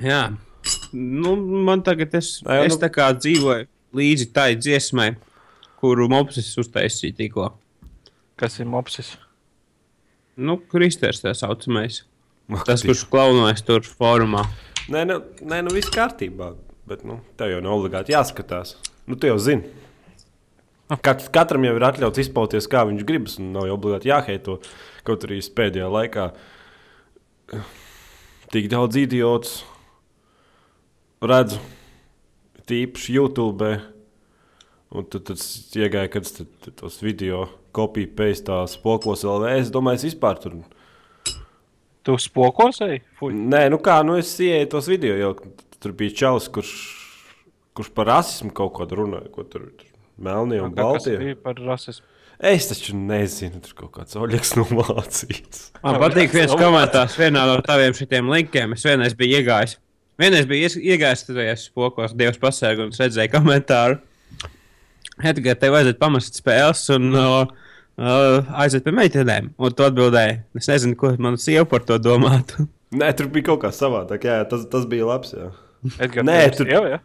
Jā, nu, man tagad es, Nē, es nu- tā kā dzīvoju līdzi tai dziesmai, kuru Mopsis uztaisīja tikko. Kas ir mopsis? Nu, Kristers tā saucamais. Tas, kurš klaunojas tur formā. Nē, nu, nē, nu viss kārtībā. Bet nu, tev jau nav obligāti jāskatās. Nu, tu jau zini. Kat, katram jau ir atļauts izpausties, kā viņš gribas. un Nav jau obligāti jāheito. Kaut arī pēdējā laikā eh, tik daudz idiotus redzu, tīpaši YouTube. Un tad tas iegāja, kad es tad- tad tos video kopiju pēc tās pokos LV. Es domāju, es vispār tur Tu spokos ej? Fuj. Nē, nu kā, nu es ienāku tos video, jau tur bija čalis, kurš, kurš par rasismu kaut ko runāja, ko tur tur melnie un Kā- Kas balti. bija par rasismu? Es taču nezinu, tur kaut kāds oļeks no Vācijas. Man patīk viens komentārs vienā no taviem šitiem linkiem. Es vienreiz biju iegājis. Vienreiz biju ies- iegājis tajos spokos, Dievs pasēga un es redzēju komentāru. Edgars, tev vajadzētu pamest spēles un uh, uh, aiziet pie meitenēm. Un tu atbildēji, es nezinu, ko mana sieva par to domātu. Nē, tur bija kaut kā savādāk. Jā, tas, tas bija labs. Jā. Edgars, Nē, tur- sieva, ja?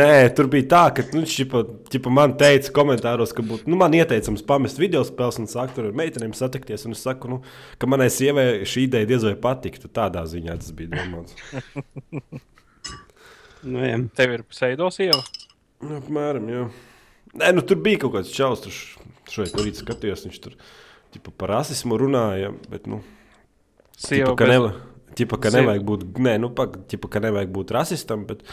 Nē, tur bija tā, ka nu, čipa, čipa man teica komentāros, ka būtu nu, man ieteicams pamest video spēles un sākt tur ar meitenēm satikties. Un es saku, nu, ka manai sievai šī ideja diez vai patiktu. Tādā ziņā tas bija domāts. Nu, jā. Tev ir pseido sieva. Nu, Apmēram, jā. Nē, nu, tur bija kaut kāds čels, kurš šeit no rīta skatījās. Viņš tur ģipa, par rasismu runāja. Bet, nu, Sieva, ģipa, ka, bet- neva, ģipa, ka Sieva- nevajag būt, nē, nu, pak, ģipa, ka nevajag būt rasistam. Bet,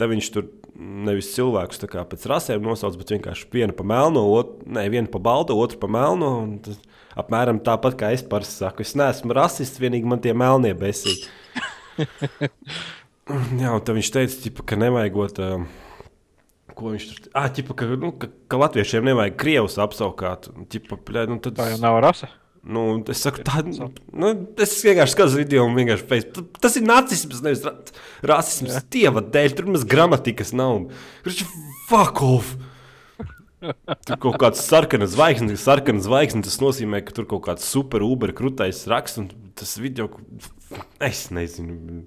Tā viņš tur nevis cilvēkus pēc rasēm nosauc, bet vienkārši vienu pa melno, otru, ne, vienu pa baltu, otru pa melno. un tas Apmēram tāpat kā es parasti saku. Es neesmu rasists, vienīgi man tie melnie besīgi. Jā, un viņš teica, ķipa, ka nevajagot. Um, Ko viņš tur teica? Ah, ķipa, ka, nu, ka, ka latviešiem nevajag krievus apsaukāt. Un, ķipa, pļā, nu, tad, Tā jau nav rasa. nu, es saku, tā, nu, es vienkārši skatos video un vienkārši. Ta- Tas ir nacisms, nevis ra rasisms. Dieva dēļ, tur mums gramatikas nav. Kurš fuck off! Tur kaut kāds sarkanas zvaigznes, sarkanas zvaigznes, tas nozīmē, ka tur kaut kāds super uber krūtais raksts un tas video, es nezinu.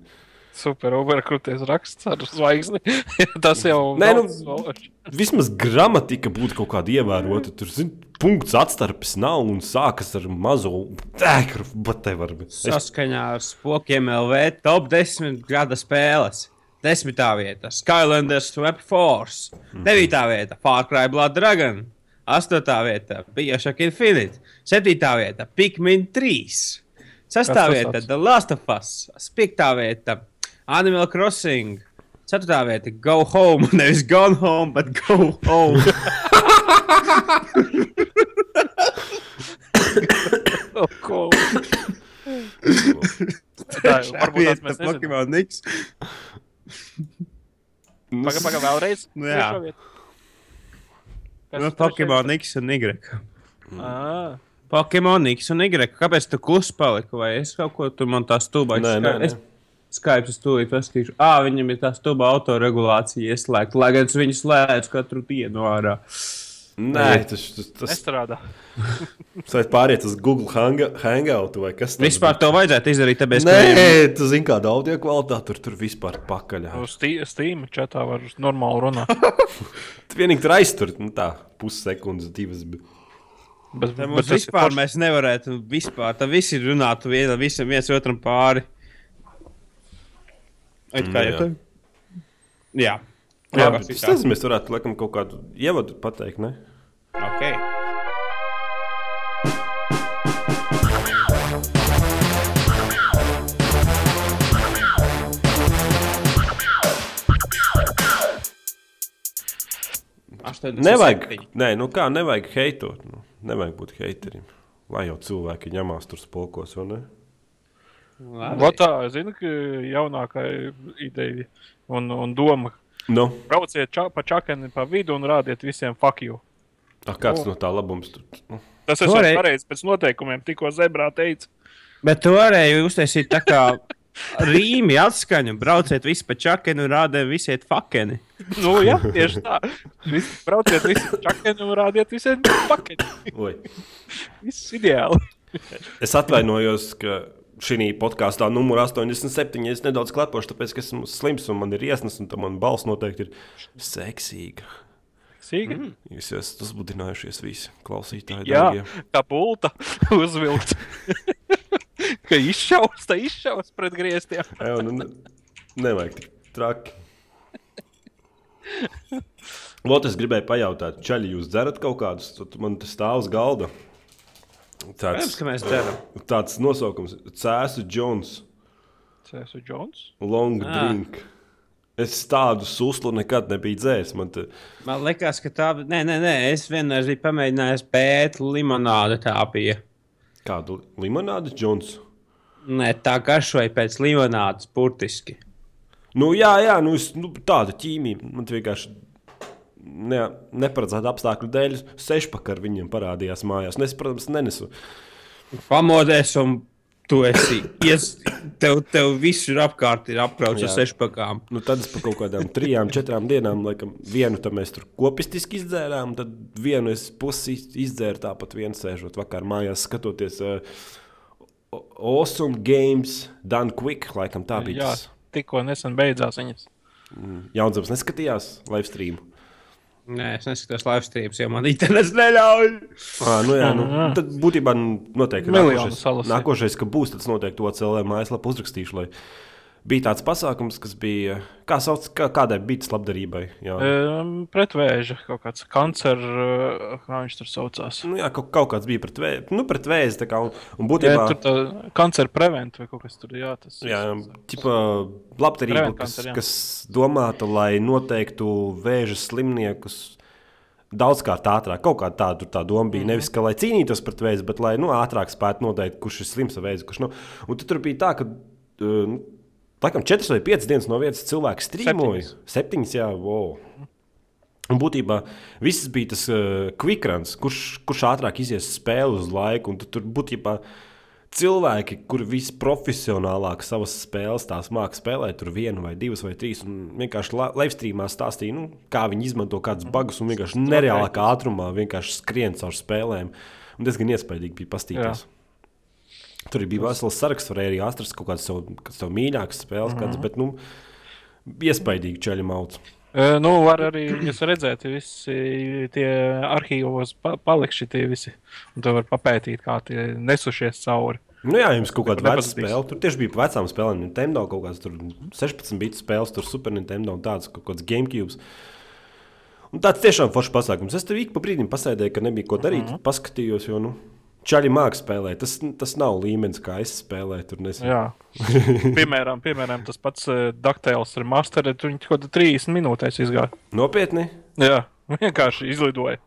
Super, overkrūties raksts ar zvaigzni. Tas jau Nē, nu-. Vismaz gramatika būtu kaut kāda ievērota. Tur zin, punkts atstarpes nav un sākas ar mazo tēkru. Bet te var būt. Saskaņā ar spokiem LV top 10 gada spēles. Desmitā vieta - Skylanders Swap Force. Devītā vieta - Far Cry Blood Dragon. Astotā vieta - Bioshock Infinite. Septītā vieta - Pikmin 3. Sestā Kas tas vieta The Last of Us. Piektā vieta - Animal Crossing. Ceturtā vieta - Go Home. Nevis Gone Home, bet Go Home. Oh, ko? Tā, varbūt tās mēs nezinām. Pokemon Nix. Pagaid, pagaid, vēlreiz. Nu, jā. Kas Nu, ir Pokemon? X un Y. Ā, Pokemon X un Y. Kāpēc tu klusi paliki? Vai es kaut ko tur man tā nē, nē. Skype es tūlīt paskatīšu. Ah, viņam ir tā stūba autoregulācija ieslēgta, lai gan es viņu slēdzu katru dienu ārā. Nē, tas, tas, tas, nestrādā. tas pāriet uz Google hanga, Hangout vai kas tāds. Vispār to vajadzētu izdarīt, tāpēc, ka Nē, tu zini, kāda audio kvalitāte tur, tur vispār pakaļ. Uz Steam čatā var normāli runāt. Tu vienīgi tur aiztur, nu tā, pussekundes, divas. Bet... Bet, bet vispār forši. mēs nevarētu vispār. Tā visi runātu vienam, visam viens otram pāri. It kā Nu, jau tā. Jā. Jā, bet es nezinu, mēs varētu laikam kaut kādu ievadu pateikt, ne? Ok. Nevajag, nē, nu kā, nevajag heitot. Nu, nevajag būt heiterim. Lai jau cilvēki ņemās tur spolkos, vai ne? Vot tā, es zinu, ka jaunākā ideja un, un doma. Nu, Brauciet ča, pa čakani pa vidu un rādiet visiem fuck you. a, kāds no tā labums tur? Nu, Tas ir Toreiz- pareizi pēc noteikumiem, tikko zebrā teica. Bet tu varēji uztaisīt tā kā rīmi atskaņu, brauciet visi pa čakeni un rādē visiet fakeni. Nu, jā, tieši tā. Visi, brauciet visi pa čakani un rādiet visiem fuck you. oi. Viss ideāli. es atvainojos, ka šī podkāstā numur 87. Es nedaudz klepošu, tāpēc, ka esmu slims un man ir iesnas, un man balss noteikti ir seksīga. Sīga? Mm. Jūs esat uzbudinājušies visi klausītāji. Jā, dārgie. tā bulta uzvilkt. ka izšaus, tā izšaus pret griestiem. Jā, nu, ne, nevajag tik traki. Lūdzu, es gribēju pajautāt, Čaļi, jūs dzerat kaut kādus? Tad Man tas stāv uz galda. Protams, Tāds, ka mēs darām. tāds nosaukums - Cēsu Jones, Cēsu Džons. Long Ah. Drink. Es tādu suslu nekad nebiju dzēris. Man te... Man liekas, ka tā bija. Nē, nē, nē, es vienreiz biju pamēģinājis pēt limonādi. Tā bija. Kādu limonādi, Jones? Nē, tā garšoja pēc limonādes, burtiski. Nu, jā, jā nu, es, nu, tāda ķīmija. Man vienkārši ne, neparedzēta apstākļu dēļ sešpakā ar viņiem parādījās mājās. Un es, protams, nenesu. Pamodies, un tu esi. Ies, tev, tev viss ir apkārt, ir apkrauts ar sešpakām. Nu, tad es pa kaut kādām trijām, četrām dienām, laikam, vienu tam mēs tur kopistiski izdzērām, tad vienu es pusi izdzēru tāpat vienu sēžot vakar mājās, skatoties uh, Awesome Games, Done Quick, laikam tā bija. Jā, tikko nesen beidzās viņas. Jaunzēns neskatījās live stream. Nē, es neskatos live streams, jo man internets neļauj. À, nu jā, nu, tad būtībā noteikti nākošais, nākošais, ka būs, tas noteikti to CLM mājaslapu uzrakstīšu. Lai bija tāds pasākums, kas bija, kā sauc, kā, kādai bija tas labdarībai. Jā, Um, pretvēža kaut kāds kancer, uh, kā viņš tur saucās. nu, jā kaut, kaut kāds bija pret, vē, nu, pret vēzi. Kā, un, un Jā, būtībā, tur tā kancer prevent vai kaut kas tur, jā, tas Jā, tipa, labdarība, kas, jā. kas domāta, lai noteiktu vēža slimniekus daudzkārt ātrāk. Kaut kā tāda tā doma bija. Mm -hmm. Nevis, ka, lai cīnītos pret vēzi, bet lai nu, ātrāk spētu noteikt, kurš ir slims ar vēzi, kurš nav. Un tad tur bija tā, ka. Uh, nu, Laikam 4 vai 5 dienas no vietas cilvēks strīmoja. Septiņas. 7, jā, wow. Un būtībā viss bija tas uh, quickruns, kurš, kurš ātrāk izies spēli uz laiku. Un tad tur būtībā cilvēki, kuri visprofesionālāk savas spēles tās māca spēlēt, tur vienu vai divas vai trīs. Un vienkārši live streamā stāstīja, nu, kā viņi izmanto kādus bugus un vienkārši nereālākā ātrumā vienkārši skrien caur spēlēm. Un diezgan iespaidīgi bija pastīties. Tur bija vesels saraksts, varēja arī atrast kaut kādas savu mīļākas spēles, mm -hmm. kādas, bet, nu, iespaidīgi ceļu mauts. Uh, nu, var arī jūs redzēt, visi tie arhīvos pa paliks šitie visi. Un to var papētīt, kā tie nesušies cauri. Nu, jā, jums kaut kāda veca spēle. Tur tieši bija par vecām spēlēm. Nintendo kaut kādas tur 16 bitu spēles, tur Super Nintendo un tādas kaut kādas GameCube. Un tāds tiešām foršs pasākums. Es tur ik pa brīdim pasēdēju, ka nebija ko darīt. Uh -huh. Paskatījos, jo, nu, čaļi mākslinieks spēlē. Tas, tas nav līmenis, kā es spēlēju. Tur. Jā. piemēram, piemēram, tas pats uh, Dakteils ar Masteru, tur viņi kaut kādā 30 minūtēs izgāja. Nopietni. Jā, vienkārši izlidoja.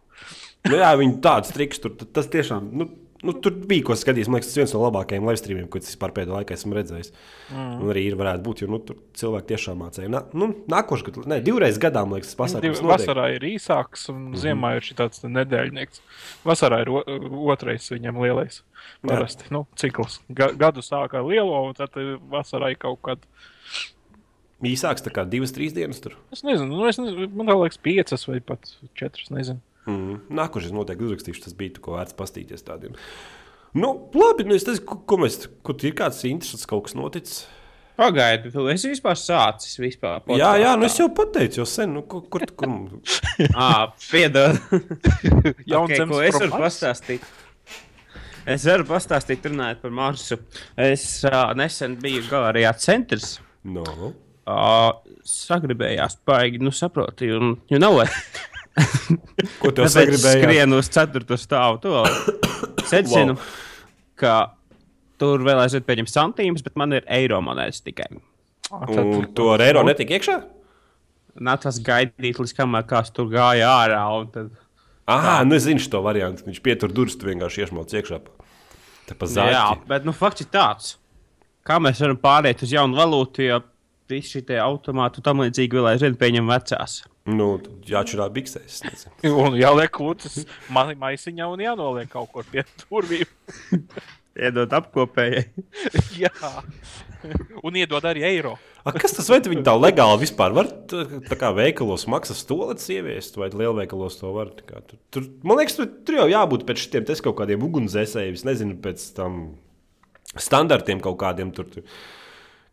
Nu, jā, viņi tāds triks tur. Tas tiešām. Nu, Nu, tur bija ko skatīties. Man liekas, tas viens no labākajiem live streamiem, ko es vispār pēdējā laikā esmu redzējis. Mm. Un arī ir varētu būt, jo nu, tur cilvēki tiešām mācīja. Nā, nu, nākošais gads, ne, divreiz gadā, man liekas, tas pasākums Div-. Vasarā ir īsāks, un ziemā ir šis nedēļnieks. Vasarā ir otrais viņam lielais. Parasti, nu, cikls. Ga, gadu sākā lielo, un tad eh, vasarā ir kaut kad. Īsāks, tā kā divas, trīs dienas tur. Es nezinu, nu, es nezinu man liekas, piecas vai pat četras. Nezinu. Mm. Nākošais noteikti uzrakstīšu, tas bija ko vērts pastīties tādiem. Nu, labi, nu es nezinu, ko, ko mēs, kur ir kāds interesants kaut kas noticis. Pagaidi, tu esi vispār sācis. Vispār Jā, jā, nu es jau pateicu, jau sen, nu, kur, kur, kur Ah, piedod. Jauns okay, ko es varu pastāstīt? Es varu pastāstīt, runājot par Marsu. Es uh, nesen biju Galerijā centrs. no. Uh, sagribējās, baigi, nu saproti, un, you know? Ko Tāpēc sagribēja? skrienu uz ceturto stāvu. To secinu, wow. ka tur vēl aizvien pieņem santīmus, bet man ir eiro monētas tikai. Un to ar eiro netika iekšā? Nācās gaidīt, līdz kamēr kāds tur gāja ārā. un Tad... Ah, nu es zinu šo variantu. Viņš pietur durvis, tu vienkārši iešmauc iekšā. Jā, bet nu, fakts ir tāds, kā mēs varam pāriet uz jaunu valūtu, ja visi šie automāti un tam līdzīgi vēl aizvien pieņem vecās. Nu, jāčurā biksēs. Un jāliek klūcis ma maisiņā un jānoliek kaut kur pie durvīm. Iedod apkopējai. Jā. Un iedod arī eiro. A, kas tas vai viņi tā legāli vispār var tā, kā veikalos maksas stolets ieviest, vai lielveikalos to var? Kā, tur, tur, man liekas, tur, tur jau jābūt pēc šiem kaut kādiem ugunsdzēsējiem. Nezinu, pēc tam standartiem kaut kādiem tur. tur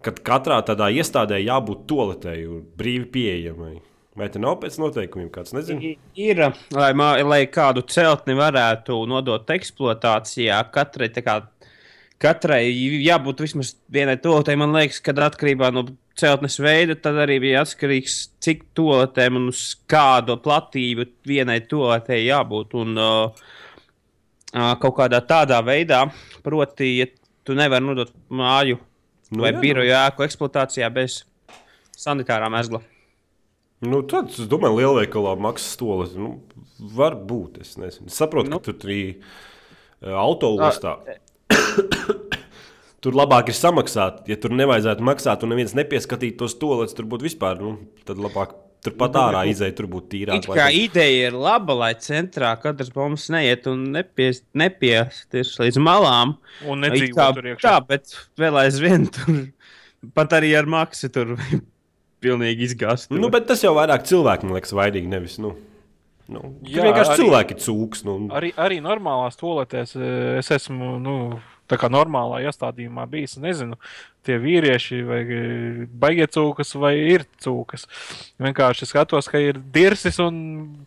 kad katrā tādā iestādē jābūt toaletei un brīvi pieejamai. Vai te nav pēc noteikumiem kāds nezina? Ir, lai, lai kādu celtni varētu nodot eksploatācijā, katrai, kā, katrai jābūt vismaz vienai toaletei. Man liekas, ka atkarībā no celtnes veida, tad arī bija atkarīgs, cik toaletēm un uz kādu platību vienai toaletei jābūt. Un, uh, kaut kādā tādā veidā, proti, ja tu nevari nodot māju Nu nu, vai jā, nu. biroju ēku eksploatācijā bez sanitārā mezgla. Nu, tad, es domāju, lielveikalā maksas stolis. Nu, var būt. Es. Es saprotu, nu. ka tur arī autolistā. Tur labāk ir samaksāt. Ja tur nevajadzētu maksāt, un neviens nepieskatītu tos stolus, tur būtu vispār. Nu, tad labāk turpat ārā izēja, tur būtu tīrāk. It kā ideja ir laba, lai centrā katrs bombs neiet un nepies, nepiesties līdz malām. Un It nedzīvo kā tur iekšā. Tā, bet vēl aizvien tur pat arī ar maksu tur pilnīgi izgāzt. Nu, bet tas jau vairāk cilvēku, man liekas, vainīgi. Nevis, nu, nu, Jā, vienkārši arī- cilvēki ir cūks. Nu, Arī, arī normālās toaletēs eh, es esmu, nu, tā kā normālā iestādījumā bijis. Nezinu, tie vīrieši vai eh, baigie cūkas vai ir cūkas. Vienkārši skatos, ka ir dirsis un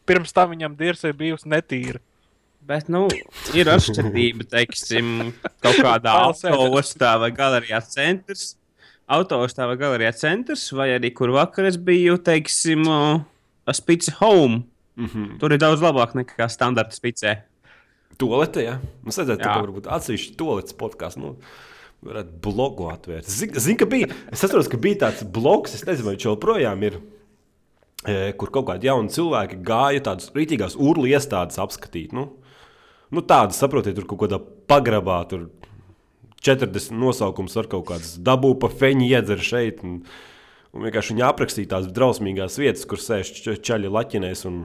pirms tam viņam dirsa ir bijusi netīra. Bet, nu, ir atšķirība, teiksim, kaut kādā autoostā vai galerijā centrs. Autoostā vai galerijā centrs, vai arī kur vakar es biju, teiksim, Spice Home. mm -hmm. Tur ir daudz labāk nekā standarta spicē. Tolete, jā. Mums vajadzētu Jā. tā varbūt atsevišķi toaletes podkāstu. Nu, varētu blogu atvērt. Zinu, zin, ka bija. Es atceros, ka bija tāds blogs, es nezinu, vai viņš joprojām ir. e, Kur kaut kādi jauni cilvēki gāja tādas rītīgās urlu iestādes apskatīt. Nu, nu tādas, saprotiet, tur kaut kādā pagrabā, tur 40 nosaukums ar kaut kādas dabū pa feņu iedzer šeit. Un, un vienkārši viņi aprakstīja tās drausmīgās vietas, kur sēž čaļi laķinēs un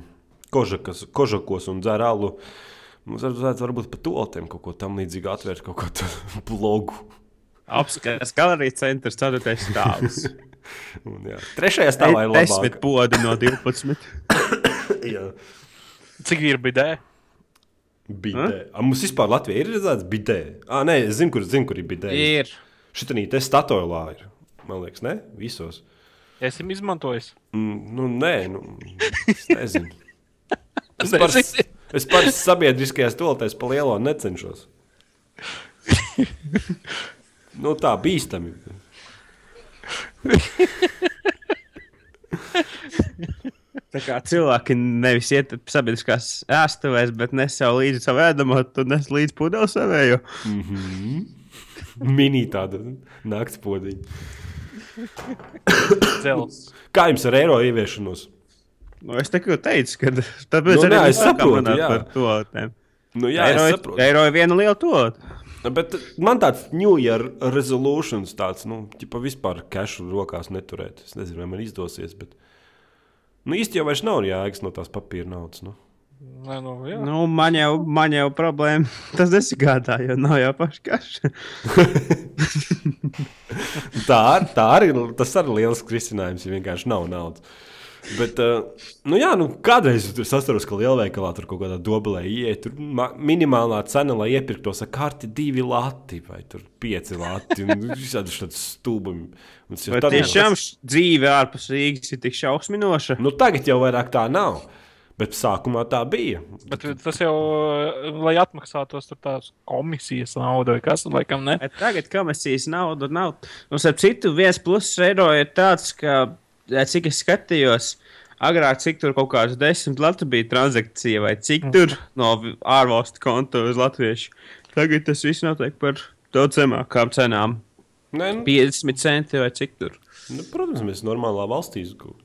kožakas, kožakos un dzer alu. Mums vajadzētu varbūt par toaletēm kaut ko tam līdzīgu atvērt, kaut kādu blogu. Apskatās galerijas centrs, 4. stāvs. Un, jā. Trešajā stāvā ir Desmit labāk. podi no 12. Jā. Cik ir bidē? Bidē. A, mums vispār Latvijā ir redzēts bidē. Ah, nē, es zinu, kur, zinu, kur ir bidē. Ir. Šitanī te statoilā ir. Man liekas, ne? Visos. Esmu izmantojis. Mm, nu, nē, nu, es nezinu. Es par, Nezini. es par sabiedriskajās toaletēs pa lielo necenšos. Nu, tā bīstami. Tā kā cilvēki nevis iet sabiedriskās ēstuvēs, bet nes sev līdzi savu ēdamo, tad nes līdzi pudeli savējo. Mini tāda nakts podiņa. Dzels. Kā jums ar eiro ieviešanos? Nu, es tikai teicu, ka tāpēc Nu, arī nē, es saprotu, par to. Nu, jā, Eiro, es saprotu. eiro ir viena liela toalete. Bet man tāds New Year resolutions, tāds, nu, ķipa vispār kešu rokās neturēt. Es nezinu, vai man izdosies, bet. Nu, īsti jau vairs nav jēgas no tās papīra naudas. Nu. Nē, nu, jā. Nu, man, jau, man jau problēma tas nesigādā, jo nav jau paši kaši. Tā, ar- tā arī ir tas arī liels risinājums, ja vienkārši nav naudas. Bet, uh, nu jā, nu, kādreiz tur sastaros, ka lielveikalā tur kaut kādā dobelē ieiet. Tur minimālā cena, lai iepirktos ar karti divi lati vai tur pieci lati. un Visādi tādi stulbumi. Jau tad- tiešām š- dzīve ārpus Rīgas ir tik šausminoša? Nu, tagad jau vairāk tā nav. Bet sākumā tā bija. Bet tas jau, lai atmaksātos tur tās komisijas naudu vai kas, laikam ne. Bet Tagad komisijas nauda nav. Un, starp citu, viens pluss eiro ir tāds, ka, eh, cik es skatījos, agrāk cik tur kaut kāds desmit lati bija transakcija, vai cik tur no vi- ārvalstu konta uz latviešu. Tagad tas viss notiek par daudz zemākām cenām. Nē, nu, 50 centi vai cik tur. nu, protams, mēs normālā valstī,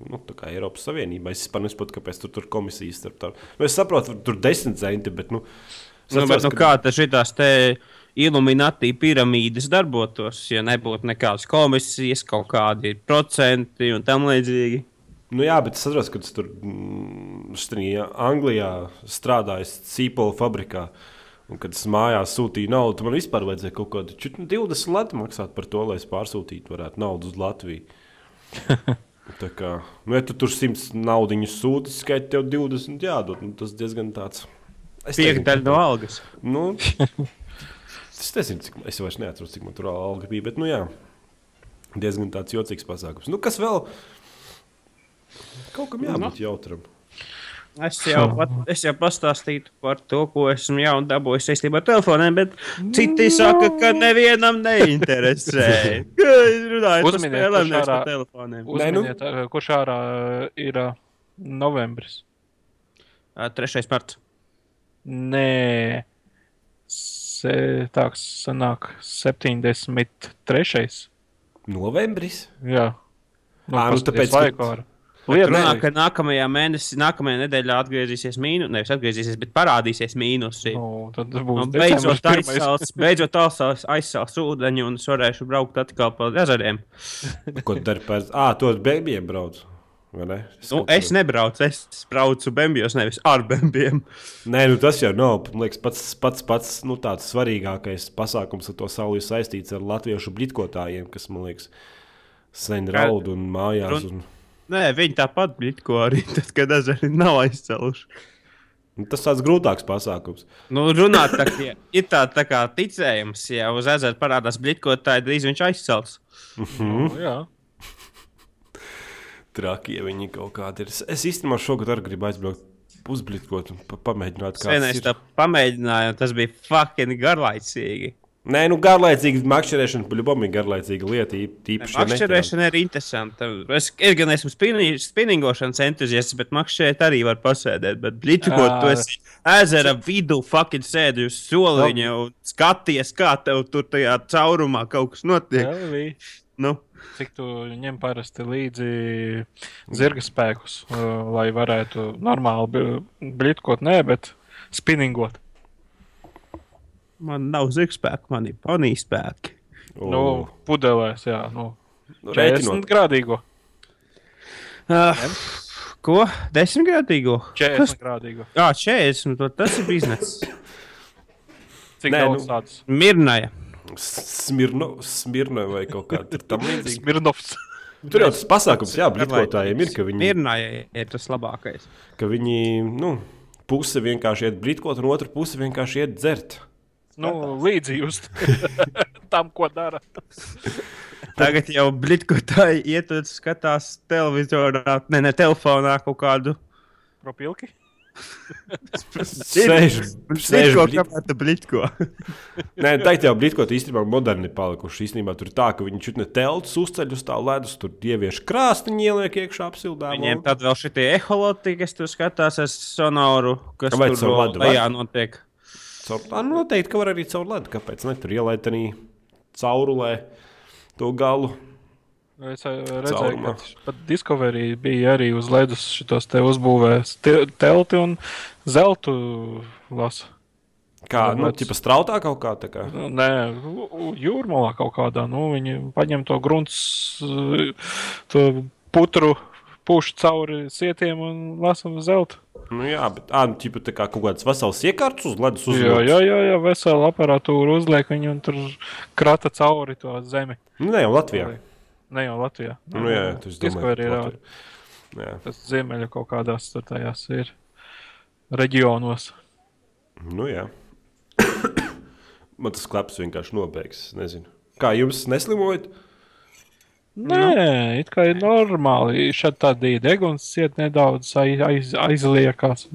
nu, tā kā Eiropas Savienībā. Es nesaprotu, kāpēc tur ir komisijas starp tām. Nu, es saprotu, tur ir desmit centi, bet. Nu, es Nu, bet, atceros, nu, ka- kā tas šitās te iluminati piramīdas darbotos, ja nebūtu nekādas komisijas, kaut kādi procenti un tam līdzīgi. Nu, jā, bet es saprotu, ka tas tur mm, štrī, Anglijā strādājis Cīpola fabrikā. Un, kad es mājās sūtīju naudu, man vispār vajadzēja kaut kādu čut- 20 lati maksāt par to, lai es pārsūtītu varētu naudu uz Latviju. Tā kā, nu, ja tu tur 100 naudiņu sūti, skaiti tev 20 jādod. Nu, tas diezgan tāds. Es Piekdaļa no algas. Nu, Es nezinu, cik es vairs neatceros, cik man tur alga bija. Bet, nu, jā, diezgan tāds jocīgs pasākums. Nu, kas vēl? Kaut kam jābūt jautram. Es jau, pat, es jau pastāstīju par to, ko esmu jau dabūjis saistībā ar telefoniem, bet citi saka, ka nevienam neinteresē. Runāju par Uzminiet, spēlēm, kurš nevis par telefoniem. Nē, nu. Uzminiet, ā, kurš ārā ir ā, novembris? Ā, 3. marts. Nē, se, tā sanāk 73. Novembris. Jā, Ā, nu, tāpēc, ka- Nē. runā, ka nākamajā mēnesī, nākamajā nedēļā atgriezīsies mīnus, nevis atgriezīsies, bet parādīsies mīnusi. Nu, tad Un būs beidzot decembris pirmais. aizsāls, beidzot aizsāls ūdeņu un es varēšu braukt atkal pa ezeriem. Ko dari pēc? Ah, tu ar bēgļiem Ne? Nu, es nebraucu, es braucu bembijos, nevis ar bembiem. Nē, nu tas jau nav man liekas, pats, pats, pats nu, tāds svarīgākais pasākums ar to sauli saistīts ar latviešu blitotājiem, kas man liekas, sen raud un mājās. Un, Nē, viņi tāpat blitko arī, tad, kad ezeri nav aizcēluši. nu, tas tāds grūtāks pasākums. Nu, runāt, tā, ka ir tā, tā kā ticējums, ja uz ezera parādās blitkotāji, drīz viņš aizcels. Nu, jā. Traki, ja viņi kaut kādi ir. Es- īstenībā šogad arī gribu aizbraukt pa pamēģināt, kā Vienreiz tā pamēģināju, un tas bija fucking garlaicīgi. Nē, nu garlaicīga makšķerēšana, paļubam ir garlaicīga lieta, īp- īpaši. ja. Makšķerēšana ir interesanta. Es, es gan esmu spinni- spinningošanas entuziasts, bet makšķerēt arī var pasēdēt. Bet blitskot, tu Ā. esi ezera vidū, fucking sēdi uz soliņa un skaties, kā tev tur tajā caurumā kaut kas notiek. Elvī, Nu, Cik tu ņem parasti līdzi zirga spēkus, lai varētu normāli blitkot, nē, bet spinningot. man nav zirgspēku, man ir ponija spēki. O, Nu, pudelēs, jā, nu, nu, 40 rēķinot. grādīgo. Uh, ko? Desmitgadīgo? 40 grādīgo. Jā, 40. to- Tas ir bizness. Cik Nē, daudz nu- tādas? Mirnaja. Smirno, smirno vai kaut kā tur tam līdzīga. Smirnovs. Tur jau tas pasākums, jā, blitkotājiem ir, ka viņi, Mirnaja ir tas labākais. ka viņi nu, puse vienkārši iet blitkot, un otra puse vienkārši iet dzert. Nu, līdzi just tam, ko dara. Tagad jau blitkotāji iet un skatās televizorā, ne, ne telefonā kaut kādu. Propilki. Sēž, sēž Blitko, kāpēc blitko? Nē, teikt jau blitkot īstenībā moderni palikuši. Īstenībā tur tā, ka viņi šeit ne telts uzceļ uz tā ledus, tur ievieš krāstiņu, ieliek iekšā apsildāmā. Viņiem tad vēl šitie eholoti, kas tur skatās ar sonoru, kas Vai tur caur vēl ledu lejā notiek. Caur, tā, noteikti, ka var arī caur ledu. Kāpēc ne? Tur ielaid arī caurulē to galu. Es ā, redzēju, Caurumā. ka pat Discovery bija arī uz ledus šitos te uzbūvēs te- telti un zeltu lasa. Kā, Jā, nu, tipa strautā kaut kā tā kā. Nu, Nē, jūrmalā kaut kādā. Nu, viņi paņem to grunts, uh, to putru, pušu cauri sietiem un lasa uz zelta. Nu, jā, bet, ā, nu, tipa tā kā kaut kāds vesels iekārts uz ledus Jā, uzliek. jā, jā, jā vesela aparatūra uzliek viņu un tur krata cauri to zemi. Nu, ne jau Latvijā. Ne jau Latvijā. Nu, jā, jā, tas ir. Jā. Tas ziemeļa kaut kādās tajās ir reģionos. Nu, jā. Man tas klaps vienkārši nobeigs. es Nezinu. Kā jums neslimojat? Nē, it kā ir normāli. Šādi deguns iet nedaudz aiz, aiz, aizliekās.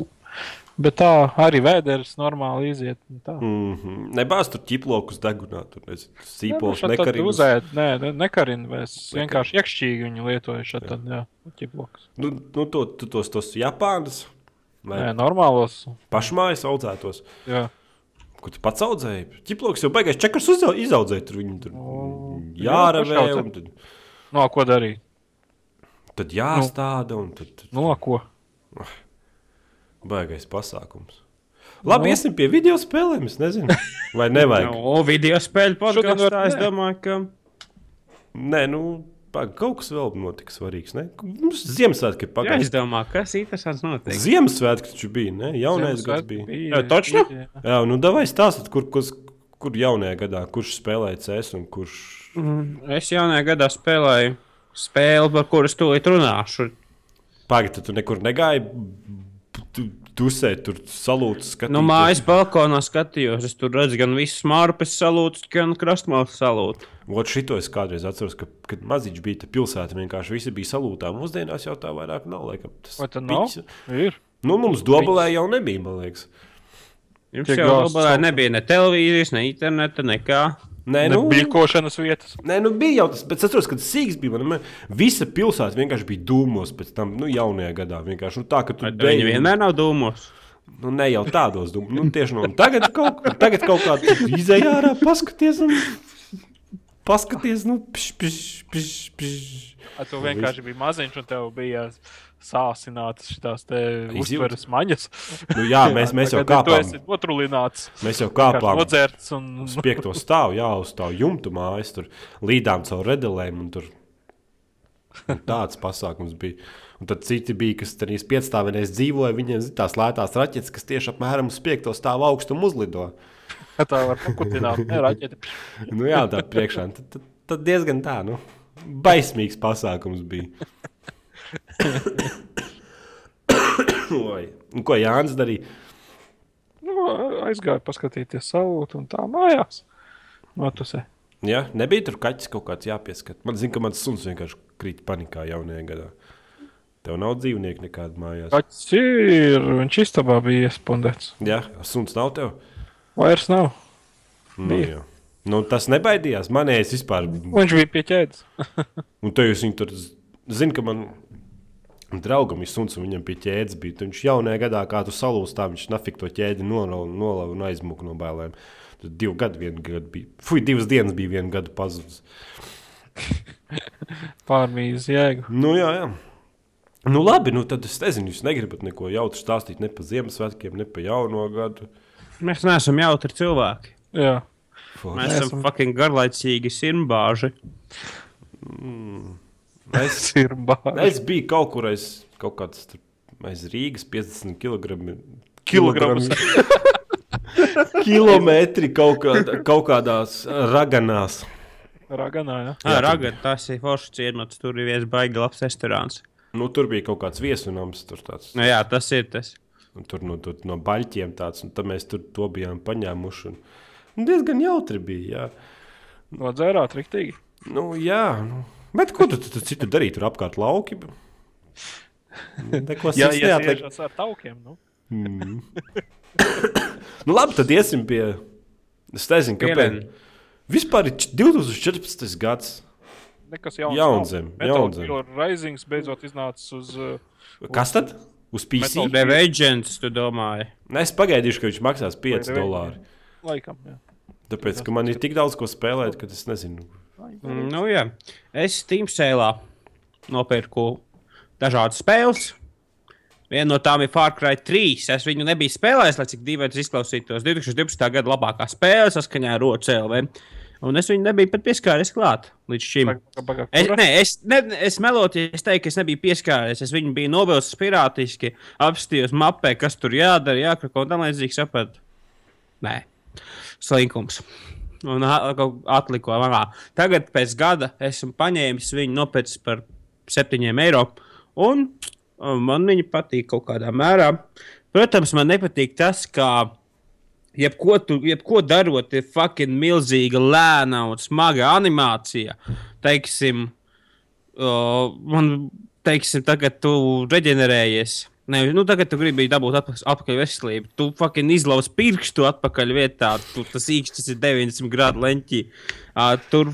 Bet tā arī vēders normāli iziet. Tā. Mm -hmm. Nebāz tur ķiplokus degunā. Tur sīpols nu, tad nekarīgs. Uzēd, nē, ne- nekarina. Es vienkārši iekšķīgi viņu lietoju šeit. Tad, jā, ķiploks. Nu, nu to, tu tos, tos Japānas vai Nē, normālos. pašmājas audzētos. Jā. Ko tu pats audzēji? Ķiploks jau beigās čekars izaudzēja. Tur viņi tur O, jāravē. jā, pašaudzē. un Tad, No Nu, ko darīt? tad jāstāda. Un tad, tad No ko? Baigais pasākums. Labi, Nu. iesim pie video spēlēm. Es nezinu, vai nevajag. O, video spēļu podkāstā. Es domāju, ka. Nē, nu, pag, kaut kas vēl notika svarīgs. Ne? Mums Ziemassvētki ir Jā, pagājuši. es domāju, kas interesants notiek. Ziemassvētki taču bija, ne? Jaunais gads Ziemassvētki bija. Jā, točno? bija, jā. Jā, nu, davai stāstiet, kur, kur, kur jaunajā gadā, kurš spēlēja CS un kurš. Mhm. Es jaunajā gadā spēlēju spēli, par kuras tūlīt runāšu. Pagaidi, tu nekur negāji. Tu tusēt, tur salūts. Nu, mājas balkonā skatījos, es tur redzu gan visus mārpes salūtus, gan krastmālas salūtu. Ot, šito es kādreiz atceros, ka, kad maziņš bija pilsēta, vienkārši visi bija salūtā. Mūsdienās jau tā vairāk nav. Laikam, tas Vai tad nav? Ir. Nu, mums dobulē jau nebija, man liekas. Jums Tiek jau caur. nebija ne televīzijas, ne interneta, nekā. Nē, Nu, nu, Bļakošanas vietas. Nē, nu bija jau tas, bet es atceros, ka tas sīgs bija. Man, visa pilsēta vienkārši bija dūmos pēc tam, nu, jaunajā gadā. Vienkārši nu, tā, ka tu Bet viņi vienmēr nav dūmos. Nu, ne jau tādos dūmos, nu, tieši no tagad kaut, tagad kaut kā izējā ārā, paskaties, un paskaties, nu, pš, pš, pš, pš. A, tu vienkārši biji maziņš un tev bija sāsinātas šīs uztveres maņas. Nu, jā, mēs, mēs jau Tagad Tu kāpām, esi notrulināts. mēs jau kāpām Nodzērts un uz piekto stāvu, jā, uz tā jumtu mājas, tur līdām caur redelēm, un tur un tāds pasākums bija. Un tad citi bija, kas tur piecstāvēs dzīvoja, viņiem zin, tās lētās raķetes, kas tieši apmēram uz piekto stāvu augstumu uzlido. Tā var pakutināt. Ne, raķeti. Nu, jā, tā priekšā. Tad, tad, tad diezgan tā, nu, baismīgs pasākums bija. Oi. Un ko Jānis darīja? Nu, aizgāju paskatīties savu un tā mājās. Notusē. Ja? Nebija tur kaķis kaut kāds jāpieskat. Man zina, ka mans suns vienkārši krīt panikā jaunajā gadā. Tev nav dzīvnieku nekāda mājās. Kaķis ir, viņš istabā bija iespundēts. Jā, suns nav tev. Vairs nav. Nu, nu, tas nebaidījās. Manējais vispār. Viņš bija pieķēdis. Un te jūs viņu tur zināt, ka man draugam ir suns un viņam pie ķēdes bija. Viņš jaunajā gadā, kā tu salūzi, tā viņš nafik to ķēdi nolauza nolauza un aizmuka no bailēm. Tad divi gadi, viena gada bija. Fui, divas dienas bija viena gada pazudis. Pārmīs jēgu. Nu, jā, jā. Nu, labi, nu tad es nezinu, jūs negribat neko jautru stāstīt ne par Ziemassvētkiem, ne par jauno gadu. Mēs neesam jautri cilvēki. Jā. Fuck. Mēs esam esam- fucking garlaicīgi simbāži. Es, ir bārs. es biju kaut kur aiz kaut kādas tur aiz Rīgas 50 kg. Kilogramus. Kilometri kaut, kādā, kaut kādās raganās. Raganā, jā. Jā, Ragad, tas ir foršs ciemats, tur ir viens baigi labs restorāns. Nu, tur bija kaut kāds viesunams, tur tāds. Nu, jā, tas ir tas. Un tur no, tur, no baļķiem tāds, un tad mēs tur to bijām paņēmuši. Un, un diezgan jautri bija. Jā, Nodzērāt riktīgi. nu, jā nu. bet ko tu tu- tu citu darīji? Tur apkārt lauki. Neko Jā, slikts ja neatliek. iesiešās ar taukiem. Nu. Nu, labi, tad iesim pie. Es nezinu, kāpēc. Vispār ir č- 2014. gads. Nekas jauns. Jaunzem, jaunzem. Gear Risings beidzot iznācis uz. Uh, Kas tad? Uz PC? Metal- Dev agents, tu domāji? Nē, es pagaidīšu, ka viņš maksās 5 Vai dolāri. laikam, jā. Tāpēc, ka man ir tik daudz ko spēlēt, ka es nezinu. Mm, Nu, jā. Es Steam sēlā nopirku dažādas spēles. Viena no tām ir Far Cry 3. Es viņu nebiju spēlējis, lai cik dīvaini izklausītos. 2012. gada labākā spēle saskaņā ar ROCLV. Un es viņu nebiju pat pieskāries klāt līdz šim. Paga- paga- Es, nē, es, ne, es melotu, ja es teiktu, ka es nebiju pieskāries. Es viņu biju nobilsis pirātiski, apstājos mapē, kas tur jādara, jākrako un tam līdzīgi sapratu. Nē, slinkums. Un atliko manā. Tagad pēc gada esmu paņēmis viņu nopircis par 7 eiro. Un un man viņa patīk kaut kādā mērā. Protams, man nepatīk tas, ka jebko, tu, jebko darot, ir fucking milzīga, lēna un smaga animācija. Teiksim, o, man, teiksim, tagad tu reģenerējies. Ne, nu, tagad tu gribi dabūt atpa- atpakaļ veselību. Tu fucking izlauzi pirkstu atpakaļ vietā. Tu, tas īkšķis ir 90 grādu leņķī. Uh, tur,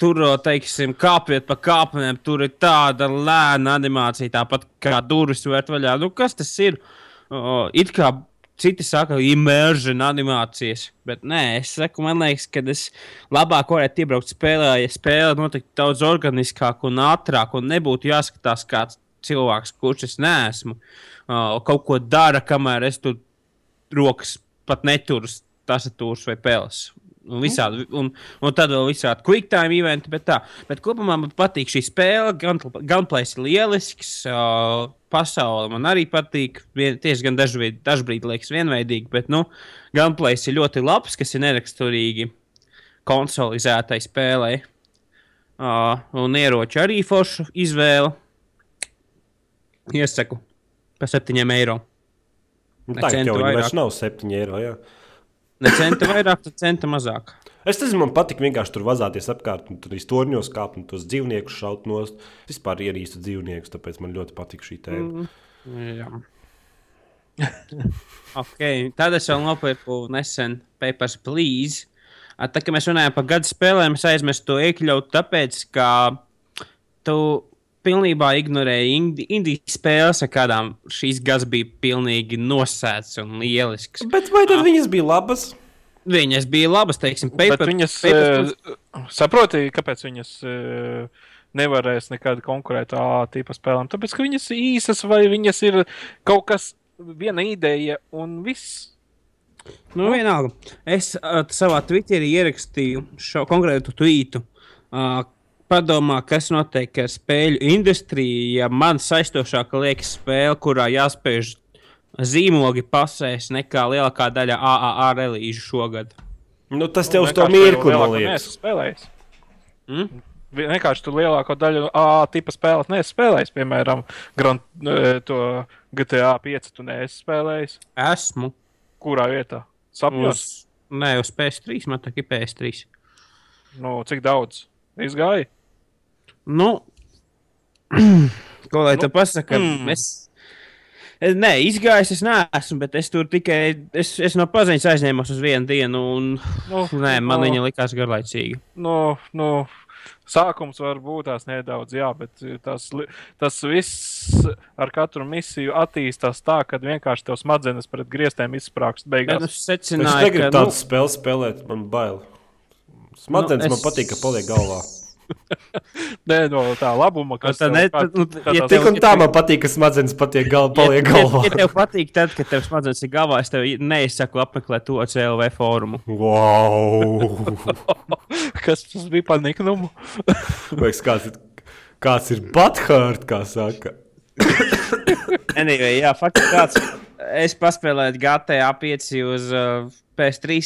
tur, teiksim, kāpjot pa kāpnēm, tur ir tāda lēna animācija, tāpat kā durvis vērt vaļā. Nu, kas tas ir? Uh, it kā citi saka, immersion animācijas, bet nē, es saku, man liekas, ka es labāk varētu iebraukt spēlē, ja spēle notiktu daudz organiskāk un ātrāk, un nebūtu jāskatās kāds cilvēks, kurš es neesmu, uh, kaut ko dara, kamēr es tur rokas pat neturu tastatūras vai peles. Un, visādi, un, un tad vēl visādi quick time eventi, bet tā. Bet kopumā man patīk šī spēle. Gunplays ir lielisks, uh, pasaule man arī patīk. Vien, tieši gan dažbrīd, dažbrīd liekas vienveidīgi, bet nu, gunplays ir ļoti labs, kas ir neraksturīgi konsolizētai spēlei. Uh, un ieroči arī foršu izvēle. Iesaku par 7 eiro. Nu, tā jau vairāk. vairs nav 7 eiro. Jā. Ne centa vairāk, tad centa mazāk. Es nezinu, man patīk vienkārši tur vazāties apkārt, un tur iztorņos kāpt un tos dzīvniekus šaut nost. Vispār ierīstu dzīvniekus, tāpēc man ļoti patīk šī tēma. Mm. Okay. Tad es vēl nopirku nesen Papers, Please. Tā kā mēs runājam par gada spēlēm, es aizmirsu to iekļaut, tāpēc, ka tu pilnībā ignorēji indi- indiju spēles, ar kādām šīs gads bija pilnīgi nosēts un lielisks. Bet vai tad viņas bija labas? Viņas bija labas, teiksim, Bet Paper, viņas, Papers, eh, saproti, kāpēc viņas eh, nevarēs nekad konkurēt ar tipa spēlēm? Tāpēc, ka viņas ir īsas vai viņas ir kaut kas, viena ideja un viss. Nu, vienalga. Es uh, savā Twitterī ierakstīju šo konkrētu tvītu. Uh, padomā, kas notiek ar spēļu industriju, ja man saistošāka liekas spēle, kurā jāspēj zīmogi pasēs nekā lielākā daļa AAA relīžu šogad. Nu, tas tev uz to mirkli, liekas. spēlējis. Mm? Vi- Vienkārši tu lielāko daļu A tipa spēles neesi spēlējis. Piemēram, Grand, eh, to GTA 5 tu neesi spēlējis. Esmu. Kurā vietā? Sapņos. Uz, nē, uz PS3, man tā ir PS3. Nu, cik daudz? Izgāja. Nu, ko lai Nu, te pasaka? mm. Es, es, nē, izgājis es neesmu, bet es tur tikai, es, es no paziņas aizņēmos uz vienu dienu, un Nu, nē, man nu, viņa likās garlaicīga. Nu, nu, sākums var būt tās nedaudz, jā, bet tas, tas viss ar katru misiju attīstās tā, ka vienkārši tev smadzenes pret griestiem izsprāgst beigās. es Es secināju, negribu ka, tādu nu, spēli spēlēt, man bail. Smadzenes nu, es- man patīk, ka paliek galvā. Nē, no tā labuma, kas tā ne- kā- nu, ja Tik un tā man patīk, ka smadzenes patiek gal, paliek galvā. ja, ja tev patīk, tad, kad tev smadzenes ir galvā, es tev neizsaku apmeklēt to CLV fórumu. Wow! kas tas bija par niknumu. Liekas, kāds, ir- kāds ir Butthurt, kā saka. Anyway, jā, faktiski tāds. Es paspēlēju GTA 5 uz uh, PS3.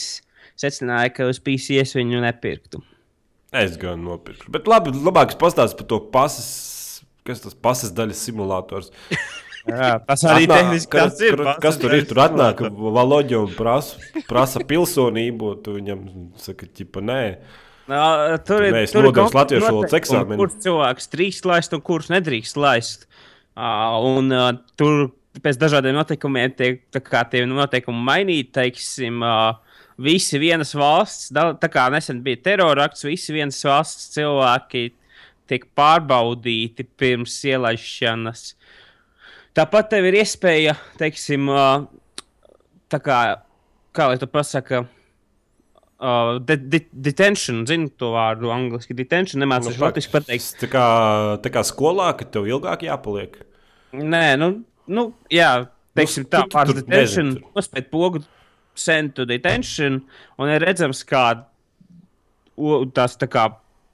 Secināju, ka uz PC es viņu nepirktu. Es gan nopirku. Bet labi, labāk pastāst par to pasas, kas tas pasas daļas simulators. Jā, tas arī Atnāk- tehniski kas, tāds ir. kur- Kas tur ir? Tur atnāk Valoģa un prasa, prasa pilsonību. Tu viņam saka, ķipa, nē. Nā, tur ir nodevis konkrēti latviešu valodas eksāmenu. Kurš cilvēks drīkst laist un kurš nedrīkst laist. Uh, un uh, tur pēc dažādiem noteikumiem tiek tie noteikumi mainīti. Teiksim, uh, visi vienas valsts, tā kā nesen bija terorakts, visi vienas valsts cilvēki tiek pārbaudīti pirms ielaišanas. Tāpat tev ir iespēja, teiksim, tā kā, kā lai to pasaka, uh, de de detention, zinu to vārdu angļuiski. Detention nemācīšu nu, latviešu pateikt. Tā kā, tā kā skolā, ka tev ilgāk jāpaliek. Nē, nu, nu jā, teiksim Nu, tā, pāris detention, nospēt pogu sentu detention, un ir redzams, kā tās tā kā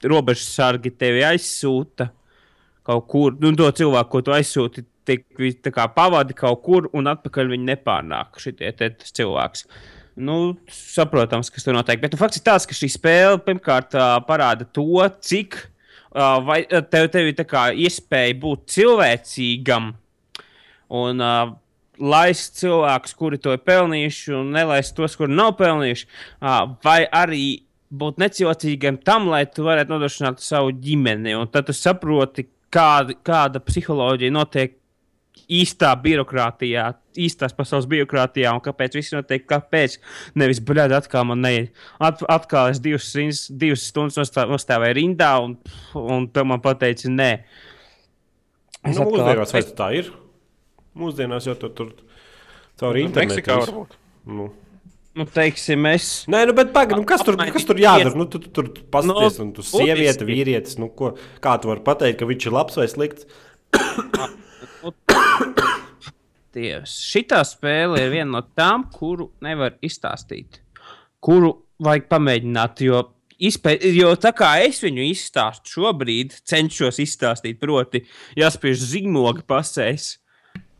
robežas sargi tevi aizsūta kaut kur, nu, to cilvēku, ko tu aizsūti, tiek kā pavadi kaut kur, un atpakaļ viņi nepārnāk šitie cilvēks. Nu, saprotams, kas tur notiek. Bet nu, fakts ir tāds, ka šī spēle pirmkārt parāda to, cik ā, vai tev, tev ir kā iespēja būt cilvēcīgam un uh, laist cilvēkus, kuri to ir pelnījuši, un nelaist tos, kuri nav pelnījuši, vai arī būt necilvēcīgam tam, lai tu varētu nodrošināt savu ģimeni. Un tad tu saproti, kāda, kāda psiholoģija notiek īstā birokrātijā, īstās pasaules birokrātijā, un kāpēc viss notiek, kāpēc. Nevis brīdi, atkal man neiet. At, atkal es divas, divas stundas nostā, nostāvēju rindā, un, un tu man pateici, nē. Es Nu, atkal atpēc- tā ir? Mūsdienās jau tur, tur caur internetu. Nu, varbūt. Nu. Nu, teiksim, es. Nē, nu, bet pagaidi, nu, kas tur, kas tur jādara? Nu, tu, tu tur paskaties, Nu, un tu sieviete, vīrietis, nu, ko, kā tu vari pateikt, ka viņš ir labs vai slikts? Dievs. Šitā spēle ir viena no tām, kuru nevar izstāstīt. Kuru vajag pamēģināt, jo, izpē... jo tā kā es viņu izstāstu šobrīd, cenšos izstāstīt, proti, jāspiež zīmogi pasēs,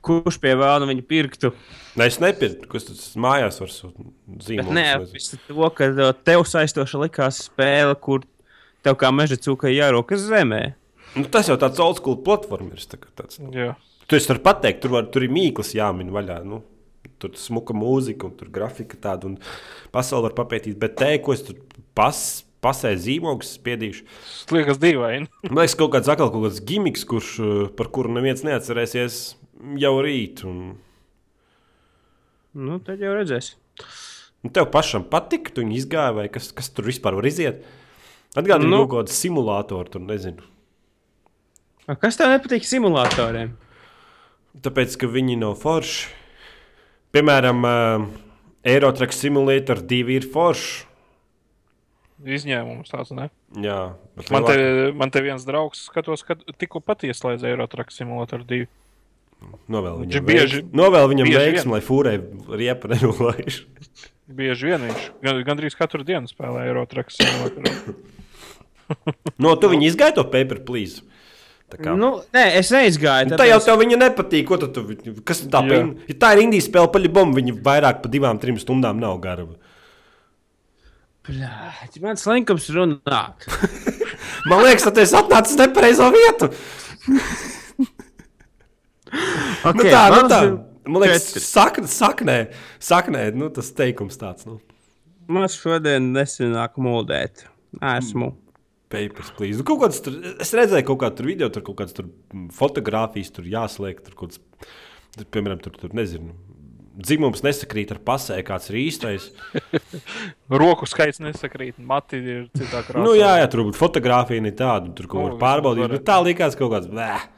kurš pie vēlna viņu pirktu. Nē, es nepirku, kas tas mājās var Bet zīmēt. neapstrādāt to, ka tev saistoša likās spēle, kur tev kā meža cūka jārokas zemē. Nu, tas jau tāds old school platformers. Tā, kā tāds, nu. Jā. Tu vari pateikt, tur, var, tur ir mīklas jāmin vaļā. Nu. tur smuka mūzika un tur grafika tāda, un pasauli var papētīt. Bet te, ko es tur pas, pasēju zīmogus, spiedīšu. Tas liekas dīvaini. Man liekas, kaut kāds atkal kaut kāds gimiks, kurš, uh, par kuru neviens neatcerēsies jau rīt. Un, Nu, tad jau redzēs. un tev pašam patika, tu izgāji, vai kas, kas tur vispār var iziet? Atgādini Nu. kaut kādu simulātoru, tur nezinu. A, Kas tev nepatīk simulatoriem? Tāpēc, ka viņi nav forši. Piemēram, uh, Eurotrack Simulator 2 ir forši. Izņēmums tāds, ne? Jā, bet Man te, man te viens draugs skatos, ka tikko pat ieslēdz Eurotrack simulatoru 2. Novēl Viņš viņam, bieži- veiks, novēl viņam bieži veiksmi, lai fūrē riepa nenolaiž. Bieži vien viņš gan, gandrīz katru dienu spēlē simulatoru. No, tu viņu izgaidi to paper, please. Tā kā. Nu, nē, es neizgāju. Nu, Tā jau tev viņa nepatīk. Ko tu, tu, kas tā, pa, ja tā ir indijas spēle, paļabom, viņa vairāk par divām, trim stundām nav gara. Plāt, mans linkums runā. Man liekas, esi atnācis nepareizo vietu. Okay, nu, tā, nu, tā. Man liekas, četri. saknē, saknē, saknē nu, tas teikums tāds. Nu. Man šodien nesanāk mūldēt. Esmu. Papers, please. Nu, kaut kāds tur, es redzēju, kaut kādu video, tur kaut kādas tur, fotogrāfijas, tur jāsliek. Tur, kaut kāds, tur, piemēram, tur, tur nezinu. Dzimums nesakrīt ar pasē, kāds ir īstais. Roku skaits nesakrīt, mati ir citā krāsā. Nu, jā, jā, tur būtu fotografija, ne tāda, tur kaut Nu, var pārbaudīt. tā likās kaut kāds. Bleh.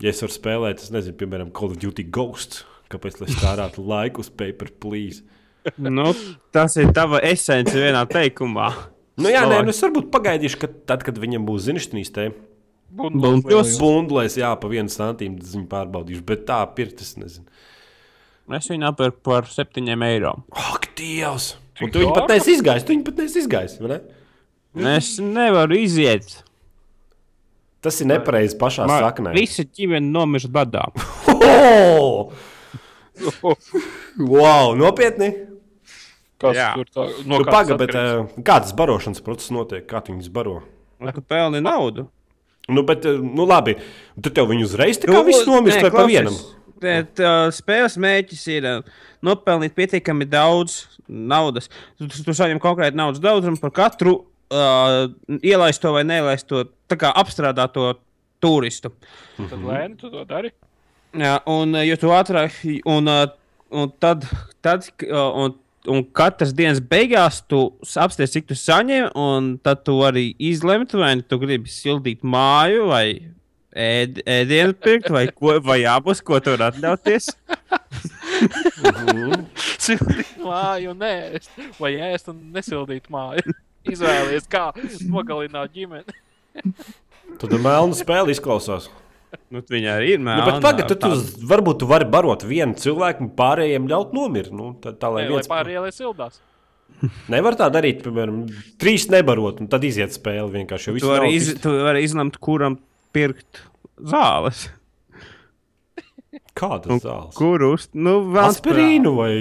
Ja es varu spēlēt, es nezinu, piemēram, Call of Duty Ghosts. Kāpēc lai es tērētu laiku uz paper, please? Nu, tas ir tava esence vienā teikumā. Nu, jā, nē, nu, es varbūt pagaidīšu, ka tad, kad viņam būs zināšanas, te Bundles. bundlēs, jā, pa vienu santīmu ziņu pārbaudīšu. Bet tā, pirkt, es nezinu. Es viņu nopirku par septiņiem eiro. Ak, Dievs! Un tu viņu pat neesi izgājis, tu viņu pat neesi izgājis. vai Ne? Es nevaru iziet. Tas ir nepareizi pašā Man saknē. Visi ģimene nomirst badā. Oh! Wow, nopietni! Kas Jā. tur tā? No Nu, kādas Pagaid, bet uh, kāds barošanas process notiek? Kā tu viņus baro? Tu pelni naudu. Nu, bet, eh, nu, labi. Tad tev viņi uzreiz tā kā viss nomirst vai pa vienam. Bet, uh, spēles mērķis ir uh, nopelnīt pietiekami daudz naudas. Tu, tu, tu saņem konkrēti naudas daudzumu par katru uh, ielaisto vai nelaisto, tā kā apstrādāto turistu. Tad lēni tu to dari. Jā, un, jo tu ātrāk, un, un tad, tad un, un katras dienas beigās tu s- apsties, cik tu saņem, un tad tu arī izlemt, vai tu gribi sildīt māju, vai ēd, ēdienu pirkt, vai, ko, vai abus, ko tu vari atļauties. Sildīt māju, nē, vai ēst un nesildīt māju. Izvēlies, kā nogalināt ģimeni. Tad melna spēle izklausās. Nu, viņa arī ir Nu, melna. bet pagaidi, tad tu, varbūt tu vari barot vienu cilvēku, un pārējiem ļaut nomirt. Nu, tā, tā lai Lai, lai viens pārējie lai sildās. Nevar tā darīt, piemēram, trīs nebarot, un tad iziet spēle vienkārši. Tu vari, nav iz, tu vari izlemt, kuram pirkt zāles. Kādas zāles? Kuru uz nu, Aspirīnu vai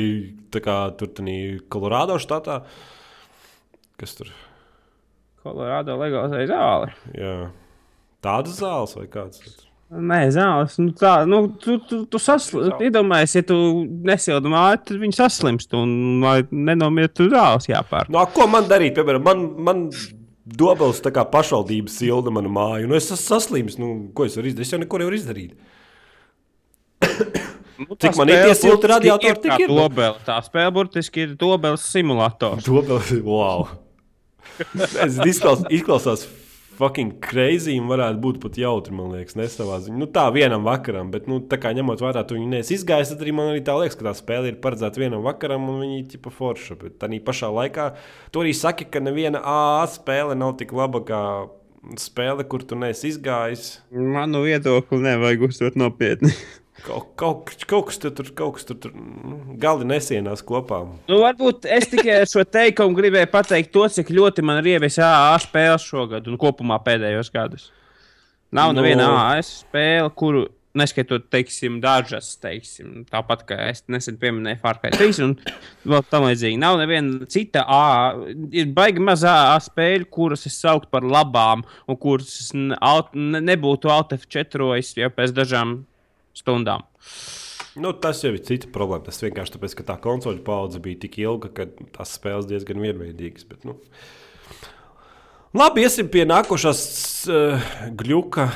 tā kā tur tādā Kolorādo štatā. Kas tur? Kolorādo legalizēja zāli. Jā. Tādas zāles vai kādas? Nē, zāles. Nu, tā, nu, tu tu, tu saslimsti. Iedomājies, ja tu nesildi māju, tad viņi saslimst. Un nenomiet, tu zāles jāpērk. No, ko man darīt? Piemēram, man, man dobels tā kā pašvaldības silda manu māju. Nu, es esmu saslims. Nu, ko es varu izdarīt? Es jau neko nevaru izdarīt. Nu, Cik tā man ir spēle tie silti burtiski radiatori, ir tik ir. Dobele. Tā spēle burtiski ir dobeles simulators. Dobels, wow. Es izklausās, izklausās fucking crazy un varētu būt pat jautri, man liekas, nesavā ziņā. Nu, tā vienam vakaram, bet, nu, tā kā ņemot vērā, tu viņu neesi izgājis, tad arī man arī tā liekas, ka tā spēle ir paredzēta vienam vakaram un viņi ir tipa forša. Bet tā pašā laikā tu arī saki, ka neviena A spēle nav tik laba kā spēle, kur tu neesi izgājis. Manu viedokli nevajag uztvert nopietni. Kaut, kaut, kaut kas tur, kaut kas tur, tur nu, gali nesienās kopā. Nu, varbūt es tikai ar šo teikumu gribēju pateikt to, cik ļoti man ir ievies AA spēles šogad un kopumā pēdējos gadus. Nav Nu. neviena AA spēle, kuru neskaitot, teiksim, dažas, teiksim, tāpat kā es nesen pieminēju Cry 3 un vēl tam līdzīgi. Nav neviena cita AA, ir baigi maz AA spēļu, kuras es sauktu par labām un kuras ne, nebūtu Alt F4 jau pēc dažām stundām. Nu, tas jau ir cita problēma. Tas vienkārši tāpēc, ka tā konsoļu paudze bija tik ilga, ka tās spēles diezgan vienveidīgas. Bet, nu. Labi, iesim pie nākošās uh, gluka.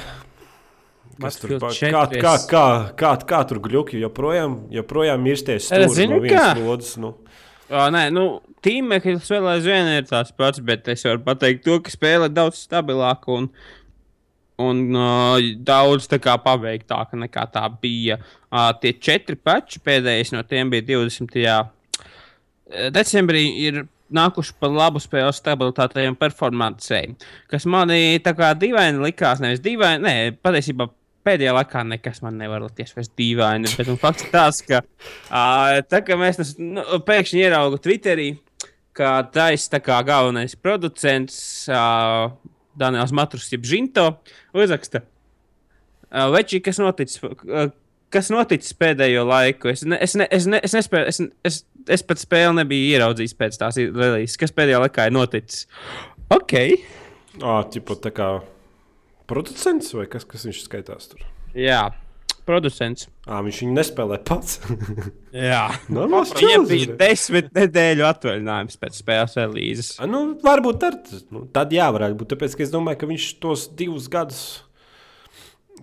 Kas tur pa- kā, 4. kā, kā, kā, kā tur gluki joprojām, joprojām mirsties stūri zini, no vienas lodes. Nu. O, nē, nu, tīmeklis vēl aizvien ir tās pats, bet es varu pateikt to, ka spēle ir daudz stabilāka un, un uh, daudz tā kā paveiktāka nekā tā bija. Uh, tie četri pači pēdējais no tiem bija 20. decembrī. Ir nākuši par labu spēles stabilitātei un performancei, kas manī tā kā dīvaini likās. Nevis dīvaini, nē, patiesībā pēdējā laikā nekas man nevar likties vairs dīvaini. Bet nu, fakts tas, ka uh, tā kā mēs tas, nu, pēkšņi ieraugu Twitterī, ka taisa tā kā galvenais producents uh, Daniels Matrus, jeb Žinto, uzraksta. Veči, kas noticis? Kas noticis pēdējo laiku? Es, ne, es, ne, es, ne, es nespēju, es, es, es pat spēli nebiju ieraudzījis pēc tās releases. Kas pēdējā laikā ir noticis? Ok. Ā, ķipa, tā kā producents vai kas, kas viņš skaitās tur? Jā, producents. Ā, viņš viņu nespēlē pats. Jā. Normāls Viņam čels bija ir. desmit nedēļu atvaļinājums pēc spēles releases. A, Nu, varbūt ar, nu, tad jā, varētu būt. Tāpēc, ka es domāju, ka viņš tos divus gadus,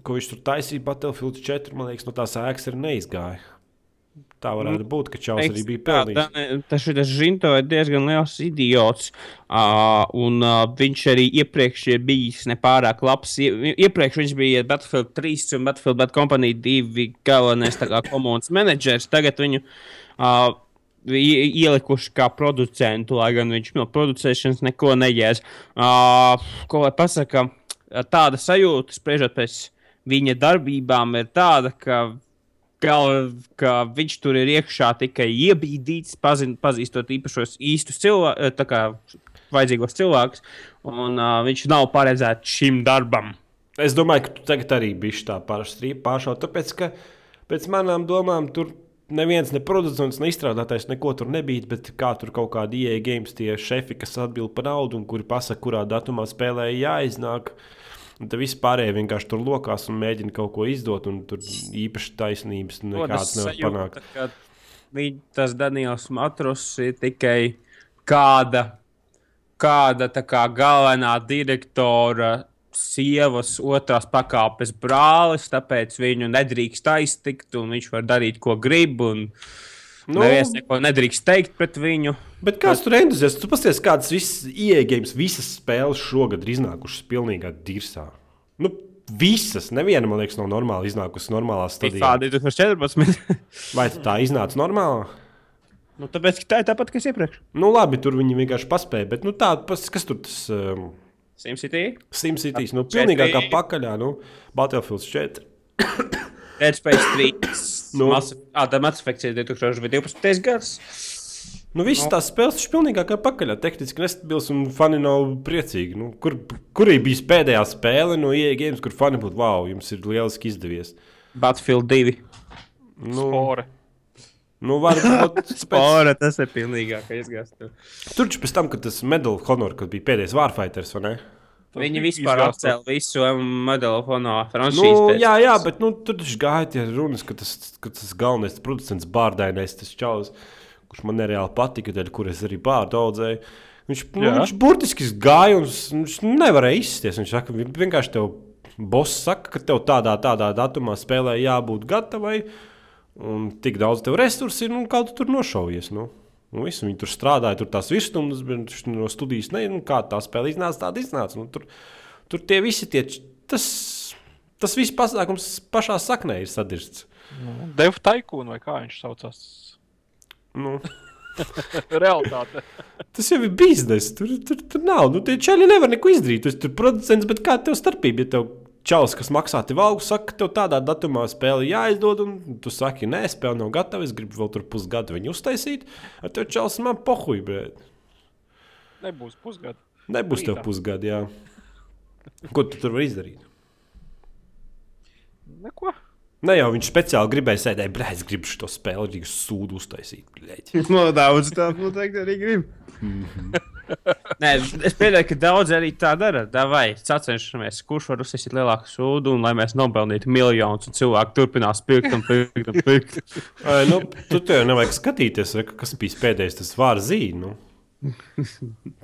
ko viņš tur taisīja, Battlefield 4, man liekas, no tās ēkas arī neizgāja. Tā varētu būt, ka Čāls arī bija pelnījis. Tas ir Žinto ir diezgan liels idiots. Uh, un uh, viņš arī iepriekš ir bijis nepārāk labs. Ie, iepriekš viņš bija Battlefield 3 un Battlefield Bad Company 2 galvenais komandas menedžers. Tagad viņu uh, ie- ielikuši kā producentu, lai gan viņš no producēšanas neko nejēdz. Uh, ko lai pasaka, tāda sajūta, spriežot pēc viņa darbībām, ir tāda, ka Gal, ka viņš tur ir iekšā tikai iebīdīts, pazin, pazīstot īpašos īstus cilvēkus, kā vajadzīgos cilvēkus, un uh, viņš nav paredzēts šim darbam. Es domāju, ka tu tagad arī biji tā pāršaut, tāpēc, ka pēc manām domām tur neviens ne producents, ne izstrādātājs neko tur nebija, bet kā tur kaut kādi ieeja games, tie šefi, kas atbild par naudu un kuri pasaka, kurā datumā spēlē jāiznāk. Un tad viss pārējie vienkārši tur lokās un mēģina kaut ko izdot, un tur īpaši taisnības nekādas nevar panākt. ka viņ, tas Daniels Matrus ir tikai kāda, kāda tā kā galvenā direktora sievas otrās pakāpes brālis, tāpēc viņu nedrīkst aiztikt, un viņš var darīt, ko grib. Un... Nu. Nu, Neviens neko nedrīkst teikt pret viņu. Bet kāds tur ir entuziasts? Tu pasties, kādas visas ieejas, visas spēles šogad ir iznākušas pilnīgā dirsā. Nu, visas, neviena, man liekas, nav normāli iznākusi normālā stadijā. FIFA 2014. Vai tā iznāca normāli? nu, tāpēc, ka tā ir tāpat, kas iepriekš. Nu, labi, tur viņi vienkārši paspēja. Bet, nu, tā, pas, kas tur tas um, SimCity, SimCity, nu, pilnīgākā pakaļā, nu, Battlefield 4. Dead Space 3. Nu. nu. Mass, ah, tā Mass Effect ir 2012. gads. Nu, visas tās spēles taču pilnīgākā pakaļā. Tehniski nestabils un fani nav priecīgi. Nu, kur, kur ir bijis pēdējā spēle no ieeja games, kur fani būtu, wow, jums ir lieliski izdevies? Battlefield 2. Nu, Spore. nu varbūt pēc, Spora, tas ir pilnīgākais gads. tur taču pēc tam, kad tas Medal of Honor, kad bija pēdējais Warfighters, vai ne? Viņi vispār atcēla visu modeļu fonā Nu, franšīzi. jā, jā, bet nu, tur taču gāja tie runas, ka tas, ka tas galvenais producents, bārdainais, tas čalis, kurš man nereāli patika, dēļ, kur es arī bārdu audzēju. Viņš, nu, viņš burtiski gāja un viņš nevarēja izsties. Viņš saka, "Vi- vienkārši tev boss saka, ka tev tādā, tādā datumā spēlē jābūt gatavai, un tik daudz tev resursu ir, un kā tu tur nošaujies. Nu. Nu, visu, viņi tur strādāja, tur tās virsstundas, bet viņš no studijas ne, nu, kā tā spēle iznāca, tāda iznāca. Nu, tur, tur tie visi tie, tas, tas viss pasākums pašā saknē ir sadirsts. Devu taikūnu vai kā viņš saucās? Nu, Realitāte. tas jau ir biznesa. Tur, tur, tur nav. Nu, tie čaļi nevar neko izdarīt. Esi tur producents, bet kāda tev starpība? Ja tev čalis, kas maksā tev algu, saka, ka tev tādā datumā spēle jāizdod, un tu saki, nē, spēle nav gatava, es gribu vēl tur pusgadu viņu uztaisīt. Ar tev čalis man pohuj, bet Nebūs pusgada. nebūs tev Rītā. pusgadu. Jā. Ko tu tur vari izdarīt? Neko. Ne jau viņš speciāli gribēja sēdēt, bet es gribu šo spēli, gribu sūdu uztaisīt. No daudz tā noteikti arī grib. Nē, es pieļauju, ka daudz arī tā dara. Vai sacenšamies, kurš var uzsākt lielāku sūdu, un lai mēs nopelnītu miljonus, un cilvēki turpinās pirkt un pirkt. Un pirkt. Ai, nu, tu tev nevajag skatīties, kas bija pēdējais tas vārds zīme. Nu.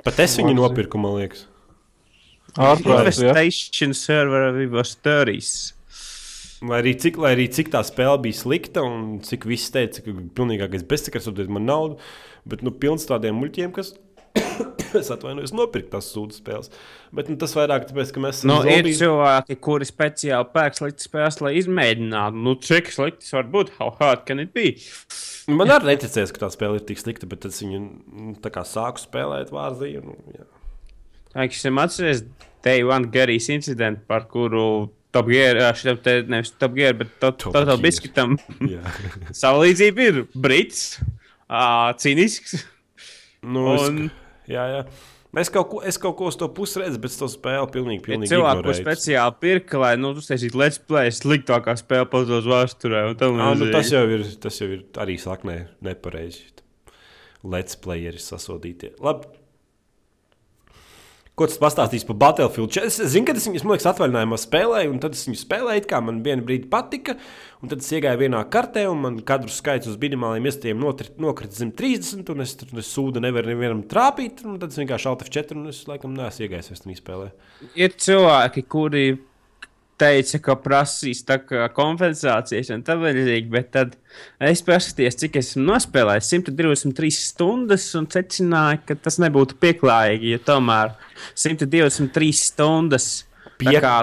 Pat es viņu nopirku, man liekas. Ja? Investation server vivos stories. Lai arī, cik, lai arī cik tā spēle bija slikta, un cik viss teica, ka pilnīgākais bezsakars dod man naudu, bet nu, pilns tādiem muļķiem, kas. es atvainojos, nopirkt tās sūdzības spēles. Bet nu, tas vairāk tāpēc, ka mēs esam Nu, ir zombiji. cilvēki, kuri speciāli pērk sliktas spēles, lai izmēģinātu, nu, cik sliktas var būt, how hard can it be? Man arī neticēs, ka tā spēle ir tik slikta, bet es viņu mm, tā kā sāku spēlēt vārzīju. Nu, jā. Teiksim, atceries Day One Garijas incidentu, par kuru Top Gear, šitam te nevis Top Gear, bet to- Top Total Jā. savu līdzību ir brits, ā, cīnisks. Nu, Un- es, jā, jā. Es kaut, ko, es kaut ko uz to pusi redzu, bet to spēli pilnīgi, Ir pilnīgi kurš ignorēju. speciāli pirka, lai, nu, uztaisītu let's play, sliktākā spēle pasaules vēsturē. À, nu, tas, jau ir, tas jau ir arī saknē nepareizi. Let's playeri sasodītie. Labi. Ko tas pastāstīs par Battlefield? četri? Es zinu, ka es viņu, man liekas, atvaļinājumā spēlēju, un tad es viņu spēlēju, kā man vienu brīdi patika, un tad es iegāju vienā kartē, un man kadru skaits uz minimāliem iestiem nokrita zem 30, un es tur es sūdu nevaru nevienam trāpīt, tad es vienkārši alt F4, un es laikam neesmu iegājis vairs tajā spēlē. ir cilvēki, kuri teica, ka prasīs kompensācijas un tā līdzīgi, bet tad es paskatījos, cik esmu nospēlējis 123 stundas un secināju, ka tas nebūtu pieklājīgi, jo tomēr 123 stundas Pie- kā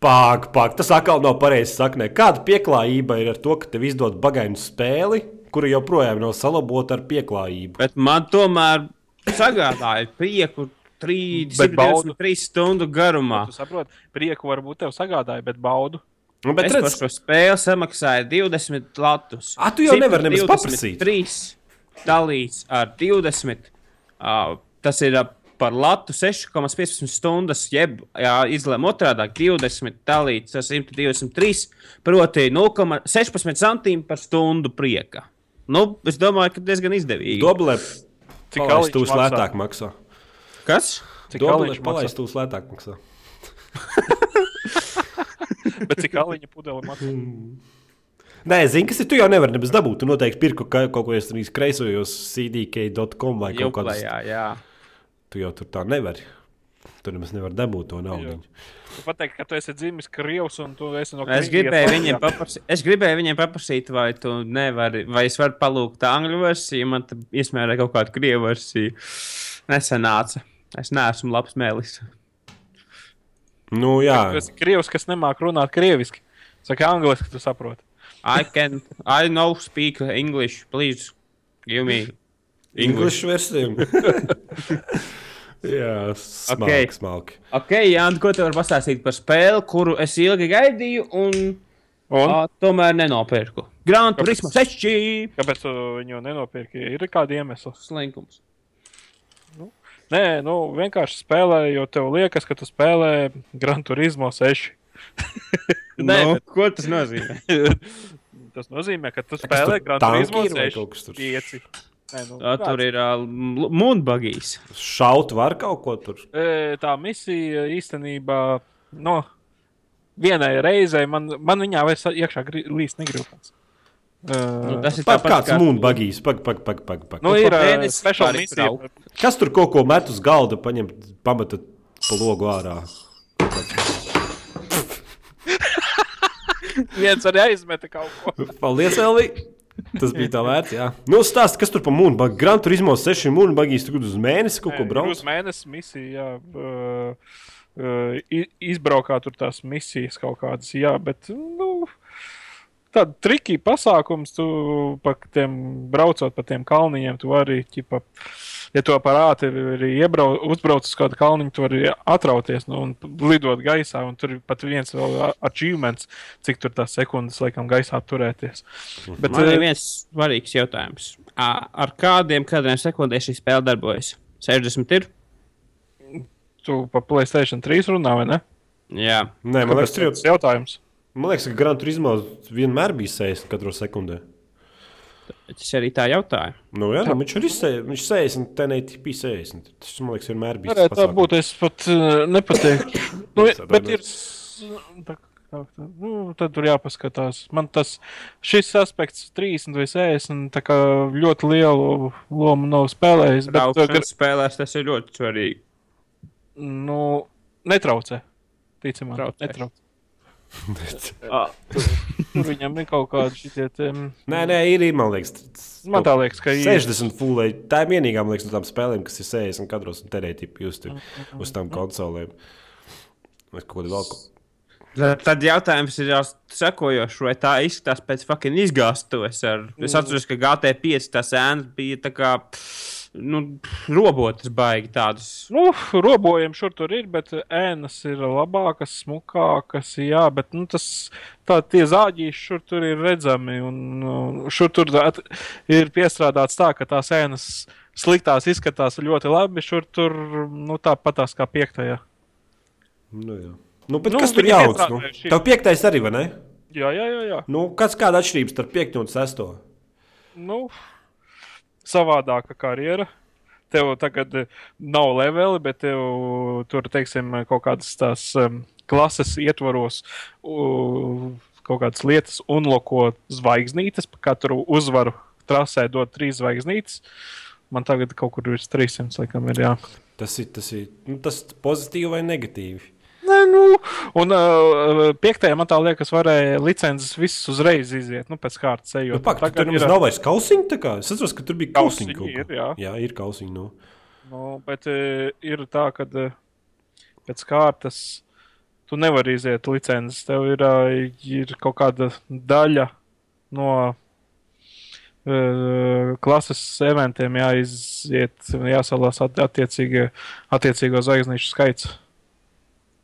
Pāk, pāk, tas atkal nav pareizi saknē. Kāda pieklājība ir ar to, ka tev izdod bagainu spēli, kura joprojām nav salabota ar pieklājību? Bet man tomēr sagādāja prieku. 3 stundu garumā. Tu saproti, prieku varbūt tev sagādāja, bet baudu. Nu, bet Es par redz, šo spēli samaksāju 20 latus. A, tu jau nevari nemaz paprasīt. 3 dalīts ar 20. Uh, tas ir uh, par latu 6,15 stundas, jeb jā, izlēma otrādi - 20 dalīts ar 123, proti 0,16 centīmi par stundu prieka. Nu, es domāju, ka diezgan izdevīgi. Doblē, Cik palaist aliņš tūs maksā? lētāk maksā. Kas? Cik aliņš palaist tūs lētāk maksā. Bet cik aliņa pudele maksā? Nē, zini, kas ir. Tu jau nevari nebūs dabūt. Tu noteikti pirku ka- kaut ko iestāstījis kreisojos cdk.com vai kaut kādā jā. Tu jau tur tā nevari. Tur nemaz nevar dabūt to naudu. Tu pateici, ka tu esi dzimis Krievs un tu esi no Es Krievijas. gribēju, viņiem paprasīt, es gribēju viņiem paprasīt, vai tu nevari, vai es varu palūgt angļu versiju, man tad iesmērē kaut kādu krievu versiju. Nesanāca. Es neesmu labs mēlis. Nu, jā, esi Krievs, kas nemāk runāt krieviski. Saka angliski, tu saproti. I can, I know speak English, please give me English. English versija. jā, smalki, Okay. smalki. Ok, Jānis, ko tu vari pastāstīt par spēli, kuru es ilgi gaidīju un, Un? un? tomēr nenopirku? Grand Turismo 6 Kāpēc tu viņu nenopirki? Ir kādi iemesli. slinkums. Nē, nu vienkārši spēlē, jo tev liekas, ka tu spēlē Gran Turismo 6. Nē, Nu. bet ko tas nozīmē? Tas nozīmē, ka tu spēlē Gran Turismo ir vai 6. kaut kas tur? 5. Nē, nu, Tā, tur ir uh, mūnbagīs. Šaut var kaut ko tur. E, tā misija īstenībā, no vienai reizei man, man viņā vairs iekšā gri- līst negribas. Nu, Uh, tas ir tāpat kāds kā mūnbagīs. Pag, pag, pag, pag, pag. nu, ir uh, mēnesi speciāla misija. Kas tur kaut ko met uz galda, paņem, pameta pa logu ārā? Viens arī aizmeta kaut ko. Paldies, Elvi! Tas bija tā vērts. Jā. Nu, stāsti, kas tur pa mūnbagi? Gran Turismo 6 mūnbagīs, tur uz mēnesi kaut ko brauc. Uz mēnesi misija, jā. Uh, uh, i- izbraukā tur tās misijas kaut kādas, jā, bet, nu, tāda triki pasākums, tu pa tiem braucot pa tiem kalniņiem, tu arī, ķipa, ja tu ir iebrauc, uzbrauc uz kādu kalniņu, tu vari atrauties, nu, un lidot gaisā, un tur ir pat viens vēl achievements, cik tur tās sekundes, laikam, gaisā turēties. Bet, Man ir eh, viens svarīgs jautājums. Ar kādiem kadriem sekundēs šī spēle darbojas? 60 ir? tu pa Playstation 3 runā, vai ne? Jā. Nē, man liekas, Tas jautājums. Man liekas, ka Gran Turismo vienmēr bija 60 katrā sekundē. Es arī tā jautāju. Nu, jā, nu, viņš ir izsējis, viņš 60, ten ATP 60. Tas, man liekas, vienmēr bija. Varētu tā būt, es pat uh, nepateiktu. nu, bet ir. Tā, tā, tā, nu, tad tur jāpaskatās. Man tas šis aspekts, 30 vai 60, tā kā ļoti lielu lomu nav spēlējis. Bet, uh, Braukšanas spēlēs tas ir ļoti svarīgi. nu, netraucē. Ticamāk, Traucē. Netraucē. Tur viņam ir kaut šitie. te, mm, Nē, nē, ir, ir man liekas. tas- Man tā liekas, ka ir. 60 fulē. Tā ir vienīgā, man liekas, no tām spēlēm, kas ir 60 kadros un terēti just uz tām konsolēm. Vai kaut ko vēl? Tad, jautājums ir jau sekojošs, vai tā izskatās pēc fucking izgāstos. Ar... Es atceros, ka GT5 tas ēnas bija tā kā. Nu, robotas baigi tādas. Nu, robojumi šur tur ir, bet ēnas ir labākas, smukākas. Jā, bet nu, tas tā, tie zāģīši šur tur ir redzami. Un, nu, šur tur at, ir piestrādāts tā, ka tās ēnas sliktās izskatās ļoti labi. Šur tur nu, tāpatās kā piektajā. Nu, jā. nu, bet Nu, kas tur jauns? Nu? Tev piektais arī, vai ne? Jā, jā, jā. jā. Nu, kas kāda atšķirība starp piekto un sesto? Nu, savādāka karjera. Tev tagad eh, nav leveli, bet tev tur, teiksim, kaut kādas tās um, klases ietvaros uh, kaut kādas lietas unloko zvaigznītes. Pa katru uzvaru trasē dod trīs zvaigznītes. Man tagad kaut kur virs 300, laikam, ir jā. Tas ir, tas ir nu, tas pozitīvi vai negatīvi. Nē, nu, un uh, piektajā man tā liekas, varēja licences visas uzreiz iziet, nu, pēc kārtas ejot. Nu, pak, tur nemaz nav vairs kā? Es atceros, ka tur bija. Kausiņi kaut ir, jā. jā, ir kausiņi. Nu. Nu, bet uh, ir tā, ka uh, pēc kārtas tu nevari iziet licences. Tev ir, uh, ir kaut kāda daļa no klases eventiem jāiziet, jāsalās at attiecīgi, attiecīgo zvaigznīšu skaits.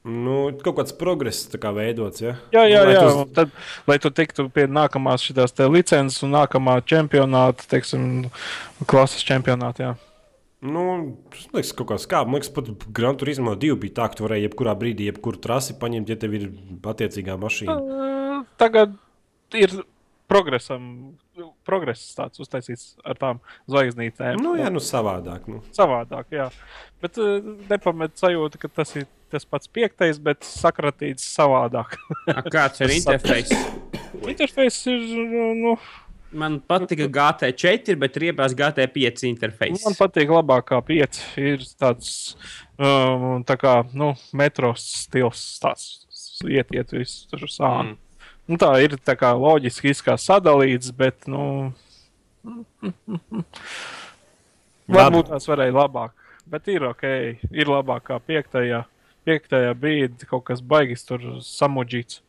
Nu, kaut kāds progress tā kā veidots. Ja? Jā, jā, Lai jā. tu- Un Tad, lai tu tiktu pie nākamās šīs licences un nākamā čempionāta, teiksim, klases čempionāta. Jā. Nu, tas liekas, kaut kā skābi. Man liekas, pat Grand Turismo 2 bija tā, ka tu varēji jebkurā brīdī, jebkuru trasi paņemt, ja tev ir attiecīgā mašīna. Tagad ir progresam, progress tāds uztaisīts ar tām zvaigznītēm. Nu, jā, nu savādāk. Nu. Savādāk, jā. Bet uh, nepamet sajūta, ka tas ir tas pats piektais, bet sakratīts savādāk. A, Kāds ir interfejs? Interfejs ir, nu, Man patika GT4, bet riebās GT5 interfejs. man patīk labākā pieci. Ir tāds, um, tā kā, nu, metros stils, tāds iet, iet viss tur sāni. Mm. Nu, tā ir tā kā loģiski sadalīts, bet, nu, varbūt tās varēja labāk. Bet ir ok, ir labāk kā piektajā. Piektajā bija kaut kas baigis tur samudžīts.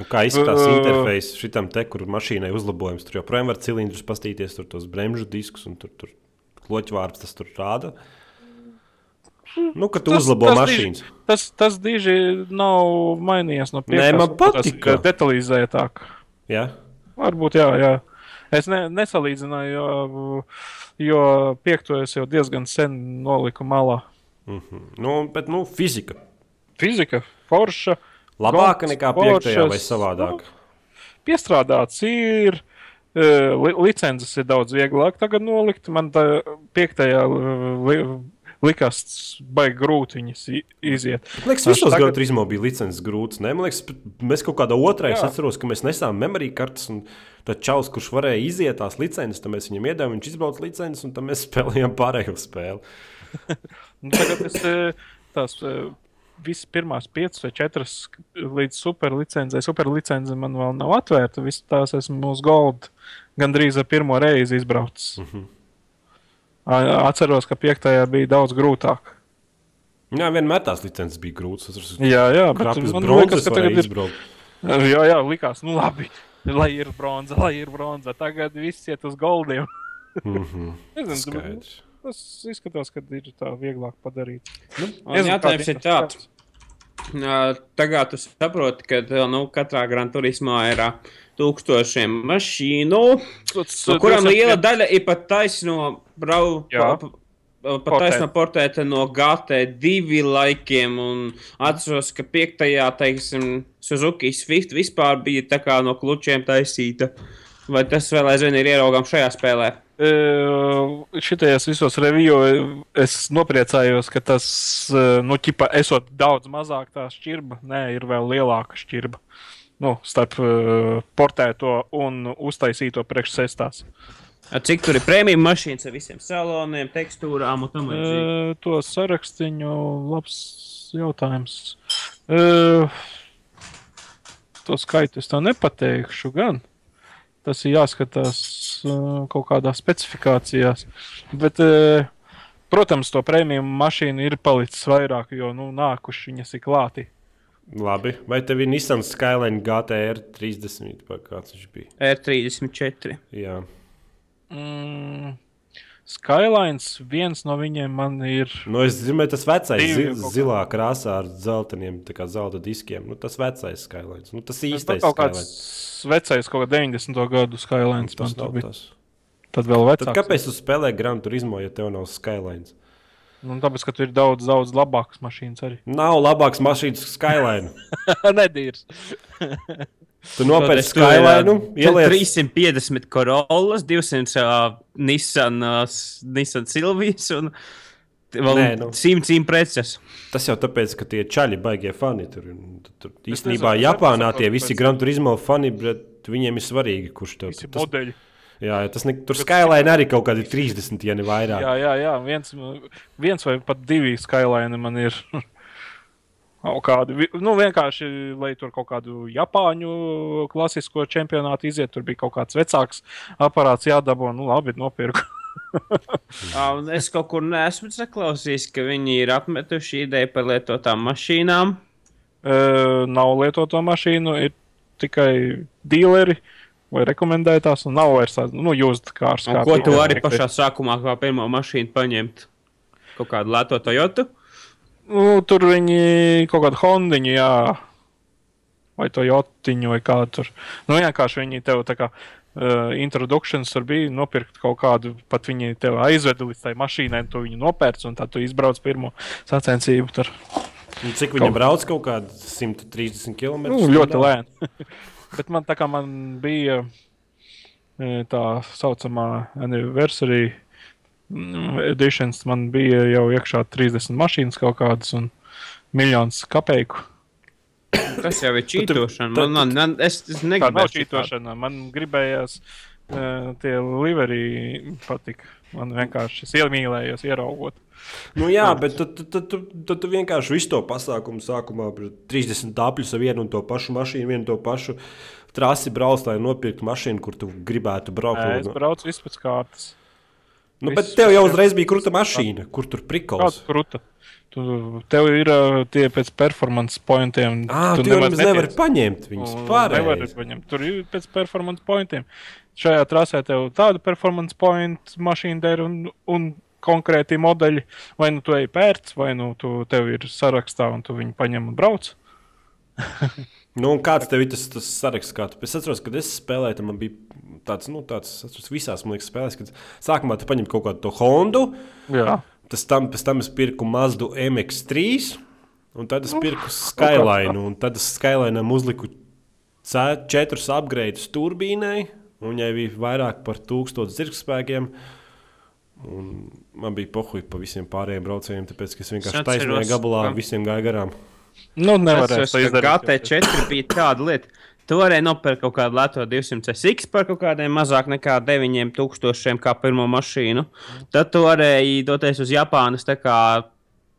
Un Kā izskatās Uh. interfejs šitam te, kur mašīnai uzlabojums? Tur joprojām var cilindrus pastīties, tur tos bremžu diskus un tur, tur kloķvārds tas tur rāda. Nu, kad tu Tas- uzlabo tas mašīnas. Tas, tas diži nav mainījies no Nē, piektās. man nu, tas Detalizētāk. Ja? Varbūt, jā, jā. Es ne, nesalīdzināju, jo, jo piekto es jau diezgan sen noliku malā. Mhm. Nu, bet, nu, fizika. Fizika, forša, Labāka nekā piektajā vai savādāk. piestrādāts ir. eh, Li, licences ir daudz vieglāk tagad nolikt. Man tā piektajā likās baigi grūti viņas iziet. Man liekas, visos tagad-. Gran bija licences grūts. Ne? Man liekas, mēs kaut kādā otrā, es atceros, ka mēs nesām memoriju kartes. Un tad čaus, kurš varēja iziet tās licences, tad mēs viņam iedavām, viņš izbrauca licences, un tad mēs spēlējām pārējo spēli. Nu, tagad es eh, tās eh, visas pirmās piecas vai četras līdz superlicencei. Superlicence man vēl nav atvērta. Visas tās esmu uz Gold gandrīz ar pirmo reizi izbraucis. Mhm. A- Atceros, ka piektajā bija daudz grūtāk. Jā, vienmēr tās licences bija grūtas. Es esmu Jā, jā, man bronzas, liekas, ka tagad ir. izbraukt. Jā, jā, likās, nu labi. Lai ir bronza, lai ir bronza. Tagad viss iet uz goldiem. Mhm. Nezinu, Skaidrs. tas izskatās, ka ir tā vieglāk padarīt. Nezinu, jautājums kādi ir tāds. Tagad tu saproti, ka nu, katrā Gran Turismā ir tūkstošiem mašīnu, no kurām liela daļa ir pat taisno brau. Jā. pa- pa- Pat taisno portēta no GT2 laikiem, un atceros, ka piektajā, teiksim, Suzuki Swift vispār bija tā kā no klučiem taisīta. Vai tas vēl aizvien ir ieraugams šajā spēlē? Uh, Šitajos visos revijos es nopriecājos, ka tas, uh, nu, ķipa, esot daudz mazāk tā šķirba, nē, ir vēl lielāka šķirba. Nu, starp uh, portēto un uztaisīto priekšsēstās. A, Cik tur ir prēmiju mašīnas ar visiem saloniem, tekstūrām un tam līdzīgi? Uh, to sarakstiņu, labs jautājums. Uh, to skaitu es tā nepateikšu gan. Tas ir jāskatās kaut kādās specifikācijās. Bet, protams, to prēmiju mašīnu ir palicis vairāk, jo nu, nākuši viņas ir klāti. Labi. Vai tev ir Nissan Skyline GTR 30 vai kāds viņš bija? R34. Jā. Mm, Skylines viens no viņiem man ir. Nu, es zinu, tas vecais, zi kaut zilā krāsā ar zeltainiem, tā kā zelta diskiem. Nu, tas vecais Skylines. Nu, tas Tas īstais kaut Skylines. kāds vecais, kaut kā 90. gadu Skylines. Tas man tur nav bija. tas. Tad vēl Tad vecāks. kāpēc tu spēlē Gran Turismo, ja tev nav Skylines? Nu, tāpēc, ka tur ir daudz, daudz labākas mašīnas arī. Nav labāks mašīnas Skyline. Nedīrs. Tu nopērci ir, Skyline, ieliec 350 Corollas, 200 uh, Nissan, uh, Nissan Silvijas un vēl Nē, nu. nu. simtiem preces. Tas jau tāpēc, ka tie čaļi baigie fani tur. un tu- tur Es Īstenībā nezinu, Japānā tie visi Gran Turismo fani, bet viņiem ir svarīgi, kurš tev tas, modeļi. jā, jā, tas ne, tur Skyline arī kaut kādi 30, ja ne vairāk. Jā, jā, jā. Viens, viens vai pat divi Skyline man ir. Kaut Kādi, vi- nu, vienkārši, lai tur kaut kādu Japāņu klasisko čempionātu iziet, tur bija kaut kāds vecāks aparāts jādabū. Nu, labi, nopirku. Es kaut kur neesmu saklausījis, ka viņi ir apmetuši ideju par lietotām mašīnām. Uh, nav lietoto mašīnu, ir tikai dealeri vai rekomendētās, un nav vairs tādas, nu, jūtas kā ar Un ko tu vari pašā sākumā kā pirmo mašīnu paņemt? Kaut kādu lēto Toyota? Nu, tur viņi kaut kādu hondiņu, jā, vai to jotiņu, vai kādu tur. Nu, vienkārši viņi tev tā kā uh, introdukcijas tur bija nopirkt kaut kādu, pat viņi tev aizveda līdz tai mašīnai, tu viņu nopērc, un tad tu izbrauc pirmo sacensību. Tur Un Cik viņi brauc kaut kādi 130 km? nu, ļoti lēni. Bet man tā kā man bija e, tā saucamā anniversary mm, editions, man bija jau iekšā 30 mašīnas kaut kādas un miljons kapeiku. Tas jau ir čītošana. tad- Man, man, man, es, es Tā nav negribēju čītošana. Man gribējās uh, tie liverī patika. Man vienkārši iemīlējos, ieraugot. Nu, jā, bet tad, tad, tad, tad, tad tu vienkārši visu to pasākumu sākumā par 30 apļus ar vienu un to pašu mašīnu, vienu to pašu trasi brauc, lai nopirktu mašīnu, kur tu gribētu braukt. Nē, Es braucu vispār pēc kārtas. Nu, bet tev jau uzreiz bija krūta mašīna, kur tur prikols. Kruta? Tu, tev ir tie pēc performance pointiem. Ah, tu, tu nemaz nevari paņemt viņus Nevar pārējais. paņemt. Tur ir pēc performance pointiem. Šajā trasē tev tāda performance point mašīna der un, un konkrēti modeļi. Vai nu tu ej pērts, vai nu tu tev ir sarakstā un tu viņu paņem un brauc. Nu, un kāds tev ir tas, tas saraksts? Kā tu, es atceros, kad es spēlēju, tad man bija tāds, nu, tāds, visās, man liekas, spēlēs, kad sākumā tu paņem kaut kādu to Hondu, Jā. tas tam, pēc tam es pirku Mazdu MX3, un tad es pirku Skyline, un tad es Skyline uzliku četrus upgrades turbīnai, un viņai bija vairāk par tūkstošu zirgspēkiem. Un man bija pohuļi pa visiem pārējiem braucējiem, tāpēc ka es vienkārši taisnīgā gabalā visiem gāju garām. Nu, nevarēs Es to izdarīt. GT4 bija tāda lieta. Tu varēji nopirkt kaut kādu lēto 200 SX par kaut kādiem mazāk nekā 9000 kā pirmo mašīnu. Tad tu varēji doties uz Japānas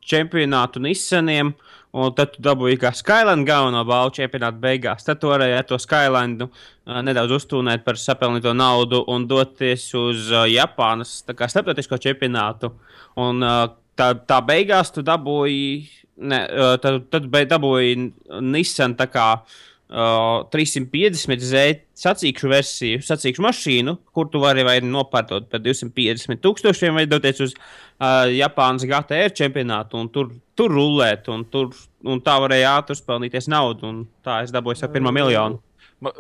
čempionātu Nissaniem. Un tad tu dabūji kā Skyline galveno balvu čempionāta beigās. Tad tu varēji ar to Skyline ā, nedaudz uztūnēt par sapelnīto naudu un doties uz uh, Japānas starptautisko čempionātu. Un uh, tā, tā beigās tu dabūji, ne, uh, tad, tad dabūji Nissan tā kā uh, 350 Z sacīkšu versiju, sacīkšu mašīnu, kur tu vari vai nopērtot par 250 tūkstošiem, vai doties uz uh, Japānas GTR čempionātu un tur, tur rulēt, un, tur, un tā varēja ātri uzpelnīties naudu, un tā es dabūju savu pirmo miljonu. Ma-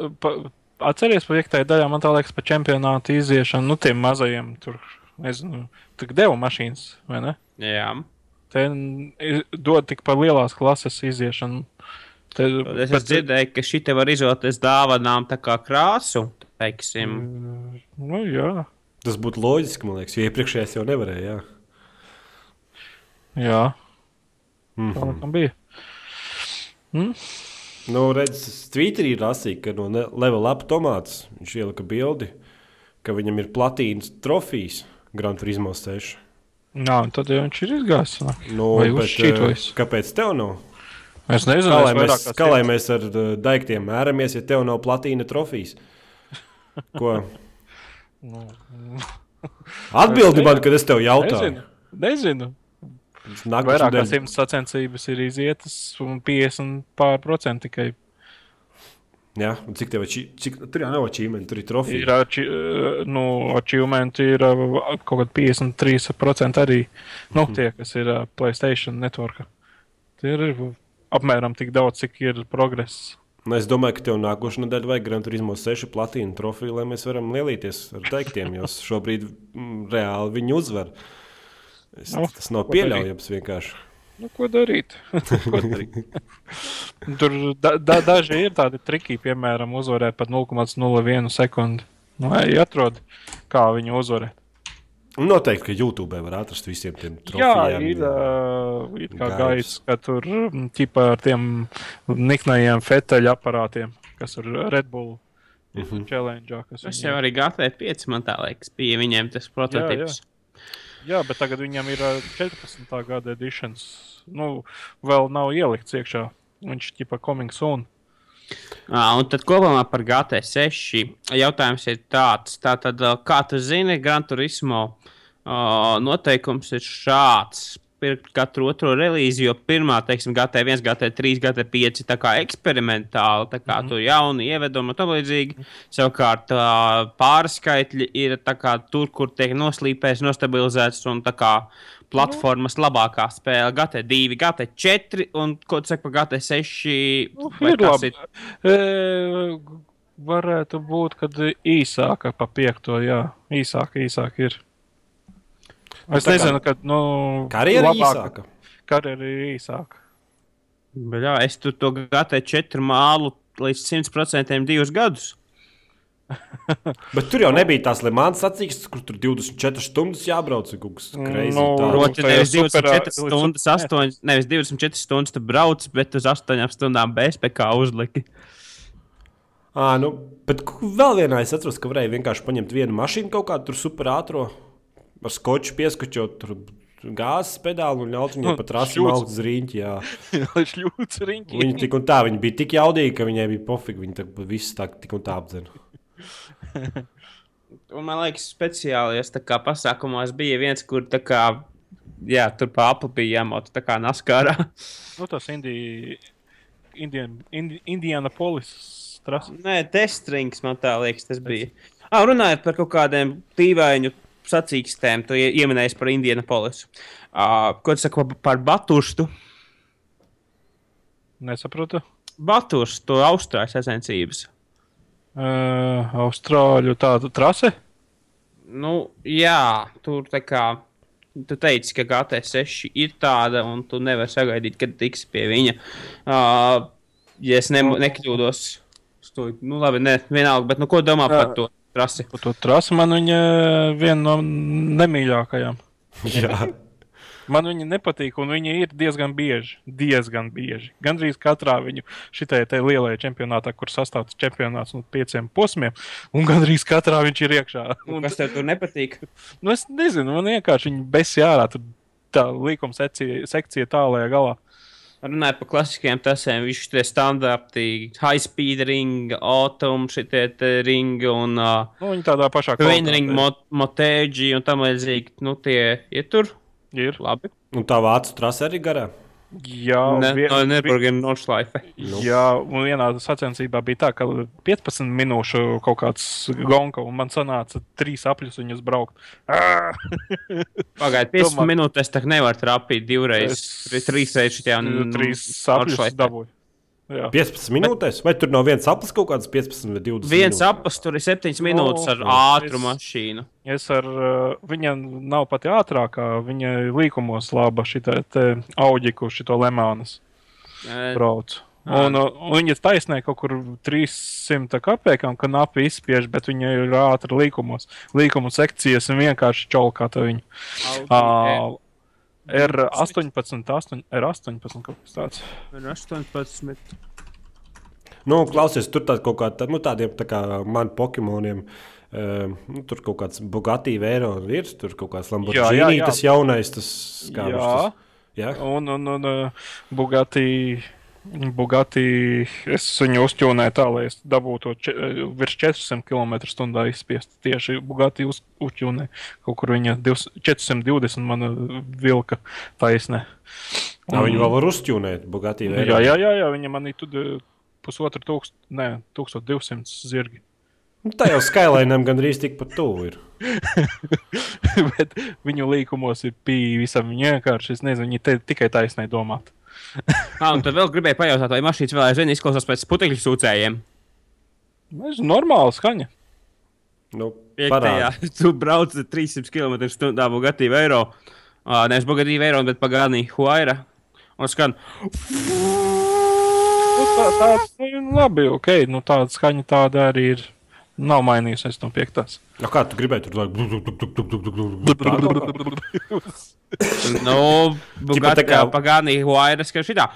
Pa, atceries, pa piektajā daļā man tā liekas par čempionātu iziešanu, nu, tiem mazajiem tur, nezinu, tik devu mašīnas, vai ne? Jā. Te dod tik par lielās klases iziešanu. Te, Es esmu dzirdējis, ka šī te var izvēlēties dāvanām tā kā krāsu. teiksim. Mm, Nu, jā, Tas būtu loģiski, man liekas, jo iepriekšējais jau nevarēja. Jā. jā Mm tā -hmm. tam bija. Nu, redz, es Twitterī lasīju, ka no Level Up Tomāts viņš ielika bildi, ka viņam ir platīnas trofejas Grand Turismo 6. Jā, un tad jau viņš ir izgājis. Nu, Vai bet, eh, kāpēc tev nav? Es nezinu, Kā lai mēs, kā kā lai mēs ar uh, daiktiem mēramies, ja tev nav platīna trofejas? Ko? Nu, Atbildi man, kad es tev jautāju. Nezinu. nezinu. Vairāk kā nedēļa- 100 sacensības ir izietas, un 50 pār procenti tikai Jā, un cik tev ir? či- Cik, tur jau nav achievement, tur ir ir. trofeja. ači- Nu, achievement ir uh, kaut kāda 53% arī nu, Mhm. tie, kas ir uh, Playstation network. Tie ir apmēram tik daudz, cik ir progress. Nu, es domāju, ka tev nākošais nedēļa vajag Grand Turismo 6 platīnu trofeju, lai mēs varam lielīties ar teiktiem, jo šobrīd mm, reāli viņi uzvar. Es, Nu, tas nav pieļaujams vienkārši. Nu, ko darīt? ko darīt? Tur da, da, daži ir tādi triki, piemēram, uzvarēt pat 0,01 sekundi. Nu, ej, atrod, kā viņu uzvarēt. Noteikti, ka YouTube var atrast visiem tiem Jā, trofejiem. ir, uh, ir kā gaisa, ka tur ķipa ar tiem niknajiem feteļu aparātiem, kas ir Red Bull mm. -hmm. challenge. Kas Tas viņiem- jau arī GT5, man tā liekas, bija viņiem tas prototyps. Jā, bet tagad viņam ir ā, 14. gada editions. Nu, vēl nav ielikts iekšā. Viņš ķipa coming soon. À, un tad kopumā par GT6 jautājums ir tāds, tātad, kā tu zini, Gran Turismo ā, noteikums ir šāds. Pirkt katru otro relīzi, jo pirmā, teiksim, GT1, GT3, GT5 tā kā eksperimentāli, tā kā mm -hmm. tur jauni ievedumi un tam līdzīgi. Savukārt ā, pārskaitļi ir tā kā tur, kur tiek noslīpēts, nostabilizēts un tā kā platformas labākā spēle GT2, GT4 un, ko tu saki par GT6? Nu, vai ir labi. E, varētu būt, kad īsāka pa piekto, jā. Īsāka, īsāka ir. Es kā nezinu, kad, nu, Karjera labāka- īsāka. Karjera ir īsāka. Bet, jā, es tur to GT4 mālu līdz 100% divus gadus. Bet tur jau nebija tās lemāns sacīkstes, kur tur 24 stundas jābrauc. kas crazy Nu, tāds. Proti, nevis 24 superā- stundas, nē. 8, nevis 24 stundas tu brauc, bet uz 8 stundām BSPK uzliki. À, nu, bet vēl vienā es atceros, ka varēja vienkārši paņemt vienu mašīnu kaut kādu tur super ātrā, ar skoču pieskačot tur gāzes pedāli un ļaut viņai Nu, pat rasti malkt zriņķi. jā. Viņš ļoti riņķi. Viņa tik un tā, viņa bija tik jaudīga, ka viņai bija pofīgi. Viņa tā- visu tā tik un tā apdzina. Un, man liekas, speciālajos pasākumos bija viens, kur tā kā, jā, tur pa apli bija jāmot tā kā naskārā. Nu, tas Indi... Indian... Indi... Indiana Polis trasa. Nē, testrings man tā liekas, tas bija. Ah, runājot par kaut kādiem tīvainu sacīkstēm, tu ie- ieminēji par Indianapolisu. Uh, ko tu saki par- Batuštu? Nesaprotu. Batušs, to austrāļu sacensības. Uh, Austrāļu tāda trase. Nu, jā, tur tā kā. Tu teici, ka GT6 ir tāda, un tu nevari sagaidīt, kad tiks pie viņa. Uh, ja es ne, nekļūdos, sto, nu labi, ne, vienalga, bet nu, ko domā Jā. par to trasi? Pa To trasi man viņa viena no nemīļākajām. Jā, Man viņa nepatīk, un viņa ir diezgan bieži. Diezgan bieži. Gandrīz katrā viņu šitai te lielajā čempionātā, kur sastāvs čempionāts no pieciem posmiem, un gandrīz katrā viņš ir iekšā. Un, kas tev tur nepatīk? nu, es nezinu, man vienkārši viņa besi ārā. Tur tā līkuma sekcija, sekcija tālajā galā. Runājot par klasiskajiem tasēm, viņš ir standarti, high speed ring, autumn, šitie ringi un uh, Nu, viņa tādā pašā twin ring, kvalitātē mo motēģi un tam līdzīgi. Nu, tie ir tur ir. labi. un tā vācu trase arī garā. Jā, Ne, vien- no Nürburgring Nordschleife. Nu. Jā, un vienā sacensībā bija tā, ka 15 minūšu kaut kāds gonka, un man sanāca trīs apļus viņus braukt. Pagaidiet, 15 Domā- minūtes tā nevar trāpīt divreiz, Es- trīs reizes šajā Trīs apļus dabūju. Jā. 15 minūtēs, vai tur nav viens aplis kaut kāds 15 vai 20? Viens aplis tur ir 7 minūtes ar Nu, ātru es- mašīnu. Es ar uh, viņa nav pati ātrākā, viņa līkumos laba šī auģi, kurš šito lemānas brauc. Un, un viņa taisnē kaut kur 300 kapekām, ka napi izspiež, bet viņa ir ātri līkumos. Līkumu sekcijas un vienkārši čolkā to viņu. Uh, R18, 8, R18 kaut kas tāds. Ir 18. Nu, klausies, tur tā kaut kā tā, nu, tādiem tā kā man Pokemoniem. Uh, nu, tur kaut kāds Bugatti vēro ir, tur kaut kāds Lamborghini, jā, jā, jā. tas jaunais, tas kā Jā. tas. Jā, Un, un, un uh, Bugatti. Bugatti, es viņu uzķūnēju tā, lai es dabūtu če, virs 400 km/h izspiest. Tieši Bugatti uz, uzķūnēju. Kaut kur viņa divs- 420 mana vilka taisnē. tā viņi vēl var uzķūnēt Bugatti. Jā, jā, jā, jā viņa man ir pusotru tūkst, ne, 1200 zirgi. Nu, tā jau Skylinam gandrīz tikpat tuvu ir. Bet viņu līkumos ir pīļi visam vienkārši. Es nezinu, viņi tikai taisnē domāt. Ah, un tad vēl gribēju pajautāt, vai mašīnas vēl aizvien izklausās pēc putekļu sūcējiem. Tas ir normāli skaņa. Nu, Piektajā, tu brauc 300 km/h Bugatti Vero. Uh, nevis Bugatti Vero, bet Pagani Huayra. Un skan. Nu, tā, tā, labi, ok, nu tāda skaņa tāda arī ir. Nav mainījusies no piektās. Nu, kā tu gribēji tur tā? Nu, tā kā- Pagani Huayra skan šitā.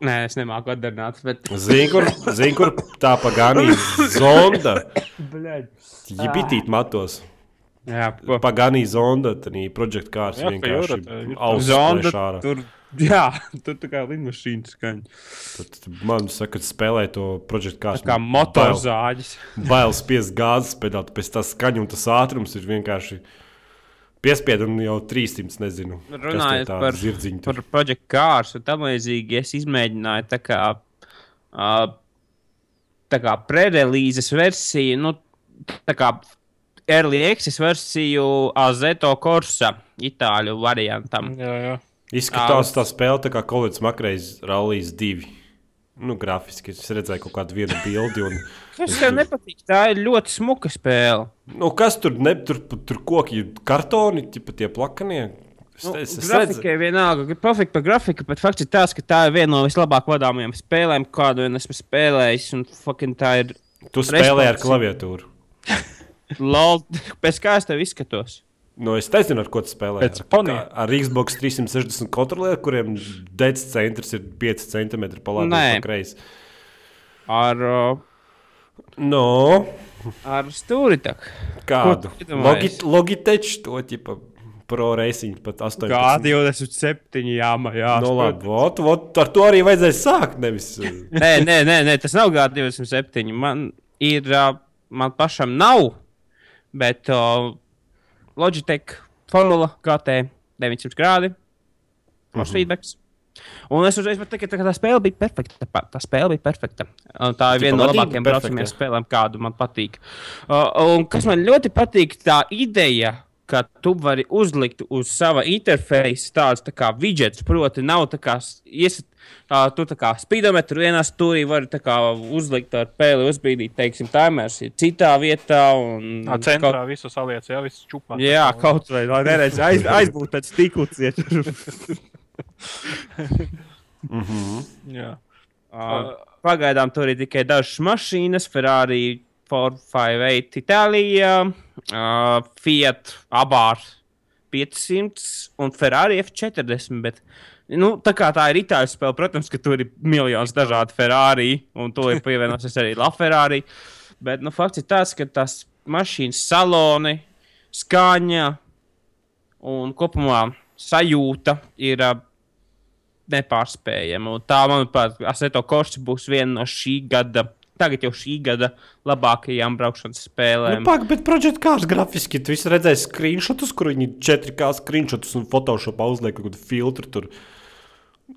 Nē, es nemāku atdarināt, bet. Zini, kur, zin, kur tā pagānī zonda. Jibitīt matos. Jā, ko? Pagānī zonda, tad ir projekta kārs vienkārši Zonda tur. Jā, tur tā kā lidmašīna skaņa. Tad man saka, ka spēlē to projekta kārs. Kā motorzāģis. Bail spiest gāzes pedāli, pēc tā skaņa un tas ātrums ir vienkārši piespiedu un jau 300, nezinu. Runājot par, zirdziņi tur. par projektu kārsu tam līdzīgi, es izmēģināju tā kā, tā kā prerelīzes versiju, nu, tā kā early access versiju Azeto Corsa itāļu variantam. Jā, jā. Izskatās tā spēle tā kā Kolīds Makreis Rallijas 2. Nu, grafiski es redzēju kaut kādu vienu bildi. Un, Tas tev nepatīk, tā ir ļoti smuka spēle. nu, kas tur, ne, tur, tur koki, kartoni, tipa tie plakanie. Es, Nu, es, es redzu, Grafikai vienalga, ka pofīgi par grafiku, bet fakts ir tas, ka tā ir viena no vislabāk vadāmajām spēlēm, kādu vien esmu spēlējis. Un fucking tā ir tu spēlē ar klaviatūru. lol, pēc kā es tev izskatos. Nu, es nezinu, ar ko tu spēlē. Pēc Ar- pony. kā- Ar Xbox 360 kontrolieru, kuriem dēļas centrs ir 5 cm pa labi un Nē. pa kreisi. Ar, uh, No, ar stūri tā. kādu? Logi, Logitech to tipa pro racing pat 18. G27, jā, man jā. Nu, labi, vot, vot, ar to arī vajadzēja sākt. Nevis, uh, Nē, nē, nē, nē, tas nav G27. Man ir, uh, man pašam nav, bet uh, Logitech Formula GT 900 grādi. Mums feedback. Un es uzreiz teikt, ka tā spēle bija perfekta. Tā spēle bija perfekta. Un tā ir viena no labākajām braucamajām spēlēm, kādu man patīk. Uh, un kas man ļoti patīk, tā ideja, ka tu vari uzlikt uz sava interfeisa tāds tā kā widgets, proti, nav tā kā iesat. Uh, tu tā kā speedometru vienā stūrī vari tā kā uzlikt ar pēli, uzbīdīt, teiksim, timers ir citā vietā. Un, Tā centrā visu saliec, jā, visu čupā. Jā, kaut vai lai neredz, aiz, aizbūt pēc stikls. iet. jā. Uh, Pagaidām tur ir tikai dažas mašīnas, Ferrari 458 Itālijā, uh, Fiat Abār 500 un Ferrari F40. Bet, nu, tā kā tā ir itāļu spēle, protams, ka tur ir miljons dažādu Ferrari un to ir pievienosies arī LaFerrari. Bet nu, fakts ir tas, ka tās mašīnas saloni, skaņa un kopumā sajūta ir uh, nepārspējama. Un tā, manuprāt, Aseto Korsa būs viena no šī gada, tagad jau šī gada labākajām braukšanas Nu, spēlēm. Pagaid, bet projekta kārs grafiski, tu redzēji screenshotus, kur viņi 4K screenshotus un Photoshopā uzliek kaut kādu filtru. Tur,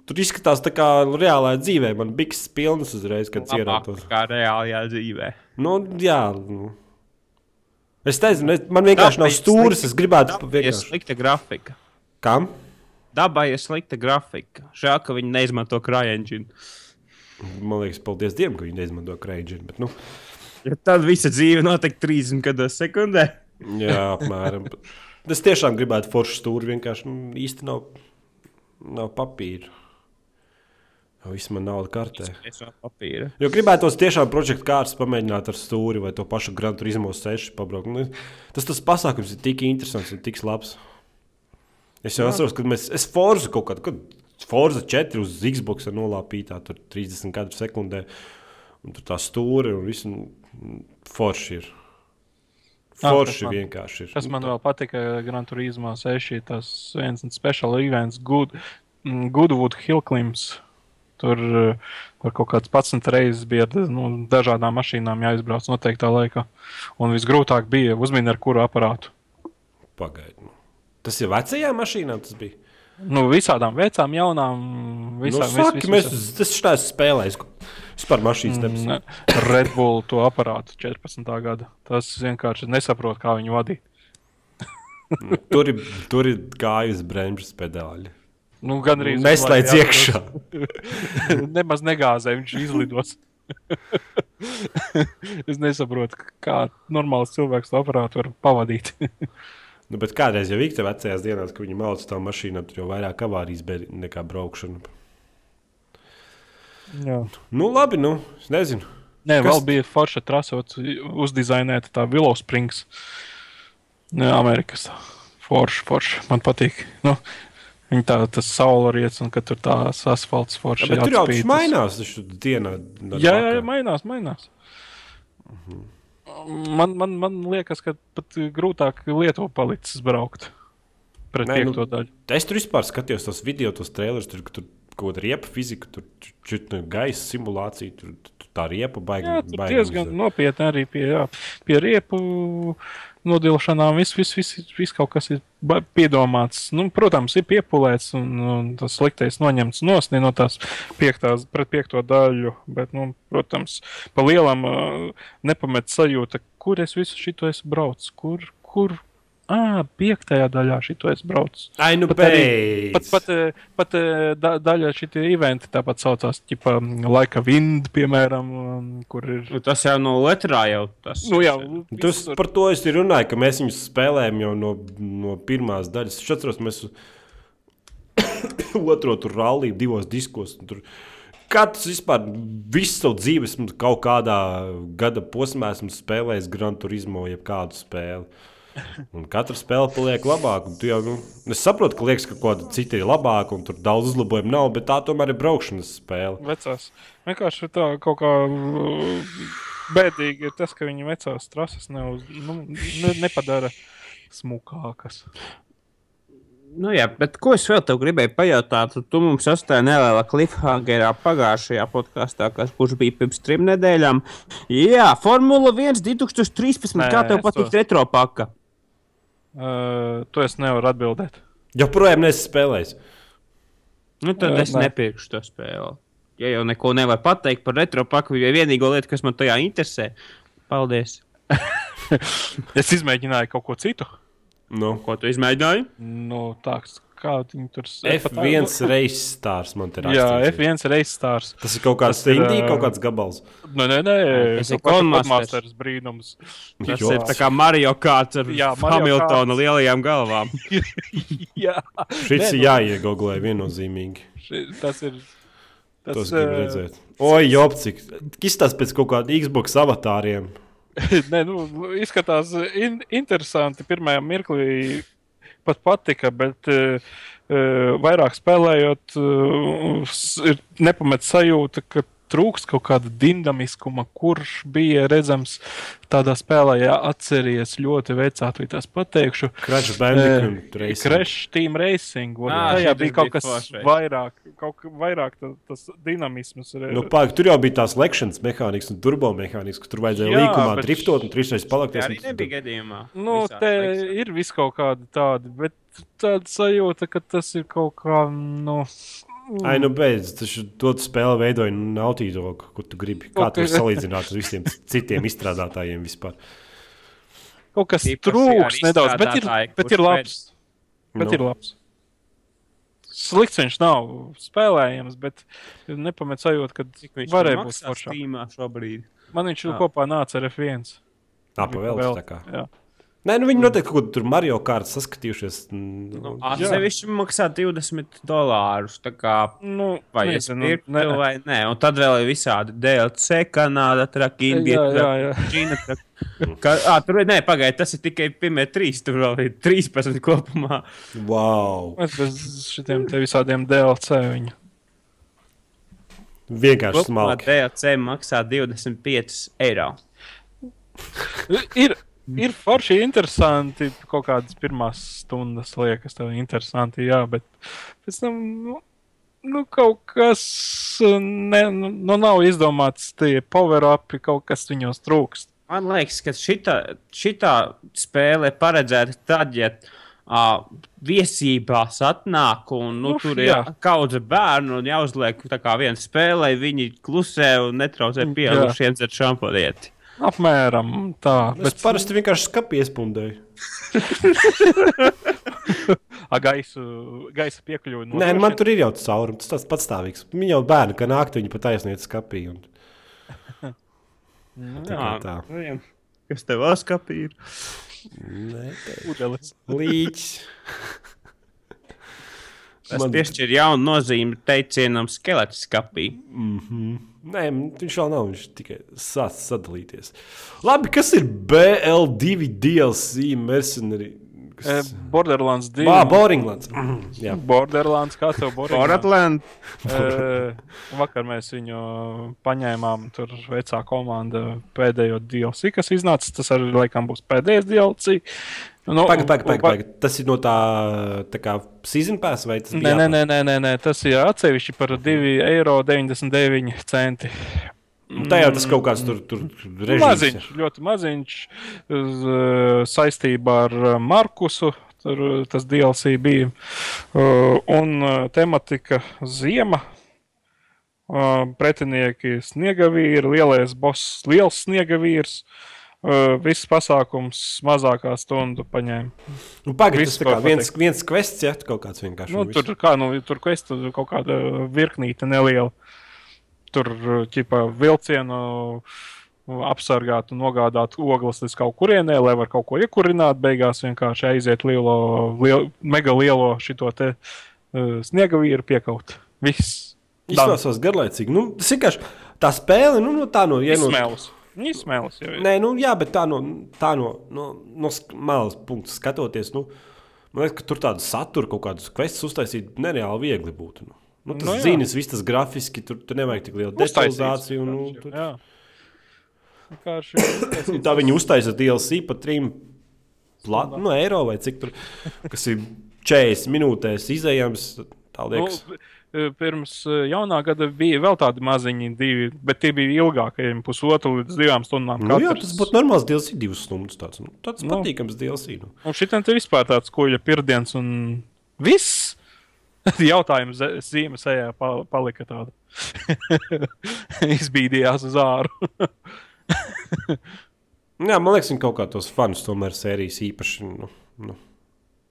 tur izskatās tā kā reālā dzīvē. Man bija pilns uzreiz, kad ieratos. kā reālajā dzīvē. Nu, jā, nu. Es nezinu, man vienkārši nav Dabai stūris. slikta- Es gribētu Ir vienkārši. slikta grafika. Kam? Dabai ir slikta grafika. Žēl, ka viņi neizmanto krājumu. Man liekas, paldies Dievam, ka viņi neizmanto. Bet, nu, Ja tad visa dzīve notiek 30 gados sekundē. jā, apmēram. Es tiešām gribētu foršu stūri. Vienkārši nu, īsti nav, nav papīra. Viss man nauda kartē. Es vēl papīra. Jo gribētos tiešām projekta kārtas pamēģināt ar stūri vai to pašu Grand Turismo 6 pabraukt. Nu, tas tas pasākums ir tik interesants un tik labs. Es jau atceros, kad mēs, es Forza kaut kādu, kad Forza 4 uz Xbox ir nolāpītā, tur 30 kadru sekundē, un tur tā stūri un viss nu, forši ir. Ah, Forši man- vienkārši ir. Nu, man tā- vēl patika Gran Turismo 6, tas viens special events, Good, mm, Goodwood Hill Climbs. Tur, tur kaut kāds 11 reizes bija ar nu, dažādām mašīnām jāizbrauc noteiktā laikā. Un visgrūtāk bija uzminēt, ar kuru aparātu. Pagaidi. nu. Tas ir vecajā mašīnā, tas bija. Nu, visādām vecām, jaunām, Nu, visām saki, mēs tas štāsts spēlējam. Es par mašīnas nepazīstu. Mm, Red Bull to aparātu 14. gada. Tas vienkārši nesaprot, kā viņu vadīt. Tur ir, tur ir gājusi bremžas pedāļi. Nu, gan arī Neslēdz iekšā. Nemaz negāzē, viņš izlidos. es nesaprotu, kā normāls cilvēks to aparātu var pavadīt. Nu, bet kādreiz jau bija tā vecajās dienās, kad viņi mauca tā mašīnā, tur jau vairāk avārijas bija nekā braukšana. Jā. Nu, labi, nu, es nezinu. Nē, Kas- vēl bija forša trasot, uzdizainēta tā Willow Springs. Nē, Amerikas. Forša, forša. Man patīk. Nu, viņa tā, tas saulrietis un ka tur tās asfalts forša. Ja, bet tur jau tas tas- mainās taču dienā. Jā, jā, jā, mainās, mainās. Mhm. Man, man, man liekas, ka pat grūtāk Lietuvu palicis braukt pret Nē, nu- piekto daļu. Es tur vispār skatījos tos video, tos trailers, tur, tur kaut kāda riepa fizika, tur čutni gaisa simulācija, tur, tur tā riepa tur baigi diezgan nopietni arī pie, jā, pie riepu nodilšanām. Viss, viss, viss, viss kaut kas ir piedomāts. Nu, protams, ir piepūlēts un, un tas sliktais noņemts nost ne no tās piektās, pret piekto daļu. Bet, nu, protams, pa lielam ā, nepamet sajūta, kur es visu šito esmu braucis. Kur, kur? Ah, piektajā daļā šito es braucu. Ai, nu, Pat arī-! Pat, pat, eh, pat eh, da, daļa šī eventa tāpat saucās, tipā laika vind, piemēram, um, kur ir. Nu, tas jau no otrā jau tas. Nu, jā, Tas, par to es arī runāju, ka mēs viņus spēlējam jau no, no pirmās daļas. Es atceros, mēs otro tur rallija divos diskos. Tur, Katrs vispār visu savu dzīvi kaut kādā gada posmā esmu spēlējis Gran Turismo, jeb kādu spēli. Un katra spēle paliek labāka. Jau, nu, es saprotu, ka liekas, ka kaut kāda cita ir labāka un tur daudz uzlabojumu nav, bet tā tomēr ir braukšanas spēle. Vecās. Vienkārši tā kaut kā uh, bēdīgi ir tas, ka viņi vecās trases neuz, nu, ne, nepadara smukākas. Nu, jā, bet ko es vēl tev gribēju pajautāt? Tu mums atstāji nelielā cliffhangerā pagājušajā podkāstā, kas, bija pirms trim nedēļām. Jā, Formula 1 2013. Nē, kā tev patīk to- retropaka? Uh, to es nevaru atbildēt. Joprojām neesmu spēlējis. Nu, tad Jā, es nē. nepirkšu to spēli. Ja jau neko nevar pateikt par retropaku, jo vienīgā lieta, kas man tajā interesē, paldies. Es izmēģināju kaut ko citu. Nu. Ko tu izmēģināji? Nu, tāds, kā viņi tur F1 reizes stāsts man te Jā, rakstīts. F1 reizes stārs. Tas ir kaut kāds ir, indīgi, kaut kāds gabals. Nē, nē, nē, tas ir kāds. Codemasters brīnums. Tas Jo. ir tā kā Mario Kart ar Jā, Mario Hamiltona Karts. lielajām galvām. Jā, Šis ir nu- jāiegooglē viennozīmīgi. ši- tas ir. Tas, Tas eh, redzēt. Oi, jop, cik izstāsta pēc kaut kādiem Xbox avatāriem. Nē, nu, izskatās in, interesanti. Pirmajā mirklī pat patika, bet uh, vairāk spēlējot, uh, ir nepamet sajūta, ka trūks kaut kāda dinamiskuma, kurš bija redzams tādā spēlē, ja atceries ļoti vecā, vai tās pateikšu. Crash Bandicoot Eh, Racing. Crash Team Racing. Ā, Tajā bija kaut kas forši. vairāk, kaut kā vairāk tā, tas dinamisms. Nu, pāk, tur jau bija tās lekšanas mehānisms un turbo mehānisms, ka tur vajadzēja Jā, līkumā driftot un trīsreiz Tā palakties. arī nebija gadījumā. Nu, te laiks. ir vis kaut kādi tādi, bet tāda sajūta, ka tas ir kaut kā. Nu, Ai, nu beidz, tas to spēli veidoja Nautīdoga, kur tu gribi. Kā tu vari salīdzināt ar visiem citiem izstrādātājiem vispār? kaut kas trūks nedaudz, bet ir, bet ir labs. Bet Nu. ir labs. Slikts viņš nav spēlējams, bet nepamet sajūta, ka Cik viņš varēja būt foršāk. Man viņš kopā nāca ar F1. Tā pa vēl tā kā. Jā. Nē, nu viņi noteikti kaut kur tur Mario kārtu saskatījušies. Nu, Atsevišķi maksā 20 dolārus. Tā kā Nu, vai es pirktu, ne- vai nē, un tad vēl ir visādi DLC, Kanāda, traki, Indija, traki. Ka, à, tur ir, nē, pagaidi, tas ir tikai pirmie trīs, tur vēl ir 13 kopumā. wow! Es bez šitiem te visādiem DLC viņu. Vienkārši smalki. DLC maksā 25 eiro. Ir, ir forši interesanti. Kaut kādas pirmās stundas liekas, tev interesanti, jā, bet pēc tam. Nu, Nu, kaut kas ne, nu, nu, nav izdomāts, tie power-upi, kaut kas viņos trūkst. Man liekas, ka šitā, šitā spēle ir paredzēta tad, ja uh, viesībās atnāk un nu, Uf, tur ir jā. kaudze bērnu un jāuzliek tā kā viena spēle, lai viņi klusē un netraucē pieaugušiem dzert šampanieti. Apmēram tā. Es parasti vienkārši skapju iespundēju. A, gaisu, gaisa piekļuvi. Nē, nu man tur ir jau tas caurums, tas tāds patstāvīgs. Viņi jau bērni, ka naktī viņi pat aizsniedz skapiju. Un... Tā kā tā. nu, jā. Kas tev skapī ir? Nē, Udelis. līķis. Tas Man- piešķir jaunu nozīmi teicienam skeleta skapī. Nē, viņš vēl nav. Viņš tikai sāc sadalīties. Labi, kas ir BL2 DLC Mercenary? E, Kas... Borderlands 2. Bā, Boringlands. Jā. Borderlands, kā tev Borderlands? Portland. Eh, vakar mēs viņu paņēmām. Tur vecā komanda pēdējo DLC, kas iznāca. Tas arī laikam būs pēdējais DLC. Nu, pagaid, un- pagaid, pagaid. Tas ir no tā, tā kā season pass vai tas bija? nē, nē, nē, nē, nē, tas ir atsevišķi par 2,99 eiro. Nu, Tā jau tas kaut kāds tur, tur režīms. Maziņš, ļoti maziņš uh, saistībā ar uh, Markusu. Tur uh, tas DLC bija. Un tematika ziema. Pretinieki sniegavīri, lielais boss, liels sniegavīrs. Uh, viss pasākums mazākā stundu paņēma. Nu, Pagaid, Viss tas kā viens, viens quests, ja kaut kāds vienkārši. Nu, tur kā nu, tur kvestu kaut kāda virknīte neliela. Tur ķipa vilcienu apsargāt un nogādāt ogles līdz kaut kurienē, lai var kaut ko iekurināt. Beigās vienkārši aiziet lielo, liel, mega lielo šito te uh, sniega vīru piekaut. Viss. Izklausās garlaicīgi. Nu, tas vienkārši tā spēle, nu, no tā no ja no- Izsmēlus. Izsmēlus jau ir. Nē, nu, jā, bet tā no, tā no, no, no malas punkta skatoties, nu, man liekas, ka tur tādu saturu, kaut kādus quests uztaisīt nereāli viegli būtu. Nu. Nu, tas Nu, no, jā. zinis, viss tas grafiski, tur, tur nevajag tik lielu detalizāciju. Nu, tur, Jā. Tā viņi uztaisa DLC par trim pla, nu, eiro vai cik tur, kas ir 40 minūtēs izējams. Tā liekas, Nu, pirms eh, jaunā gada bija vēl tādi maziņi, divi, bet tie bija ilgākie, pusotru līdz divām stundām. nu, jā, katrs. tas būtu normāls DLC, divas stundas. Tāds, nu, tāds Nu. patīkams DLC. Nu. Un šitam te vispār tāds kuģa pirdiens un viss. Jautājums ze- zīmes ejā pa- palika tāda. Izbīdījās uz āru. Jā, man liekas, viņi kaut kā tos fanus tomēr sērijas īpaši. Nu, nu.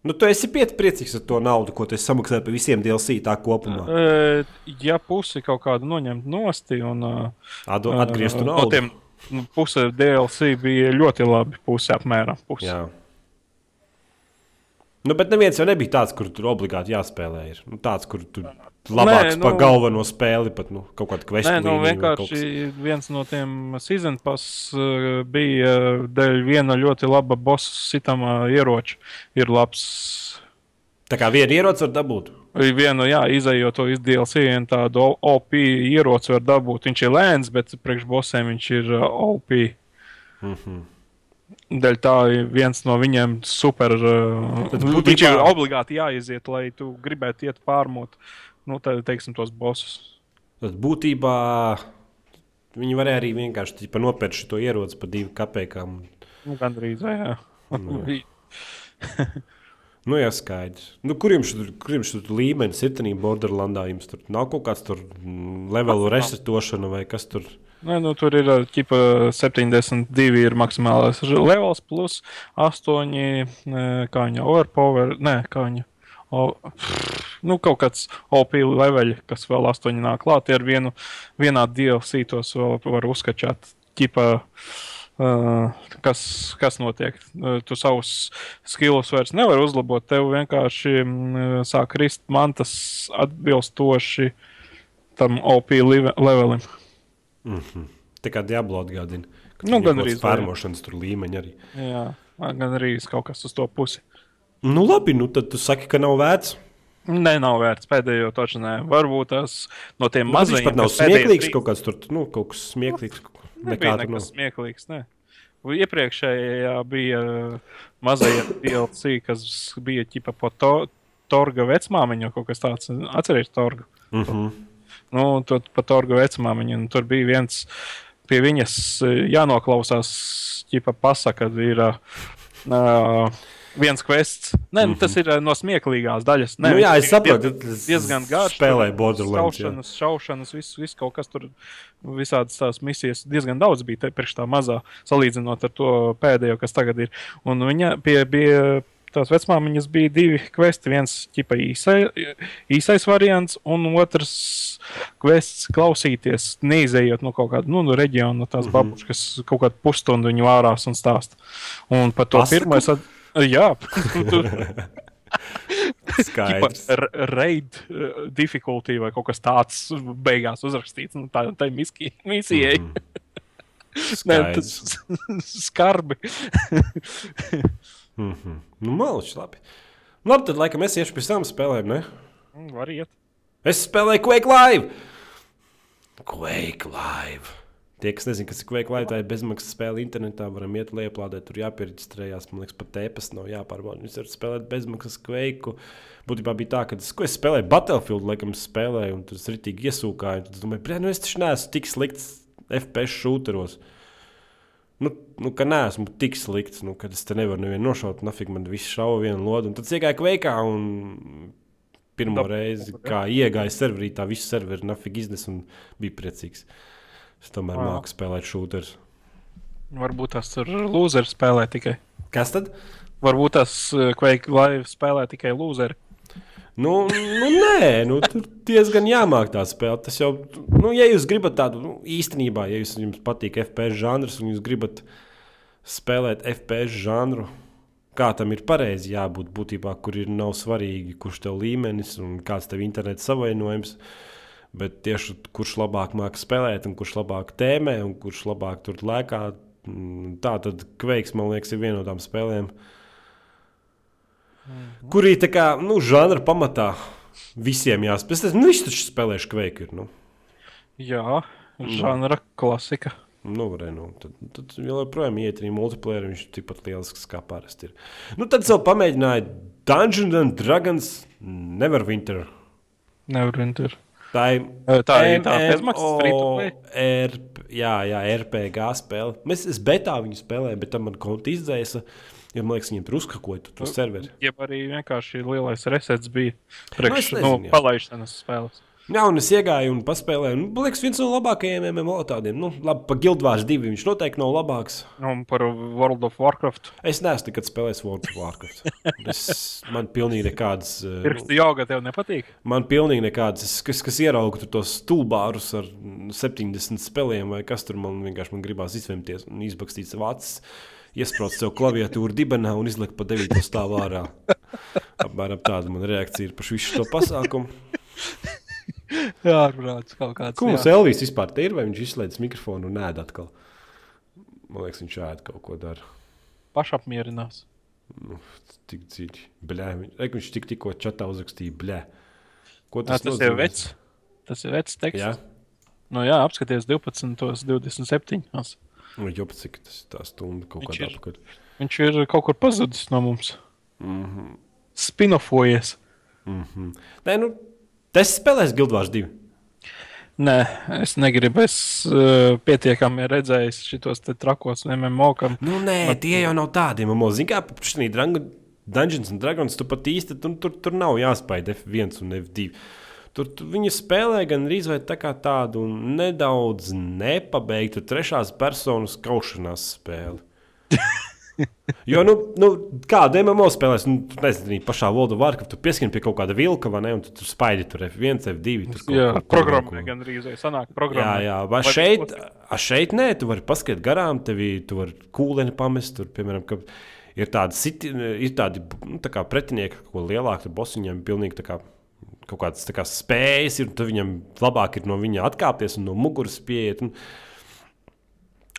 Nu, tu esi priecīgs ar to naudu, ko tu esi samaksājis par visiem DLC tā kopumā. Ja pusi kaut kādu noņemt nosti un eh, atgriezt to naudu. tiem nu, puse DLC bija ļoti labi. Puse apmēram. Puse. Jā. Nu, bet neviens jau nebija tāds, kur tur obligāti jāspēlē. Ir. Nu, tāds, kur tur labāks Nē, par nu- galveno spēli, pat nu, kaut kāda Nē, kvestīna. nu vienkārši viens no tiem season pass uh, bija uh, dēļ viena ļoti laba bossa sitamā ieroča. Ir labs. Tā kā viena ierocis var dabūt. Vienu, jā, izējot to iz DLC, vienu tādu OP ieroci var dabūt. Viņš ir lēns, bet priekš bossiem viņš ir uh, OP. Mhm. Dēļ tā ir viens no viņiem super. Uh, būtībā- viņš ir obligāti jāiziet, lai tu gribētu iet pārmot. Nu, tā, teiksim, tos bossus. Tad būtībā viņi varēja arī vienkārši ķipa, nopērkt šo ieroci par divu kapekām. Nu, Gan drīz, jā. Nu, jā, skaidrs. Nu, kur jums tur, kur jums tur līmenis ir tajā Borderlandā? Jums tur nav kaut kāds tur levelu resetošana vai kas tur? Nē, nu, tur ir ķipa 72 ir maksimālais levels, plus 8 kā viņa overpower. Nē, kā viņa. O, nu, kaut kāds OP leveļi, kas vēl 8 nāk klāt, ar vienu vienā DLC tos vēl var uzskačāt. Ķipa Uh, kas, kas notiek? Uh, tu savus skillus vairs nevari uzlabot. Tev vienkārši mm, sāk krist mantas atbilstoši tam OP levelim. Tā kā Diablo atgādina. ka Nu, gan ir arī tur līmeņi arī. Jā, gan arī kaut kas uz to pusi. Nu, labi, nu tad tu saki, ka nav vērts. Nē, nav vērts pēdējo. Nē. Varbūt tas no tiem Nu, mazajiem. pat nav smieklīgs, trīs- kaut kāds tur, nu, kaut kas smieklīgs. Nekā nekas nav. smieklīgs. Ne. Iepriekšējā bija uh, mazie DLC, kas bija ķipa pa to, Torga vecmāmiņa, kaut kas tāds - atcerieties, Torga. Mhm. Nu, tur pa Torga vecmāmiņu, un tur bija viens pie viņas uh, jānoklausās, ķipa pasaka, ir uh, viens quests. Nē, mm -hmm. tas ir uh, no smieklīgās daļas. Nē, Mhm. Nu, jā, es saprotu. diezgan- tas diezgan garš. Spēlē tur Borderlands. Šaušanas, šaušanas, viss, viss kaut kas tur, visādas tās misijas, diezgan daudz bija te priekš tā mazā, salīdzinot ar to pēdējo, kas tagad ir. Un viņa pie, pie tās vecmāmiņas bija divi kvesti. Viens ķipa īsai, īsais variants, un otrs kvests klausīties, neizējot no kaut kāda nu, no reģiona, no tās mm -hmm. babuškas, kaut kādu pusstundu viņu vārās un stāst. Un par to pirmo es. At... Jā, Skaidrs. Raid difficulty vai kaut kas tāds beigās uzrakstīts. Nu, tā tā misijai. Mm -hmm. Nē, tas skarbi. Mhm. Nu, malčs, labi. Labi, tad laikam es iešu pie savām spēlēm, ne? Mm, Var iet. Es spēlēju Quake Live! Quake Live! Tie, kas nezina, kas ir Live, tā ir bezmaksas spēle internetā. Varam iet lieplādēt, tur jāpiereģistrējās. Man liekas, pat tēpas nav jāpārbauda. Jūs varat spēlēt bezmaksas Quake. Būtībā bija tā, ka es, es spēlēju Battlefield, laikam, es spēlēju, un tas ritīgi iesūkāja. Tad es domāju, brē, nu es taču neesmu tik slikts FPS šūteros. Nu, nu, ka neesmu tik slikts, nu, kad es te nevaru nevienu nošaut, nafig man viss šauja vienu lodu. Un tad es iegāju kveikā un pirmo reizi, kā iegāju serverī, tā visu serveri nafig iznes un bija priecīgs. Es tomēr Wow. māku spēlēt šūterus. Varbūt tas tur lūzeri spēlē tikai. Kas tad? Varbūt tas Quake Live spēlē tikai lūzeri. Nu, nu nē, nu, tur diezgan jāmāk tā spēle. Tas jau, nu, ja jūs gribat tādu, nu, īstenībā, ja jūs, jums patīk FPS žanrs un jūs gribat spēlēt FPS žanru, kā tam ir pareizi jābūt būtībā, kur ir nav svarīgi, kurš tev līmenis un kāds tev internets savainojums. Bet tieši kurš labāk māca spēlēt, un kurš labāk tēmē, un kurš labāk tur lēkā, mm, tā tad kveiks, man liekas, ir viena no tām spēlēm, kurī tā kā nu, žanra pamatā visiem jāspēlē. Es viņš taču spēlēšu kveiku. Ir, nu. Jā, žanra klasika. Nu, varēja, nu, tad, tad joprojām iet arī multiplayer, viņš ir tikpat lielisks kā parasti. Ir. Nu, tad vēl pamēģināju Dungeons and Dragons Neverwinter. Nevar winter. Tā ir Tā ir? RP, jā, jā, RPG spēle. Mēs, es betā viņu spēlēju, bet tam man konta izdzēsa. Jo man liekas, viņiem tur uzkakoja to, serveri. Jeb arī vienkārši lielais resets bija Nu, priekš nu, jā. palaišanas spēles. Jā, un es iegāju un paspēlēju. Nu, man liekas, viens no labākajiem MMO tādiem. Nu, labi, pa Guildvārs 2 viņš noteikti nav labāks. Nu, Un par World of Warcraft. Es neesmu nekad spēlējis World of Warcraft. Es, man pilnīgi nekādas. eh, Pirkstu joga tev nepatīk? Man pilnīgi nekādas, es- kas, kas ierauga tur tos stulbārus ar mm, 70 spēlēm, vai kas tur man vienkārši man gribās izvemties un izbakstīt savu acis, iesprāst sev klaviatūru dibenā un izlikt pa 9 stāvu ārā. Apmēram tāda man reakcija ir par visu šo pasākumu. Jā, protams, kaut kāds. Ko mums. Elvis vispār te ir, vai viņš izslēdz mikrofonu un ēd atkal? Man liekas, viņš ēd kaut ko dara. Pašapmierinās. Tik dziļi. Bļē, viņš, Reik, viņš tik, tikko čatā uzrakstīja, bļē. Ko Tas, tas ir vecs. Tas ir vecs teksts. Jā, Nu, jā, apskaties 12, 27. nu, jau cik tas ir tā stunda kaut Viņš kādā apkārt. Viņš ir kaut kur pazudis no mums. Mm Mhm. -hmm. Spinofojies. Nē, nu, tas spēlēs Guildvārs 2. Nē, es negribu. Es uh, pietiekami redzēju te trakos MMO, kam Nu, nē, Bet... tie jau nav tādi. Man liekas, kā šī Dungeons and Dragons, tu pat īsti tur, tur, tur nav jāspēj F1 un F2. Tur, tur viņi spēlē gan arī tā kā tādu nedaudz nepabeigtu trešās personas kaušanās spēli. Jo, nu, nu kāda MMO spēlēs, nu, tu nezini, pašā World of Warcraft, tu pieskini pie kaut kāda vilka, vai ne, un tu tur spaidi tur F1, F2. Tur kaut Jā, ko- programmē gan vai sanāk Jā, programmā. jā, vai šeit, a šeit nē, tu vari paskatīt garām, tevi tu vari kūleni pamest. Tur, piemēram, ka ir tādi, siti, ir tādi nu, tā kā pretinieki, ko lielāki bosi viņam pilnīgi tā kā. Kaut kādas kā spējas ir, un tad viņam labāk ir no viņa atkāpties un no muguras pieiet. Un,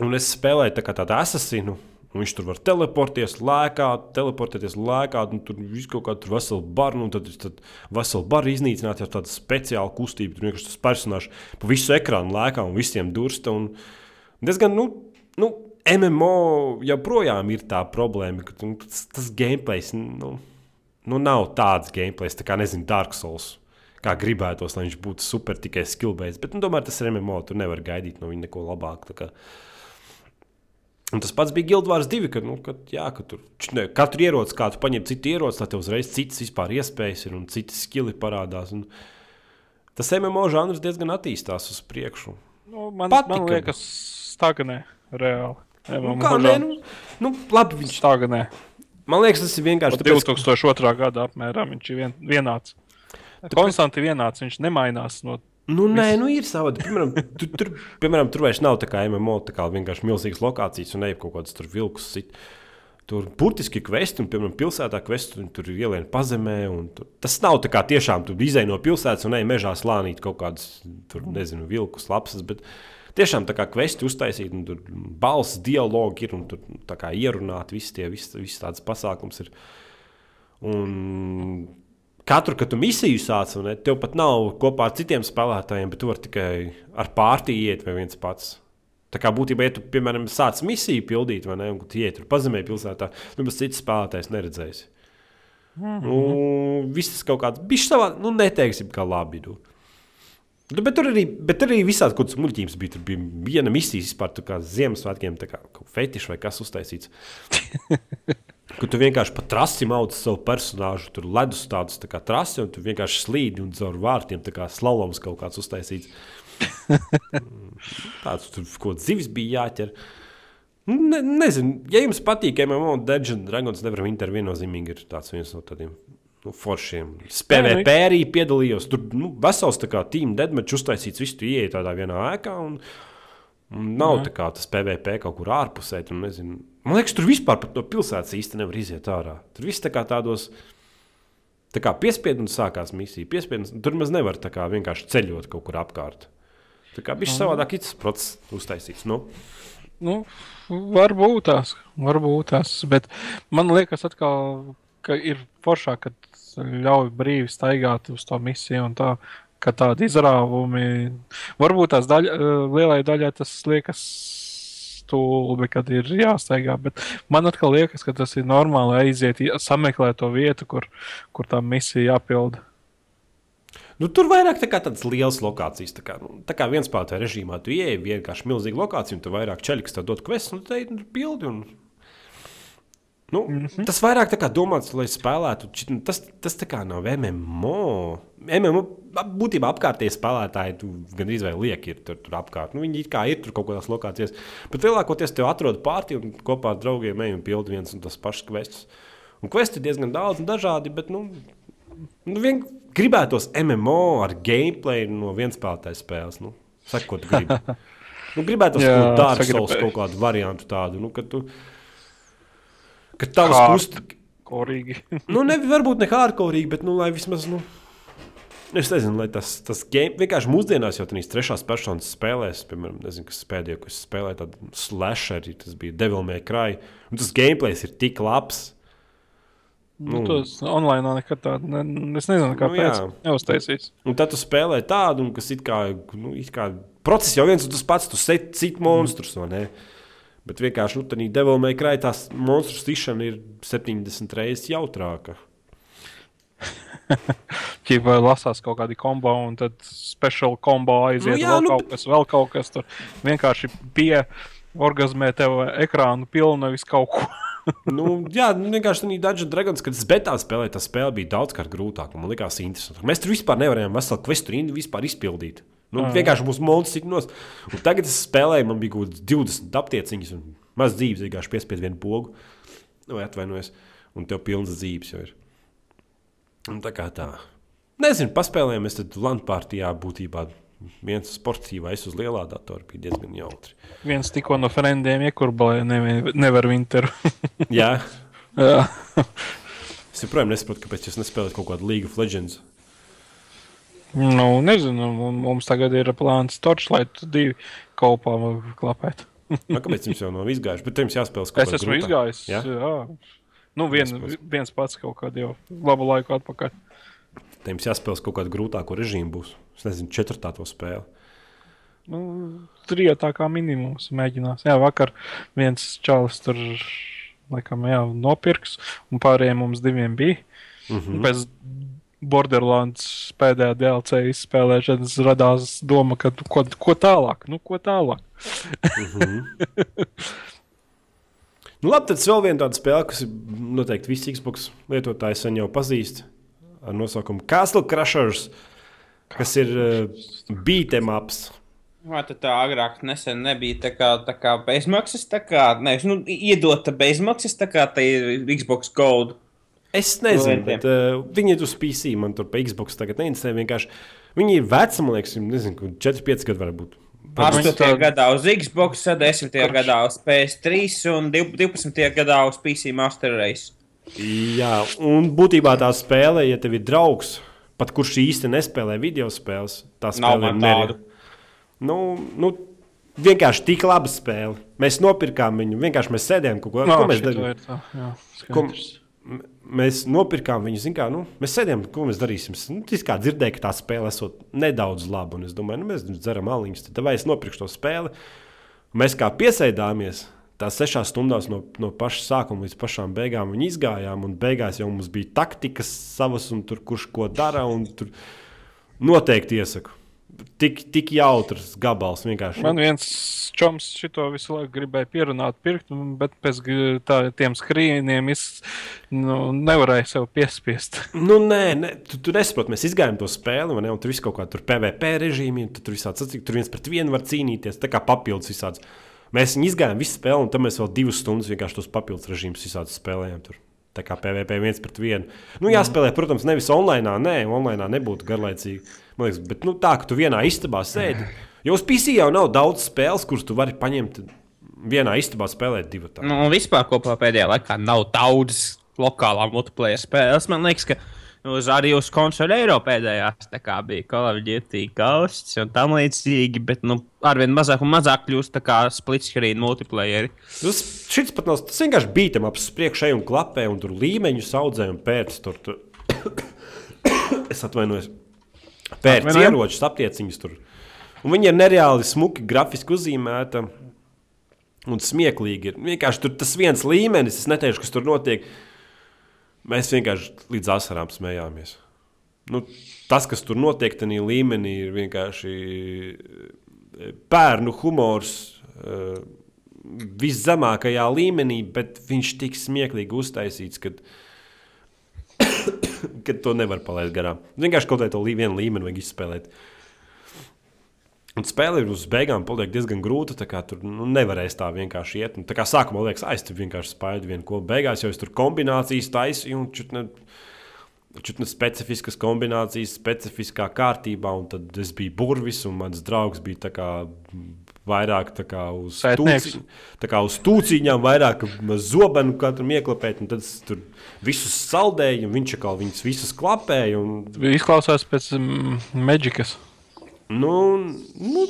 un es spēlēju tā kā tādu asasinu. Viņš tur var teleportēties, lēkāt, teleportēties, lēkāt, un tur viss kaut kā tur vesela barna, un tad, tad vesela barna iznīcināt ar tādu speciālu kustību. Tur vienkārši tas personāžs pa visu ekrānu lēkā un visiem dursta. Un diezgan, nu, nu, MMO joprojām ir tā problēma, ka nu, tas, tas gameplays nu, nu, nav tāds gameplays, tā kā, nezinu, Dark Souls. Kā gribētos, lai viņš būtu super tikai skill-based. Bet, nu, tomēr tas ir MMO. Tur nevar gaidīt no viņa neko labāku. Un tas pats bija Guildvārs 2, kad, nu, kad, jā, kad tur ne, katru ieroci, kā tu paņem citu ieroci, lai tev uzreiz citas vispār iespējas ir un citi skili parādās. Un tas MMO žanrs diezgan attīstās uz priekšu. Nu, man, Patika. man liekas, stagnē reāli. Nu, kā, nē, nu, nu, labi, viņš, Stagnē. man liekas, tas ir vienkārši tāpēc, ka- 2002. gada apmēram viņš ir vien, vienāds. Konstanti vienāds, viņš nemainās no Nu, nē, nu ir savādi. Piemēram, tu, tur, piemēram, tur vairs nav tā kā MMO, tā kā vienkārši milzīgas lokācijas un ne kaut kādas tur vilkus. Sit. Tur burtiski kvesti, un, piemēram, pilsētā kvesti, un tur ir ielieni pazemē. un Tur, tas nav tā kā tiešām tu izēj no pilsētas un ej mežā slānīt kaut kādas, tur, nezinu, vilkus, lapsas. Bet tiešām tā kā kvesti uztaisīt, un tur balss dialogi ir, un tur tā kā ierunāt, visi tie, visi, visi tādas pasākums ir. Un katru, kad tu misiju sāc, un tev pat nav kopā ar citiem spēlētājiem, bet tu vari tikai ar pārtīju iet vai viens pats. Tā kā būtībā, ja tu, piemēram, sāc misiju pildīt, vai ne, un tu iet tur pazemē pilsētā, nu, bet cits spēlētājs neredzēs. Mm -hmm. nu, viss tas kaut kāds bijis savā, nu, neteiksim, kā labi. Nu. Nu, Bet tur arī, bet tur arī visādi kaut kādas muļķības bija. Tur bija viena misija vispār, kā Ziemassvētkiem, tā kā kaut fetišs vai kas uztaisīts. Kur tu vienkārši pa trasi maudz savu personāžu, tur ledus tādus tā kā trasi, un tu vienkārši slīdi un caur vārtiem tā kā slaloms kaut kāds uztaisīts. Tāds tur kaut kāds zivis bija jāķer. Nu, Ne, nezinu, ja jums patīk MMO, Dungeons and Dragons nevaram intervēt viennozīmīgi ir tāds viens no tādiem. Nu, foršiem. PVP arī piedalījos. Tur nu, vesels tā kā tīm deadmatch uztaisīts. Viss tu ieej tādā vienā ēkā. Un, un nav tā kā tas PVP kaut kur ārpusē. Tu nezini. Man liekas, tur vispār no pilsētas īsti nevar iziet ārā. Tur viss tā kā tādos. Tā kā piespiedu un sākās misija. Piespiedu, un tur maz nevar kā vienkārši ceļot kaut kur apkārt. Tā kā bija savādāk cits process uztaisīts. Nu. Nu, varbūt tās, varbūt tās. Bet man liekas, atkal, ka ir foršāk, kad ļauj brīvi staigāt uz to misiju un tā. Ka tādi izrāvumi, varbūt tās daļa, lielai daļai tas liekas stulbi, kad ir jāsteigā. Bet man atkal liekas, ka tas ir normāli aiziet, sameklēt to vietu, kur, kur tā misija jāpilda. Nu, tur vairāk tā tādas lielas lokācijas. Tā kā, nu, tā kā viens spēlētāja režīmā, tu ieej vienkārši milzīgu lokāciju, un tu vairāk ceļš, kas tev dod kvestu, un tu te nu, pildi. Un... Nu, mm -hmm. Tas vairāk domāts, lai spēlētu. nu, Tas, tas tā kā nav MMO. MMO būtībā apkārtējie spēlētāji gandrīz vai lieki ir tur, tur apkārt. Nu, viņi kā ir tur kaut kādās lokācijās. Bet lielākoties tev atrod pārti un kopā ar draugiem ej un pildi viens un tas pašs kvestus. Un kvesti ir diezgan daudz un dažādi, bet nu, nu, vien gribētos MMO ar gameplay no viens spēlētāja spēles. Nu, Saka, ko tu gribi. Nu, gribētos kādu sagribēju. Souls kaut kādu variantu tādu. Nu, tu, kad tavs Kā- kust, Korīgi. nu, ne, varbūt ne hardcore, bet nu, lai vismaz. Nu, Es nezinu, lai tas, tas game, vienkārši mūsdienās jau tādā trešās personas spēlēs, piemēram, nezinu, kas pēdējo, kas spēlēja tādu slasheru, tas bija Devil May Cry. Un tas gameplays ir tik labs. Nu, Nu. tas online nekad tādu, ne, es nezinu, kāpēc. jā. Nu, Neuztaisīs. Un tad tu spēlē tādu, un kas it kā, nu, it kā process jau viens un tas pats, tu sit cit monstrus, vai ne? Bet vienkārši, nu, tādā Devil May Cry tās monstru stišana ir 70 reizes jautrāka. Ķīpa lasās kaut kādi kombo, un tad speciāli kombo aiziet. Nu jā, vēl nu, kaut kas, vēl kaut kas tur vienkārši pie orgasmē tev ekrānu pilnu nevis kaut ko. Nu, jā, nu, vienkārši tādā Dungeons Dragons, kad es betā spēlēju, tā spēle bija daudzkārt grūtāka. Man liekas, interesanti. Mēs tur vispār nevarējām veselu kvestu rindu vispār izpildīt. Nu, vienkārši mūsu monētas tik nos. Un tagad es spēlēju, man bija kaut kāds 20 aptieciņas. Un... Maz dzīves, vienkārši piespied vienu pogu, vai atvainojas, un tev pilns dzīves jau ir. Un tā kā tā. Nezinu, paspēlējamies tad Lampārtijā būtībā. Viens sportīvā, es uz lielā datora bija diezgan jautri. Viens tikko no frendiem iekurbalēja, nevar, nevar Winteru. Jā, Jā. es joprojām nesaprotu, kāpēc jūs nespēlējat kaut kādu League of Legends. Nu, nezinu, mums tagad ir plāns Torchlight divi kopā klapēt. Nu, kāpēc jums jau nav izgājuši? Bet jums jāspēlē kaut Es kādā esmu grūtā. izgājis. Jā? Jā. Nu, vien, viens pats kaut kādu jau labu laiku atpakaļ. Jums jāspēlē kaut kādu grūtāku režīmu. Būs. Es nezinu, četrtā to spēli. Nu, Trijotā kā minimums mēģinās. Jā, vakar viens čalis tur laikam, jā, nopirks, un pārējiem mums diviem bija. Mm. -hmm. Pēc Borderlands pēdējā DLC izspēlēšanas radās doma, ka nu, ko, ko tālāk, nu, ko tālāk. Nu, labi, tad vēl viena tāda spēle, kas ir noteikti visi Xbox lietotāji sen jau pazīst. Ar nosaukumu Castle Crushers, kas ir uh, beat'em ups. Vai tā agrāk nesen nebija tā kā, tā kā bezmaksas, tā kā, nevis, nu, iedota bezmaksas, tā kā tā ir Xbox Gold. Es nezinu, bet uh, viņi ir uz PC. Man tur pa Xbox tagad neinteresē. Vienkārši viņi ir veci, man liekas, nezinu, 4, 5 gadi varbūt. 8. tā- gadā uz Xbox, 10. Kurš? gadā uz PS3 un 12. gadā uz PC Master Race. Jā, un būtībā tā spēle, ja tev ir draugs, pat kurš īsti nespēlē video spēles, tā Nav tādu. Nu, nu, vienkārši tik laba spēle. Mēs nopirkām viņu, vienkārši mēs sēdējām kaut ko Nā, ko mēs darījām. ir tā, jā, Ko, mēs nopirkām viņu, zin kā, nu, mēs sēdējām, ko mēs darīsim. Nu, es kā dzirdēju, ka tā spēle esot nedaudz laba, un es domāju, nu, mēs dzeram aliņus, tad vai es nopirkšu to spēli. Mēs kā piesaidāmies. Tās sešās stundās no, no paša sākuma līdz pašām beigām viņi izgājām, un beigās jau mums bija taktikas savas, un tur kurš ko dara. un tur Noteikti iesaku. Tik, tik jautrs gabals vienkārši. Man viens čoms šito visu laiku gribēja pierunāt, pirkt, bet pēc g- tā, tiem skrīniem es nu, nevarēju sev piespiest. Nu, nē, nē tu, tu nesaproti. Mēs gājām to spēli, ne? Un tur viss kaut kā tur PVP tad tur visādi sacīk, tur viens pret vienu var cīnīties. Tā kā papildus visāds. Mēs viņu izgājām visu spēli, un tad mēs vēl divas stundas vienkārši tos papildus režīmus visādi spēlējām. Tur. Tā kā PVP viens pret vienu. Nu, jāspēlē, protams, nevis online, nē, online nebūtu garlaicīgi. Man liekas, bet nu, tā, ka tu vienā istabā sēdi. Jo uz PC jau nav daudz spēles, kuras tu vari paņemt vienā istabā spēlēt divu tādu. Nu, un vispār kopā pēdējā laikā nav daudz lokālā multiplayer spēles. Man liekas, ka uz, arī uz konsoles Eiropā pēdējās bija Call of Duty Ghosts un tam līdzīgi, bet nu, arvien mazāk un mazāk kļūst split screen multiplayer. Tas šis pat nav. Tas vienkārši bija tam apziņā, priekšēji un klapē, un tur līmeņu audzē un pēc tur. tur. es atvainojos. Pēc Atvainojam. ieročus, aptieciņus tur. Un viņi ir nereāli smuki, grafiski uzzīmēti. Un smieklīgi ir. Vienkārši tur tas viens līmenis, es neteikšu, kas tur notiek. Mēs vienkārši līdz asarām smējāmies. Nu, tas, kas tur notiek, tajā līmenī, ir vienkārši eh, bērnu humors. eh, Viszemākajā līmenī, bet viņš tik smieklīgi uztaisīts, ka, ka to nevar palaist garām. Vienkārši kaut kādā lī, vienu līmeni vajag izspēlēt. Un spēle ir uz beigām paliek diezgan grūta. Tur nu, nevarēs tā vienkārši iet. Un, tā kā sākumā liekas, es tur vienkārši spēļu vienu ko. Beigās jau es tur kombinācijas taisīju un čutne, čutne specifiskas kombinācijas, specifiskā kārtībā. Un tad es biju burvis un mans draugs bija tā kā, vairāk tā kā uz stūci- tā kā uz stūciņām, vairāk zobenu katram ieklapēt. un Tad es tur visus saldēju, un viņš atkal viņus visus klapēja. Un, Izklausās pēc mm, Magikas. Nu, nu,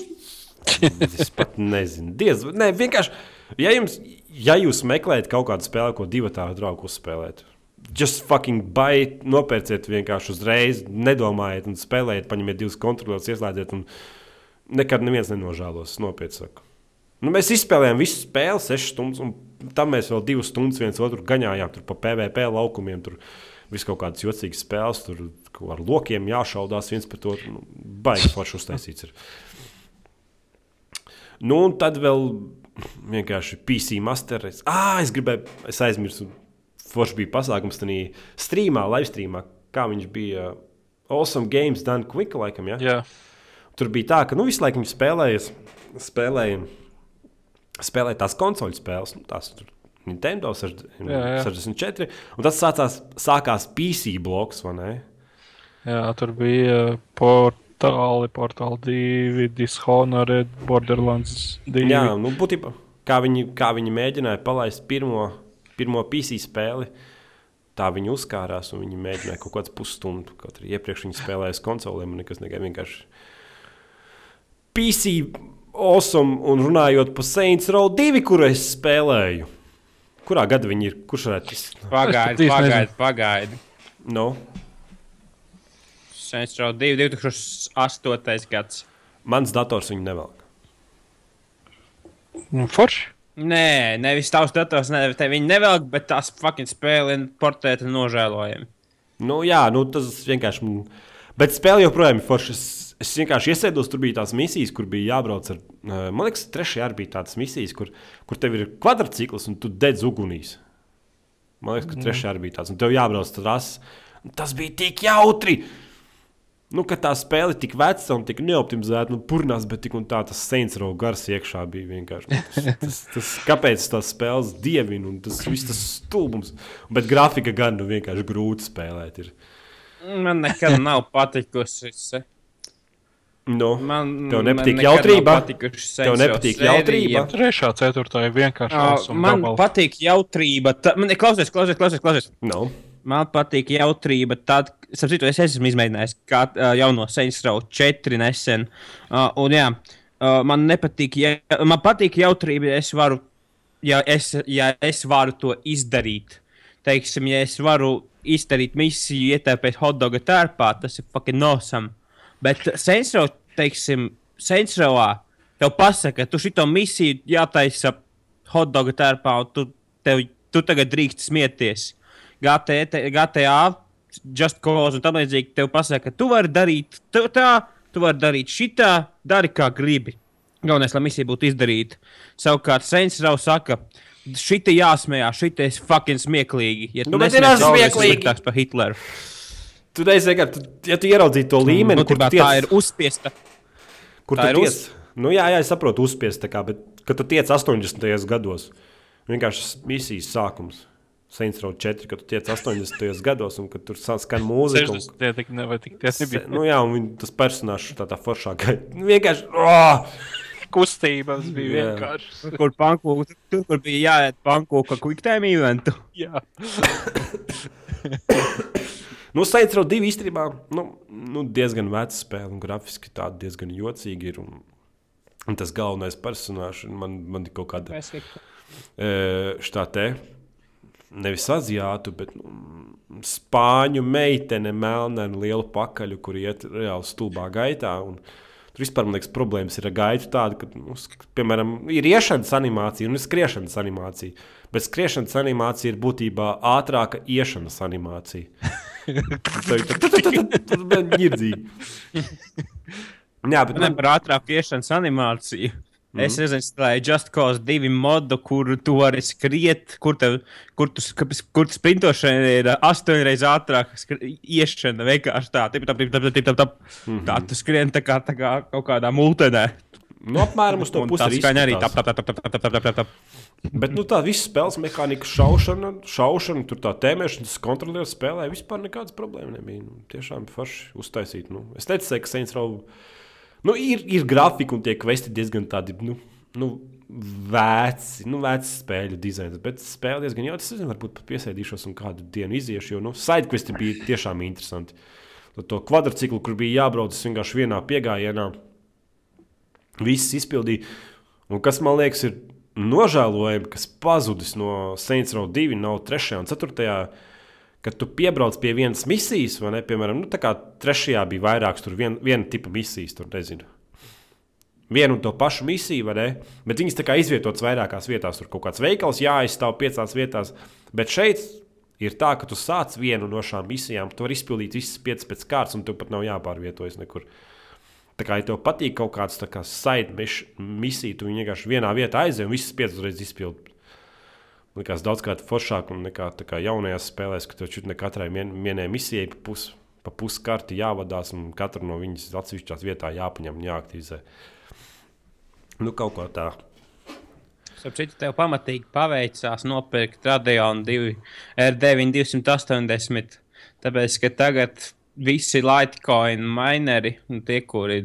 es pat nezinu. Diez, ne, vienkārši, ja, jums, ja jūs meklējat kaut kādu spēli, ko divi tādi draugi uzspēlēt, just fucking buy, nopērciet vienkārši uzreiz, nedomājiet un spēlējiet, paņemiet divus kontrolierus, ieslēdziet un nekad neviens nenožēlos. Nopietni saku. Nu, mēs izspēlējām visu spēli, 6 stundas, un tam mēs vēl 2 stundas viens otru gaņājām pa PVP laukumiem. Tur viss kaut kādas jocīgas spēles, tur ar lokiem jāšaudās viens pret otru. Nu, Baigi forši uztaisīts. Ir. Nu, un tad vēl vienkārši PC masteris. Ah, es gribēju, es aizmirsu, forši bija pasākums tajā streamā, live streamā, kā viņš bija. Awesome Games Done Quick, laikam, ja? Jā, Tur bija tā, ka nu, visu laiku viņi spēlēja, spēlēja spēlēt tās konsoļu spēles, nu, tās tur Nintendo 60, Jā, jā. 64. Un tas sācās, sākās PC bloks, vai ne? Jā, tur bija portāli, portāli divi, Dishonored, Borderlands divi. Jā, nu, būtībā, kā viņi, kā viņi mēģināja palaist pirmo, pirmo PC spēli. Tā viņi uzkārās un viņi mēģināja kaut kādu pusstundu. Kaut arī iepriekš viņi spēlēja uz konsolēm un nekas negaidīja. Vienkārši PC awesome un runājot par Saints Row 2, kuru es spēlēju. Kurā gadā viņi ir? Kurš varētu tas Pagaidi, pagaidi, pagaidi. no? Saints Row 2, 2008. gads. Mans dators viņu nevelk. Nu, Forši. Nē, nevis tavs dators, ne, te viņi nevelk, bet tās fucking spēle un portrēta nožēlojami. Nu, jā, nu, tas vienkārši. Bet spēle joprojām ir forša. Es, vienkārši iesēdos, tur bija tās misijas, kur bija jābrauc ar. eh, Man liekas, trešajā arī bija tādas misijas, kur, kur tev ir kvadrcikls un tu dedz ugunīs. Man liekas, ka trešajā arī bija tāds, un tev jābrauc trasē. Tas bija tik jautri! Nu, ka tā spēle ir tik veca un tik neoptimizēta, nu, purnās, bet tik un tā tas Row gars iekšā bija vienkārši. nu, Tas, tas, tas, kāpēc tas spēles dievinu un tas viss tas stulbums. Bet grafika gan nu, vienkārši grūti spēlēt. Ir. Man nekad nav patikusi. Nu, Man, Tev man nepatīk nekad jautrība? Tev nepatīk sērija. jautrība? Trešā, ceturtā ir vienkārši awesome Man gabals. patīk jautrība. Ta, man, klausies, klausies, klausies, klausies. nu. Man patīk jautrība. Tad, sapratu, es esmu izmēģinājis kā, uh, jauno Saints Row 4 nesen. Uh, un, jā, uh, man nepatīk, ja, man patīk jautrība, ja es varu, ja es, ja es varu to izdarīt. Teiksim, ja es varu izdarīt misiju, ietērpēt hotdoga tērpā, tas ir fucking awesome. Bet Saints Row, teiksim, Saints Rowā tev pasaka, tu šito misiju jātaisa hotdoga tērpā, un tu, tev, tu tagad drīkst smieties. GTA, te- GTA, Just Cause un tam līdzīgi tev pasaka, ka tu vari darīt tā, tu vari darīt šitā, dari kā gribi. Galvenais, lai misija būtu izdarīta. Savukārt, Row saka, šitā jāsmējās, šitā ir fucking smieklīgi. Ja tu Nu, bet ir nesmies, tu esi smieklīgi. sliktāks par Hitleru. Tu reizē, ja tu ieraudzīji to līmeni, Nu, kur tā tu tiec, ir uzspiesta. kur tā tu ir tiec, nu, jā, jā, es saprotu, uzspiest, tā kā, bet kad tu tiec 80. gados, vienkārši tas misijas sākums. Saints Row 4, kad tu tiec 80. gados, un kad tur skan mūzika. un- 60 tie tik ne, vai tik tie Se, nebija. nu, jā, un tas personāžs tā, tā foršā gaita. Nu, vienkārši. Oh! Kustības bija Jā. vienkārši. Kur, panku, tur, kur bija jāiet panku, ka quick time eventu. Jā. Nu, Saints Row 2 īstenībā nu, nu, diezgan veca spēle, un grafiski tāda diezgan jocīga ir. Un, un tas galvenais personāžs man, man ir kaut kāda e, šitā te. Nevis aziātu, bet nu, spāņu meitene, melna ar lielu pakaļu, kur iet reāli stulbā gaitā. Un, tur vispār man liekas, problēmas ir ar gaitu tādu, ka, nu, piemēram, ir iešanas animācija un ir skriešanas animācija. Bet skriešanas animācija ir būtībā ātrāka iešanas animācija. Tāda ņirdzīgi. Jā, bet man, par ātrāku iešanas animāciju. Mm. Mhm. Es nezinu, strādāju Just Cause 2 modu, kur tu vari skriet, kur, tev, kur tu, kur tu sprintošana ir astoņreiz ātrāka iešana. Vienkārši tā, tip, tap, tip, tap, tip, tap, tap. Mm -hmm. tā tu skrien tā kā, tā kā kaut kādā multenē. Nu, apmēram uz to pusi arī izskatās. arī tap, tap, tap, tap, tap, tap, tap. Bet nu, tā visa spēles mehānika, šaušana, šaušana tur tā tēmēšanas kontrolieru spēlē vispār nekādas problēmas nebija. Nu, tiešām forši uztaisīt. Nu. Es teicu, ka Saints Row nu, ir, ir grafika un tie kvesti diezgan tādi. Nu, nu, Veci, nu, veci spēļu dizains, bet spēle diezgan jautra. Es nezinu, varbūt pat piesēdīšos un kādu dienu iziešu, jo nu, sidekvesti bija tiešām interesanti. Tad to kvadrciklu, kur bija jābrauc vienkārši vienā piegājienā, viss izpildīja. Un kas man liekas, ir nožēlojami, kas pazudis no Saints Row 2, nav 3 un 4. Kad tu piebrauc pie vienas misijas, vai ne? Piemēram, nu, tā kā trešajā bija vairākas, tur vien, viena tipa misijas, tur nezinu. Vienu un to pašu misiju, vai ne? Bet viņas tā kā izvietotas vairākās vietās. Tur kaut kāds veikals jāizstāv piecās vietās. Bet šeit ir tā, ka tu sāc vienu no šām misijām, tu vari izpildīt visas piecas pēc kārtas, un tev pat nav jāpārvietojas nekur. Tā kā, ja tev patīk kaut kāds kā miš- misija, tu vienkārši vienā vietā aizjūti un visas piecas reizes izpildīji. Likās daudzkārt foršāk nekā kā jaunajās spēlēs, ka tev šķiet, ne katrai vien- vienai misijai pa pusi pa pus karti jāvadās un katra no viņas atsevišķās vietā jāpaņem un jāaktivizē. Nu, kaut kā tā. Sapratu, tev pamatīgi paveicās nopirkt Radeon 2 R9 280. Tāpēc, ka tagad visi Litecoin mineri, nu, tie, kuri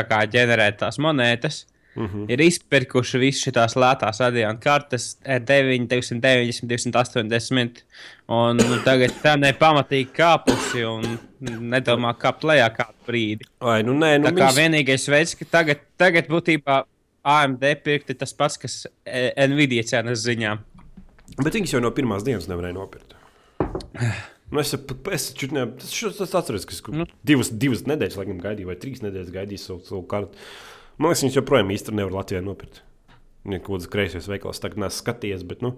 kā ģenerē tās monētas, Mm -hmm. Ir izpirkuši visas šīs lētās radiāna kartes, R9, 290, 280. Un tagad tā nepamatīgi kāpusi un nedomā, kā plējā kādu brīdi. Ai, nu, nē, nu, tā kā viņas... vienīgais veids, ka tagad, tagad būtībā AMD pirkt ir tas pats, kas Nvidia cenas ziņā. Bet viņas jau no pirmās dienas nevarēja nopirkt. Nu, es es ne, tas, tas atceros, ka nu. divas, divas nedēļas laikam, gaidīju, vai trīs nedēļas gaidīju savu, savu kartu. Man liekas, viņš joprojām īstenībā nevar Latvijā nopirkt. Viņa kaut kādas kreisajos veikalos tagad nesu skatījies, bet nu,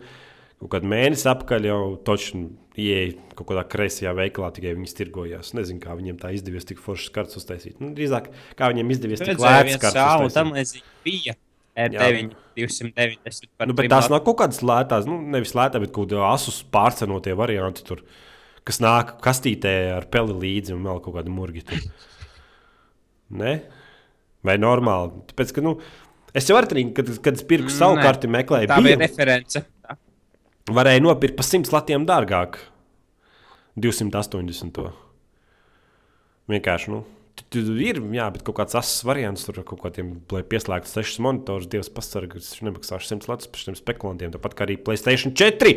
kaut kādu mēnesi apakaļ jau točni ieeja kaut kādā kreisajā veikalā, tikai viņi tirgojās. Nezinu, kā viņiem tā izdevies tik foršas kartes uztaisīt. Nu, drīzāk, kā viņiem izdevies tik lētas. Tam līdzīgi bija. R9, 290. Nu, bet tās nav kaut kādas lētās, nu, nevis lētās, bet kaut kāda asus pārcenotie varianti, tur, kas nāk kastītē ar peli līdzi un vēl kaut kādu murgi. Tur. Ne? Vai normāli? Tāpēc, ka, nu, es jau arī, kad, kad es pirku savu Nē, karti, meklēju, tā bija reference. Tā. Varēja nopirkt par 100 latiem dārgāk. 280. Vienkārši, nu, tur ir, jā, bet kaut kāds asins variants, tur kaut kādiem, lai pieslēgtu sešas monitorus, divas pasargas, viņš nemaksāšu 100 latus par šiem spekulantiem, tāpat kā arī Playstation 4.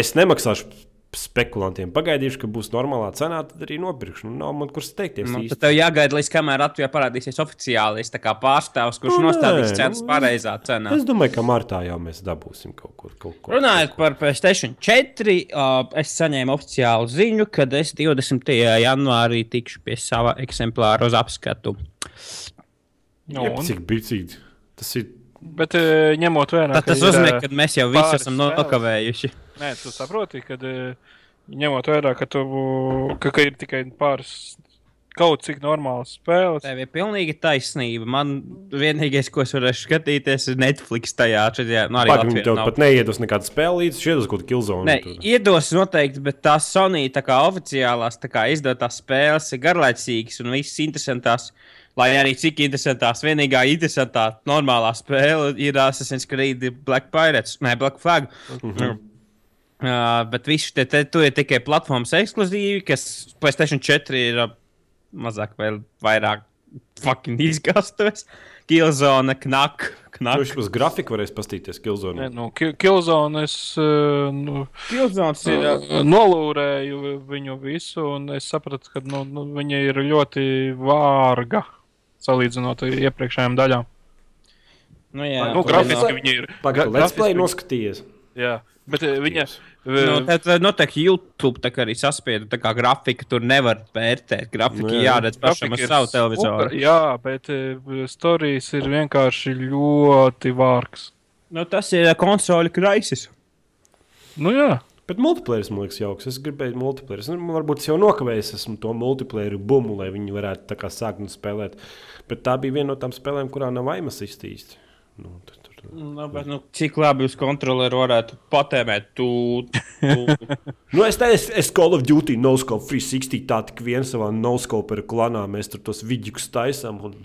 Es nemaksāšu spekulantiem pagaidīšu, ka būs normālā cenā, tad arī nopirkšu. Nu, nav man kur steigties. Nu, tad tev jāgaida, līdz kamēr Latvijā parādīsies oficiālis pārstāvs, kurš nu, nostādīs cenas nu, pareizā cenā. Es domāju, ka martā jau mēs dabūsim kaut kur. Kaut ko Runājot par PlayStation 4, uh, es saņēmu oficiālu ziņu, ka es 20. janvārī tikšu pie sava eksemplāra uz apskatu. No, un... Cik bicīgi tas ir? Bet ņemot vērā, ka tas nozīmē, ka mēs jau visu esam nokavējuši. Nē, tu saproti, ka ņemot vērā, ka, tu, ka, ka ir tikai pāris kaut cik normāls spēles. Tev ir pilnīgi taisnība. Man vienīgais, ko es varēšu skatīties, ir Netflix tajā. Šajā, nu, arī Pagaidām, tev nav. pat neiedos nekādu spēli līdzi, šeit uz kaut kādu kilzonu. Nē, tur. iedos noteikti, bet tās Sony tā kā oficiālās tā kā izdotās spēles ir garlaicīgas un visas interesantās. Lai arī cik interesantās, vienīgā interesantā normālā spēle ir Assassin's Creed Black Pirates, ne Black Flag. Mm -hmm. Uh, bet viss te, te ir tikai platformas ekskluzīvi, kas PlayStation 4 ir uh, mazāk vai vairāk fucking izgastos. Killzone, knak, knak. Viņš uz grafiku varēs pastīties Killzone. Nu, Killzone es nu, Killzones ir, uh, nolūrēju viņu visu, un es sapratu, ka nu, nu, viņa ir ļoti vārga salīdzinot ar iepriekšējām daļām. Nu, jā, nu, grafiski viņa ir. Pagaidām, let's play noskatījies. Jā, bet viņa. Yes. Nu, tad noteikti YouTube arī saspieda tā kā grafika. Tur nevar vērtēt. Grafika nu, jā. jāredz pašam ar savu televizoru. Super, jā, bet stāstījis ir vienkārši ļoti vārgs. Nu, tas ir konsoļu kraisis. Nu, jā. Bet multiplayer man liekas jauks. Es gribēju multiplayer. Nu, varbūt es jau nokavējis esmu to multiplayer bumu, lai viņi varētu sākt spēlēt. Bet tā bija viena no tām spēlēm, kurā nav aimas iztīstīta. Nu, tad, Nu, bet, nu, cik labi jūs kontrolieri varētu patēmēt? Tu, tu... nu, es teicu, es, Call of Duty noscope 360 tā tik vien savā noscope klanā. Mēs tur tos vidļus taisām. Un...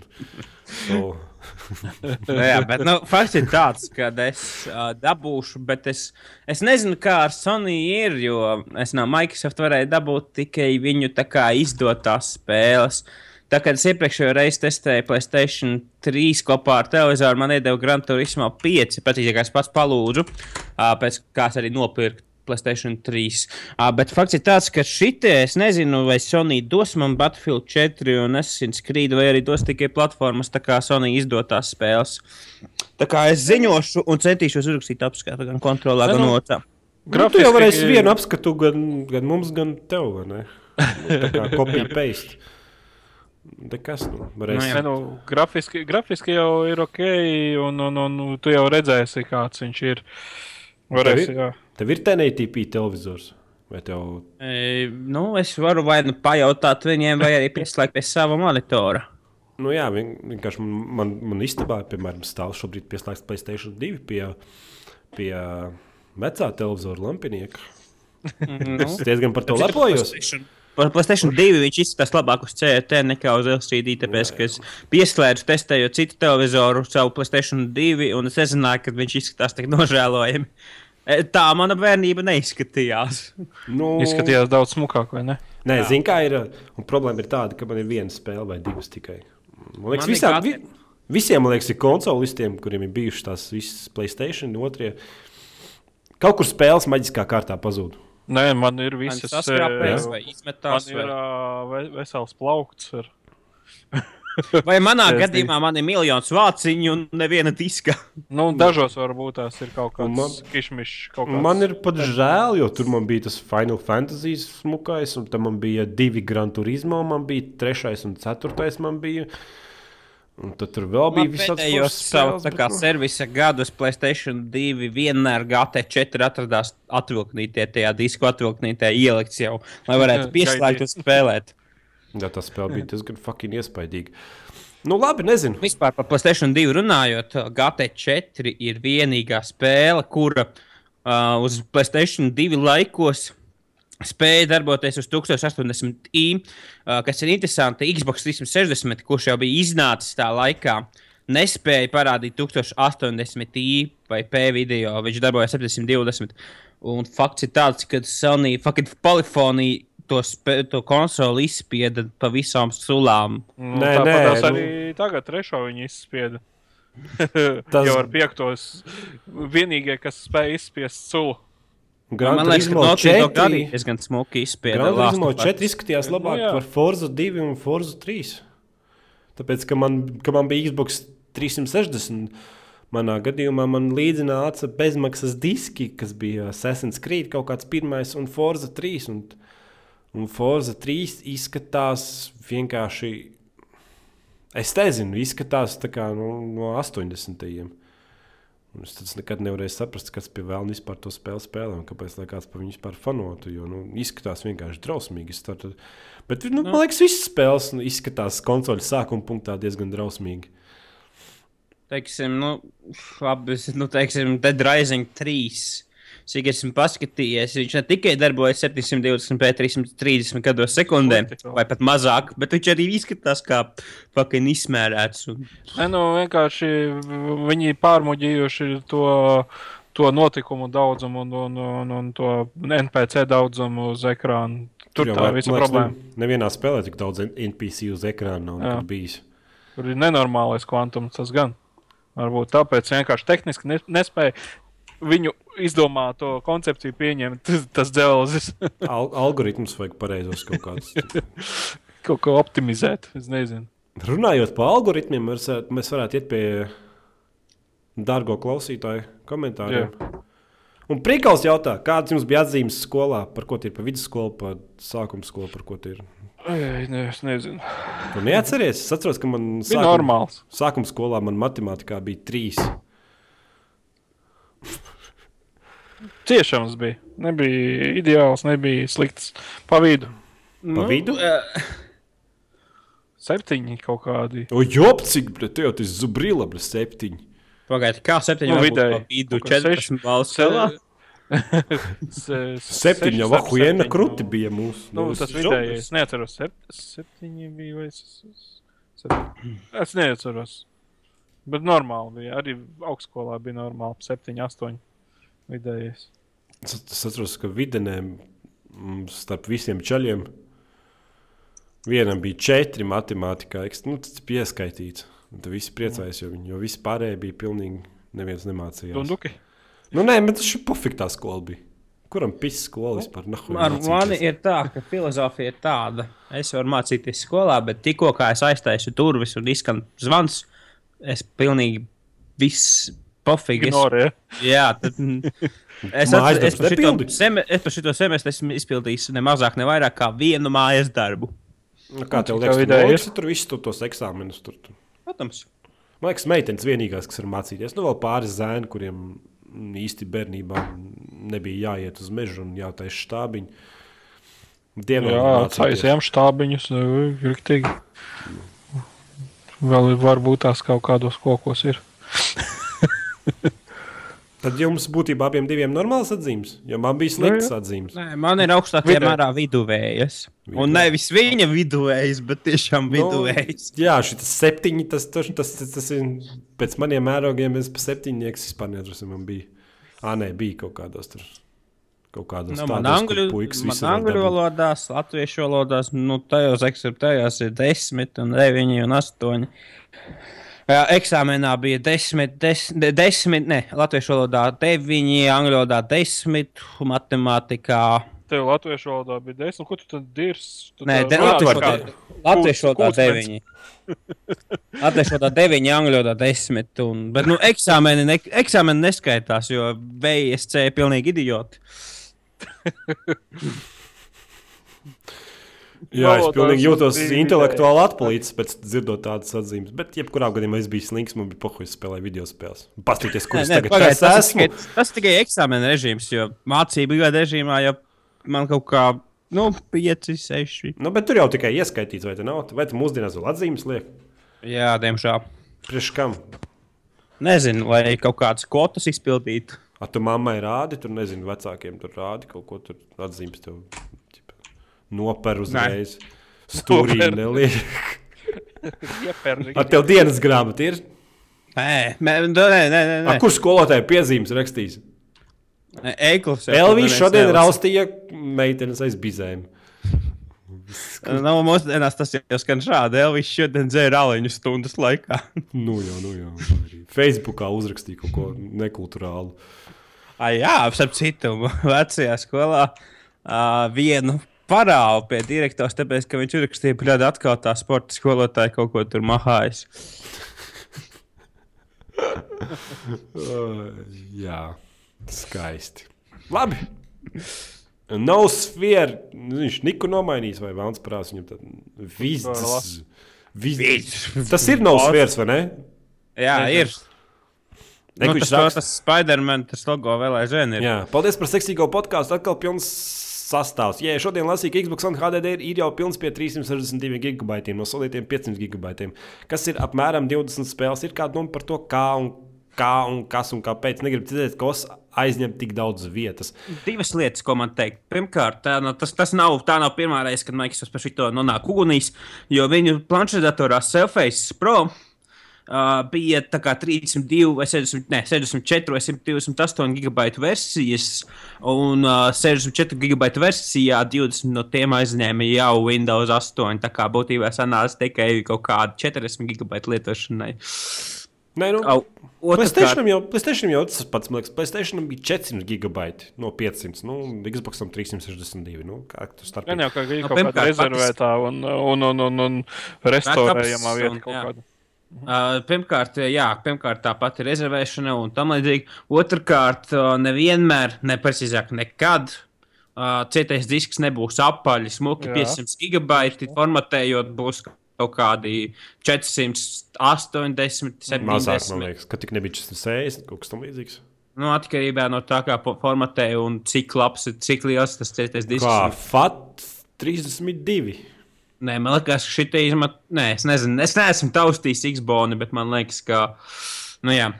So. nu, jā, bet nu, fakts ir tāds, ka es uh, dabūšu, bet es, es nezinu, kā ar Sony ir, jo es no Microsoft varēju dabūt tikai viņu izdotās spēles. Uh, Tā kā es iepriekšējo reizi testēju Playstation 3 kopā ar televizoru, man iedeva Gran Turismo 5. Patīk, es pats palūdzu, pēc kāds arī nopirkt. Playstation 3. Uh, bet fakts ir tāds, ka šitie, es nezinu, vai Sony dos man Battlefield 4 un Assassin's Creed, vai arī dos tikai platformas, tā kā Sony izdotās spēles. Tā kā es ziņošu un centīšos uzrakstīt apskatu gan kontrolā, gan nu, otrā. Grafiski... Nu, tu jau varēsi vienu apskatu gan, gan mums, gan tev, vai ne? Nu, tā kā kopija paste. De kas nu varēs? Nu, jā, nu, grafiski, grafiski jau ir ok, un, un, un, tu jau redzēsi, kāds viņš ir. Varēs, tev ir, tev ir TNTP televizors. Vai tev? E, nu, es varu vai nu pajautāt viņiem, vai arī pieslēgt pie sava monitora. Nu, jā, vienkārši man, man, man istabā, piemēram, stāv šobrīd pieslēgts Playstation 2 pie, pie vecā televizora lampinieka. -hmm. Es diezgan par to lepojos. Par PlayStation 2 viņš izskatās labāk uz CRT nekā uz LCD, tāpēc, ka es pieslēdzu, testēju citu televizoru, savu PlayStation 2, un es nezināju, ka viņš izskatās tik nožēlojami. E, Tā mana bērnība neizskatījās. Nu, Izskatījās daudz smukāk, vai ne? Nē, zinu, kā ir. Un problēma ir tāda, ka man ir viena spēle vai divas tikai. Man liekas, Man visām, vi, visiem, man liekas, ir konsolistiem, kuriem ir bijušas tās visas Playstation, otrie. Kaut kur spēles maģiskā kārtā pazūd. Nē, man ir Man visas saskrāpēs eh, vai Man izmetās. ir Vai, uh, ve- vesels plaukts. Ar... vai manā es gadījumā man ir miljons vāciņu un neviena diska. Nu, dažos varbūt tās ir kaut Un man- kāds kišmišs. kaut kāds- Man ir pat žēl, jo tur man bija tas Final Fantasy smukais, un tam man bija divi Gran Turismo, man bija trešais un ceturtais. Man bija. Un tad tur vēl bija visādi pēdējos savu tā kā servisa gadus PlayStation 2 vienmēr GT4 atradās atvilknītē, tajā disku atvilknītē ielikts jau, lai varētu pieslēgt un spēlēt. Jā, tas spēle bija diezgan fucking iespaidīga. Nu, labi, nezinu. Vispār par PlayStation 2 runājot, GT4 ir vienīgā spēle, kura uh, uz PlayStation 2 laikos spēja darboties uz 1080i, uh, kas ir interesanti. Xbox 360, kurš jau bija iznācis tā laikā, nespēja parādīt 1080i vai P video, viņš darbojas 720. Un fakts ir tāds, ka Sony fucking polifonija to, to konsoli izspieda pa visām sulām. Nu, Nē, nē, tās nu- arī tagad trešo viņi izspieda. Tas- Tas jau ar piektos vienīgie, kas spēja izspiest sulu. Gran Man liekas, ka 4 arī diezgan smuki izspieda. Gran Last Turismo of Us. 4 izskatījās labāk Nu, jā. par Forza 2 un Forza 3. Tāpēc, ka man, ka man bija Xbox 360, manā gadījumā man līdzi nāca bezmaksas diski, kas bija Assassin's Creed kaut kāds pirmais un Forza 3. Un, un Forza 3 izskatās vienkārši, es nezinu, izskatās tā kā no, no 80. Un es tas nekad nevarēju saprast, kas pie vēlna vispār to spēli spēlē un kāpēc kāds par viņu vispār fanotu. Jo nu, izskatās vienkārši drausmīgi. Tad, bet, nu, man liekas, visas spēles nu, izskatās konsoļu sākuma punktā diezgan drausmīgi. Teiksim, nu, labi, nu, teiksim, Dead Rising 3. Cik esmu paskatījies, viņš ne tikai darbojas 720 pēc 330 gados sekundē, vai pat mazāk, bet viņš arī izskatās kā fucking izmērēts. Un... Nē, nu vienkārši viņi pārmuģījuši to, to notikumu daudzumu un, un, un, un to NPC daudzumu uz ekrāna. Tur jau tā liekas, problēma. ne- Nevienā spēlē tik daudz NPC uz ekrāna nav bijis. Tur ir nenormālais kvantums, tas gan. Varbūt tāpēc vienkārši tehniski ne, nespēja viņu izdomāto koncepciju pieņemt. Tas dzelzis Al algoritmus vajag pareizos kaut kādus. kaut ko optimizēt. Es nezinu. Runājot par algoritmiem, mēs, mēs varētu iet pie dārgo klausītāju komentāriem. Un Prikals jautā, kādas jums bija atzīmes skolā, par ko tie ir pa vidusskolu, pa sākuma skolu, par ko tie ir? Ne, es nezinu. Tu neatceries? Es atceros, ka man Bija normāls. sākuma skolā man matemātikā bija trīs. Ciešams bija. Nebija ideāls, nebija slikts. Pa vidu. Pa vidu? eh, Septiņi kaut kādi. O, jop, cik, bet tev tas zubrila, bet septiņi. Pagaidiet, kā 7 Nu, vidēji. vidēji? Kā 14 balss celā. Se- Septiņi jau septiņi, kruti nu. bija mūsu. Nu, tas vidējais. Es neatceros, sep, septiņi bija vai septiņi. Es neatceros. Bet normāli bija. Arī augstskolā bija normāli. Septiņi, astoņi vidējais. Es atceros, ka videnēm mm, starp visiem ceļiem vienam bija četri matemātikā. Nu, tas bija pieskaitīts. Tad visi priecājās, jo, jo visi pārējie bija pilnīgi neviens nemācījās. Dunduki. Nu, nē, bet tas ir pofiktā skola. Bija. Kuram pisa skola vispār? Nahuj Ar mācīties? mani ir tā, ka filozofija ir tāda. Es varu mācīties skolā, bet tikko kā es aiztaisu durvis un izskan zvans, es pilnīgi viss pofīgi. Es, Ignorē. jā, tad, mm, es, atceros, es, par šito seme, es par šito semestri esmu izpildījis ne mazāk, ne vairāk kā vienu mājas darbu. Nu, kā tev liekas, ideja ir? tur visus tu- tos eksāmenus? Tur, tur. Protams. Man liekas, meitenes vienīgās, kas var mācīties. Nu, vēl pāris zēni, kuriem īsti bērnībā nebija jāiet uz mežu un jātaisa štābiņi. Dienā Jā, taisījām štābiņus. Riktīgi. Vēl ir- varbūt tās kaut kādos kokos ir. Tad jums būtībā abiem diviem normāls atzīmes, jo man bija slikts atzīmes. Nē, man ir augstākajā Vidē. mērā viduvējas. Un nevis viņa viduvējas, bet tiešām viduvējas. Nu, jā, šis septiņi, tas, tas, tas, tas, ir pēc maniem mērogiem. Es pa septiņnieks vispār neatrastu. Man bija, ah, nē, bija kaut kādos tur. Kaut kādos Nu, man tādos, angļu, var angļu valodās, latviešu valodās, nu, tajos ekspertajos ir 10, un 9 un 8. Eksāmenā bija 10, 10, 10 ne, latviešu valodā 9, angļu valodā 10, matemātikā. Tev latviešu valodā bija desmit, ko tu tad dirsi? Nē, tā latviešu valodā, latviešu valodā kūtsmens. 9. Latviešu valodā 9, angļu valodā 10. Un, bet, nu, eksāmeni, ne, eksāmeni neskaitās, jo VSC ir pilnīgi idioti. Jā, es pilnīgi jūtos intelektuāli atpalīdis pēc dzirdot tādas atzīmes. Bet, jebkurā gadījumā, es biju slings, man bija pohuļs spēlēt video spēles. Paskaties, kur es tagad pagaid, es tas, esmu. tikai, tas tikai eksāmena režīms, jo mācību gada režīmā jau man kaut kā, nu, 5, 6. Nu, bet tur jau tikai ieskaitīts, vai te nav? Vai tu mūsdienās vēl atzīmes liek? Jā, diemžēl. Priekš kam? Nezinu, lai kaut kādas kvotas izpildītu. A, tu mammai rādi, tur nezinu, vecākiem tur rādi kaut ko tur atzīmes tev. Noper uzreiz. Stūrī neliek. Ar tev dienas grāmatu ir? Nē, nē, nē, nē, nē, A, kur skolotāji piezīmes rakstīs? Eikls. Elvijas šodien raustīja meitenes aiz bizēm. Nu, mūsdienās tas jau skan šādi. Elvis šodien dzēra aliņu stundas laikā. Nu jau, nu jau. Facebookā uzrakstīja kaut ko nekulturālu. Ai, jā, ap citu, vecajā skolā uh, vienu parādu pie direktors, tāpēc, ka viņš uzrakstīja, ka atkal tā sporta skolotāja kaut ko tur mahājas. Uh, jā, skaisti. Labi. Nav sfēra. Viņš neko nomainīs, vai vēlams prātā viņam tad vizits. Vizits. Tas ir nav sfērs, vai ne? Jā, ir. Ne, Nu, tas, viņš raksta- tas Spiderman, tas logo vēl aizvien ir. Jā, paldies par seksīgo podkāstu. Atkal pilns sastāvs. Jā, šodien lasīju, ka Xbox One HDD ir, ir jau pilns pie 362 gigabaitiem no solītiem 500 gigabaitiem, kas ir apmēram 20 spēles. Ir kāda doma par to, kā un, kā un kas un kāpēc. Negribu dzirdēt, kas aizņem tik daudz vietas. Divas lietas, ko man teikt. Pirmkārt, tā, nu, tas, tas nav, tā nav pirmā reize, kad Microsoft par šo nonāk ugunīs, jo viņu planšetdatorā Surface Pro. Uh, bija tā kā 32, vai 60, ne, 64 vai 128 gigabaitu versijas, un uh, 64 gigabaitu versijā 20 no tiem aizņēma jau Windows 8. Tā kā būtībā sanāca tikai kaut kāda 40 gigabaitu lietošanai. Nē, nu, otrkārt- Playstation jau, Playstation jau tas pats, man liekas, Playstation bija 400 gigabaiti no 500, nu, Xbox 362. Nu, kā tu starp? Gan jau kā bija Nu, kaut kāda rezervētā un, un, un, un, un restaurējamā Backups vieta kaut jā. Kāda. Uh, pirmkārt, jā, pirmkārt, tā pati rezervēšana un tam līdzīgi. Otrakārt, uh, nevienmēr, neprecīzāk, nekad. Uh, cietais disks nebūs apaļs, smuki Jā. 500 gigabaiti. Formatējot, būs kaut kādi 480, 70. Mazāk, man liekas, ka tik nebija 460, kaut kas tam līdzīgs. Nu, atkarībā no tā, kā formatē un cik labs, ir- cik liels tas cietais disks. Kā ir. FAT 32. Nē, man liekas, ka šī izmet. Nē, es nezinu, es neesmu taustījis Xbox, bet man liekas, ka. Nu, jā.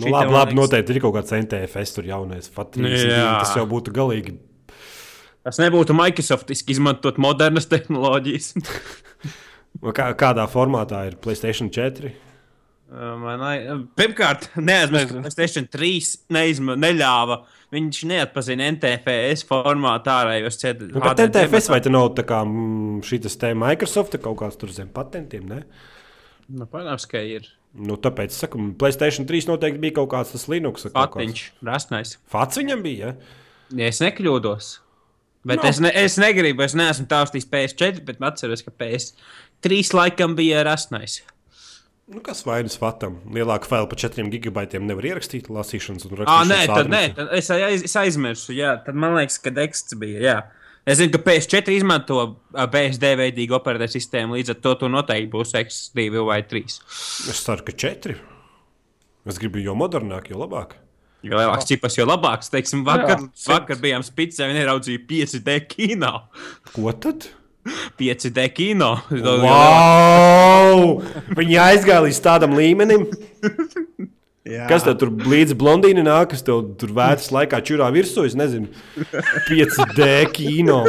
Nu, labi, labi, liekas- noteikti ir kaut kāds NTFS, tur jaunais FAT 32. Jā. Tas jau būtu galīgi. Tas nebūtu Microsoftiski izmantot modernas tehnoloģijas. Nu, Kā, kādā formātā ir Playstation 4? Pirmkārt, neaizmirst, ka. PlayStation 3 neizma, neļāva. Viņš neatpazina NTFS formātu ārējos ceļus. Nu, bet NTFS vai te nav tā kā mm, šis te Microsoft kaut kāds tur zem patentiem? Ne? Nu, protams, ka ir Nu, tāpēc, saku, Playstation 3 noteikti bija kaut kāds tas Linux. patiņš, rasnais. Fats viņam bija. Ja? Ja es nekļūdos. Bet No. no. es, ne, es negribu, es neesmu taustījis PS4, bet atceros, ka PS3 laikam bija rasnais. Nu, kas vainas Fatam? Lielāku failu par 4 gigabaitiem nevar ierakstīt lasīšanas un Ah, rakstīšanas. nē, tad, nē, tad es, aiz, es aizmirsu. Jā, tad man liekas, ka Dexts bija. Jā. Es zinu, ka PS4 izmanto BSD veidīgu operatīvu sistēmu, līdz ar to tur noteikti būs X2 vai 3. Es ceru, ka 4. Es gribu jo modernāk, jo labāk. Jo lielāks čips, jo labāks. Teiksim, vakar, Jā, jā, vakar bijām spicē un ieraudzīju 5D kino. Ko tad? 5D kino. Wow! Viņi aizgāja līdz tādam līmenim. Jā. Kas tev tur līdzi blondīni nāk, kas tev tur vētras laikā čurā virsū? Es nezinu, 5D kino.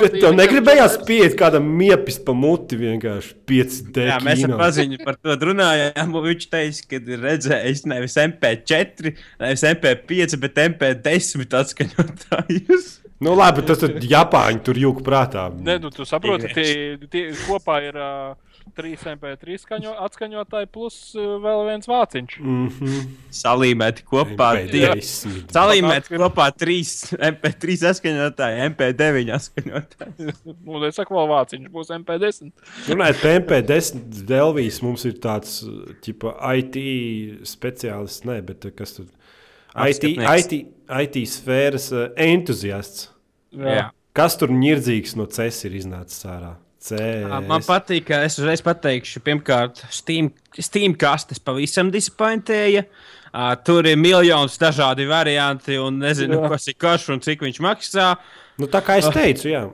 Bet tev negribējās pieiet kādam miepis pa muti vienkārši 5D Jā, mēs ar kino. paziņu par to runājām. un Viņš teica, ka ir redzējis nevis MP4, nevis MP5, bet MP10 atskaņotājus. Nu labi, tas tur Japāņi tur jūka prātā. Nē, nu, tu saproti, tie, tie kopā ir uh, 3 MP3 skaņo, atskaņotāji plus uh, vēl viens vāciņš. Mm -hmm. Salīmēti kopā. Salīmēti kopā 3 MP3 atskaņotāji, MP9 atskaņotāji. Nu, es saku, vēl vāciņš būs MP10. Runājot par MP10 Delvijas, mums ir tāds ķipa, IT speciālists, ne, bet eh, kas tur IT. IT, IT sfēras eh, entuziasts. Jā. Kas tur nirzīgs no CES ir iznācis ārā? CS. Man patīk, ka es uzreiz pateikšu, pirmkārt, Steam, Steam kastes pavisam disappointēja. Uh, tur ir miljonus dažādi varianti, un nezinu, Jā. kas ir karš un cik viņš maksā. Nu, tā kā es teicu, jā.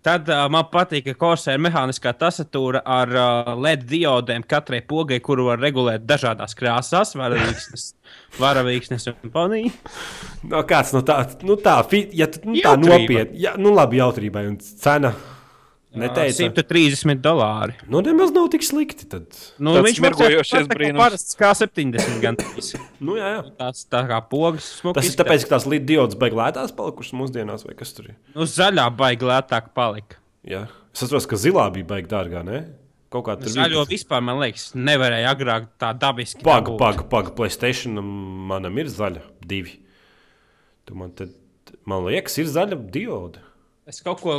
Tad uh, man patīk, ka Corsē ir mehāniskā tastatūra ar uh, LED diodēm katrai pogai, kuru var regulēt dažādās krāsās, varavīksnes, varavīksnes un ponija. No, kāds no tā, nu tā, fi- ja tu, nu, tā nopietni, ja, nu labi, jautrībai un cena. Neteica. 130 dolāri. Nu, nemaz nav tik slikti. Tad. Nu, Tāds viņš kā brīnums. Parasts kā 70 gan. Nu, jā, jā. Tās tā kā pogas. smuki Tas ir izskatās. tāpēc, ka tās lidiodas beigas lētās palikušas mūsdienās, vai kas tur ir. Nu, zaļā baigta lētāk palika. Jā. Es saprotu, ka zilā bija baigta dārgā, ne? Kaut kā tur Zaļo vispār, man liekas, nevarēja agrāk tā dabiski. Paga, paga, paga. Playstation manam ir zaļa divi. Tu man, te, man liekas, ir zaļa dioda. Es kaut ko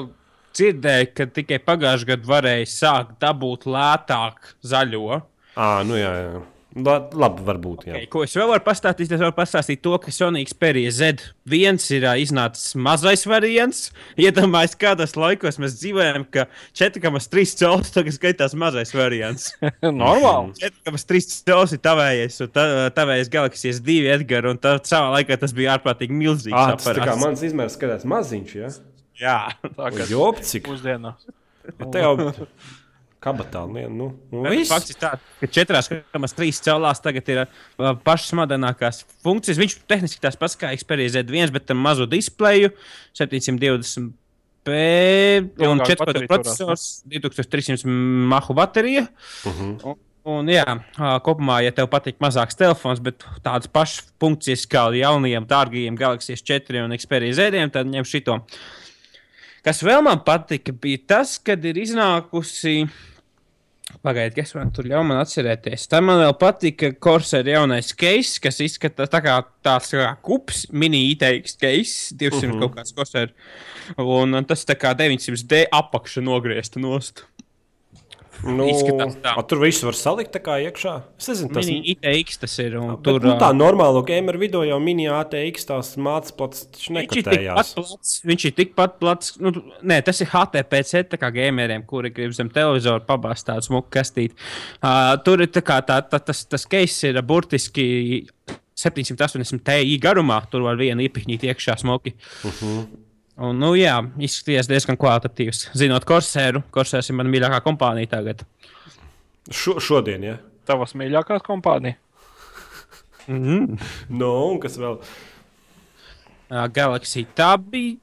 dzirdēju, ka tikai pagājušajā gadā varēja sākt dabūt lētāk zaļo. Ā, nu jā, jā. La, labi, varbūt. Jā. Okay, ko es vēl varu pastāstīt? Es varu pastāstīt to, ka Sonijas Perija Z1 ir ā, iznācis mazais variants. Iedomājieties, kādos laikos mēs dzīvojam, ka 4,3 cēlus tagad skaitās mazais variants. Normāli. 4,3 cēlus ir tavējais, un tā, tavējais Galaxijas 2 Edgars, un tā savā laikā tas bija ārprātīgi milzīgs. Ah, tas tā kā mans izmērs skatās maziņš, ja? Jā, Tā kā Jop, cik. pusdienās. Te jau kabatā, nu, nu, nu viss. Fakts ir tāds, ka 4,3 cēlās tagad ir uh, pašas modernākās funkcijas. Viņš tehniski tās pats kā Xperia Z1, bet tam mazo displeju 720p un Ilgāk 14 baterija processors, 2300 mahu baterija. Uh -huh. Un, un jā, kopumā, ja tev patīk mazāks telefons, bet tādas pašas funkcijas kā jaunajiem, dārgajiem Galaxy 4 un Xperia Z, tad ņem šito. Kas vēl man patika, bija tas, kad ir iznākusi. Pagaidiet, kas man tur man atcerēties. Tā man vēl patika Corsair jaunais case, kas izskatās tā kā tāds kā kups, mini ITX case, 200 uh -huh. kaut kāds Corsair. Un tas tā kā 900D apakša nogriezta nost. Nu, Izskatās tā. a, tur viss var salikt tā kā iekšā. Es nezinu, tas Mini ITX tas ir. un Bet, Tur, nu, tā normālo gameru video jau mini ATX tās mācības plats taču Viņš ir tikpat plats. Viņš ir tikpat plats. Nu, nē, tas ir HTPC, tā kā gameriem, kuri grib zem televizora pabāzt tādu smuku kastīti. Uh, tur ir tā kā tā, tā, tas, tas case ir burtiski 780 TI garumā. Tur var vienu iepihņīt iekšā smuki. Uh Mhm. -huh. Un, nu, jā, izskatījās diezgan kvalitatīvs. Zinot, Corsēru, Corsērs ir mana mīļākā kompānija tagad. Šo, šodien, ja? Tavas mīļākās kompānijas. Mm -hmm. Nu, un kas vēl? uh, Galaxy Tabby.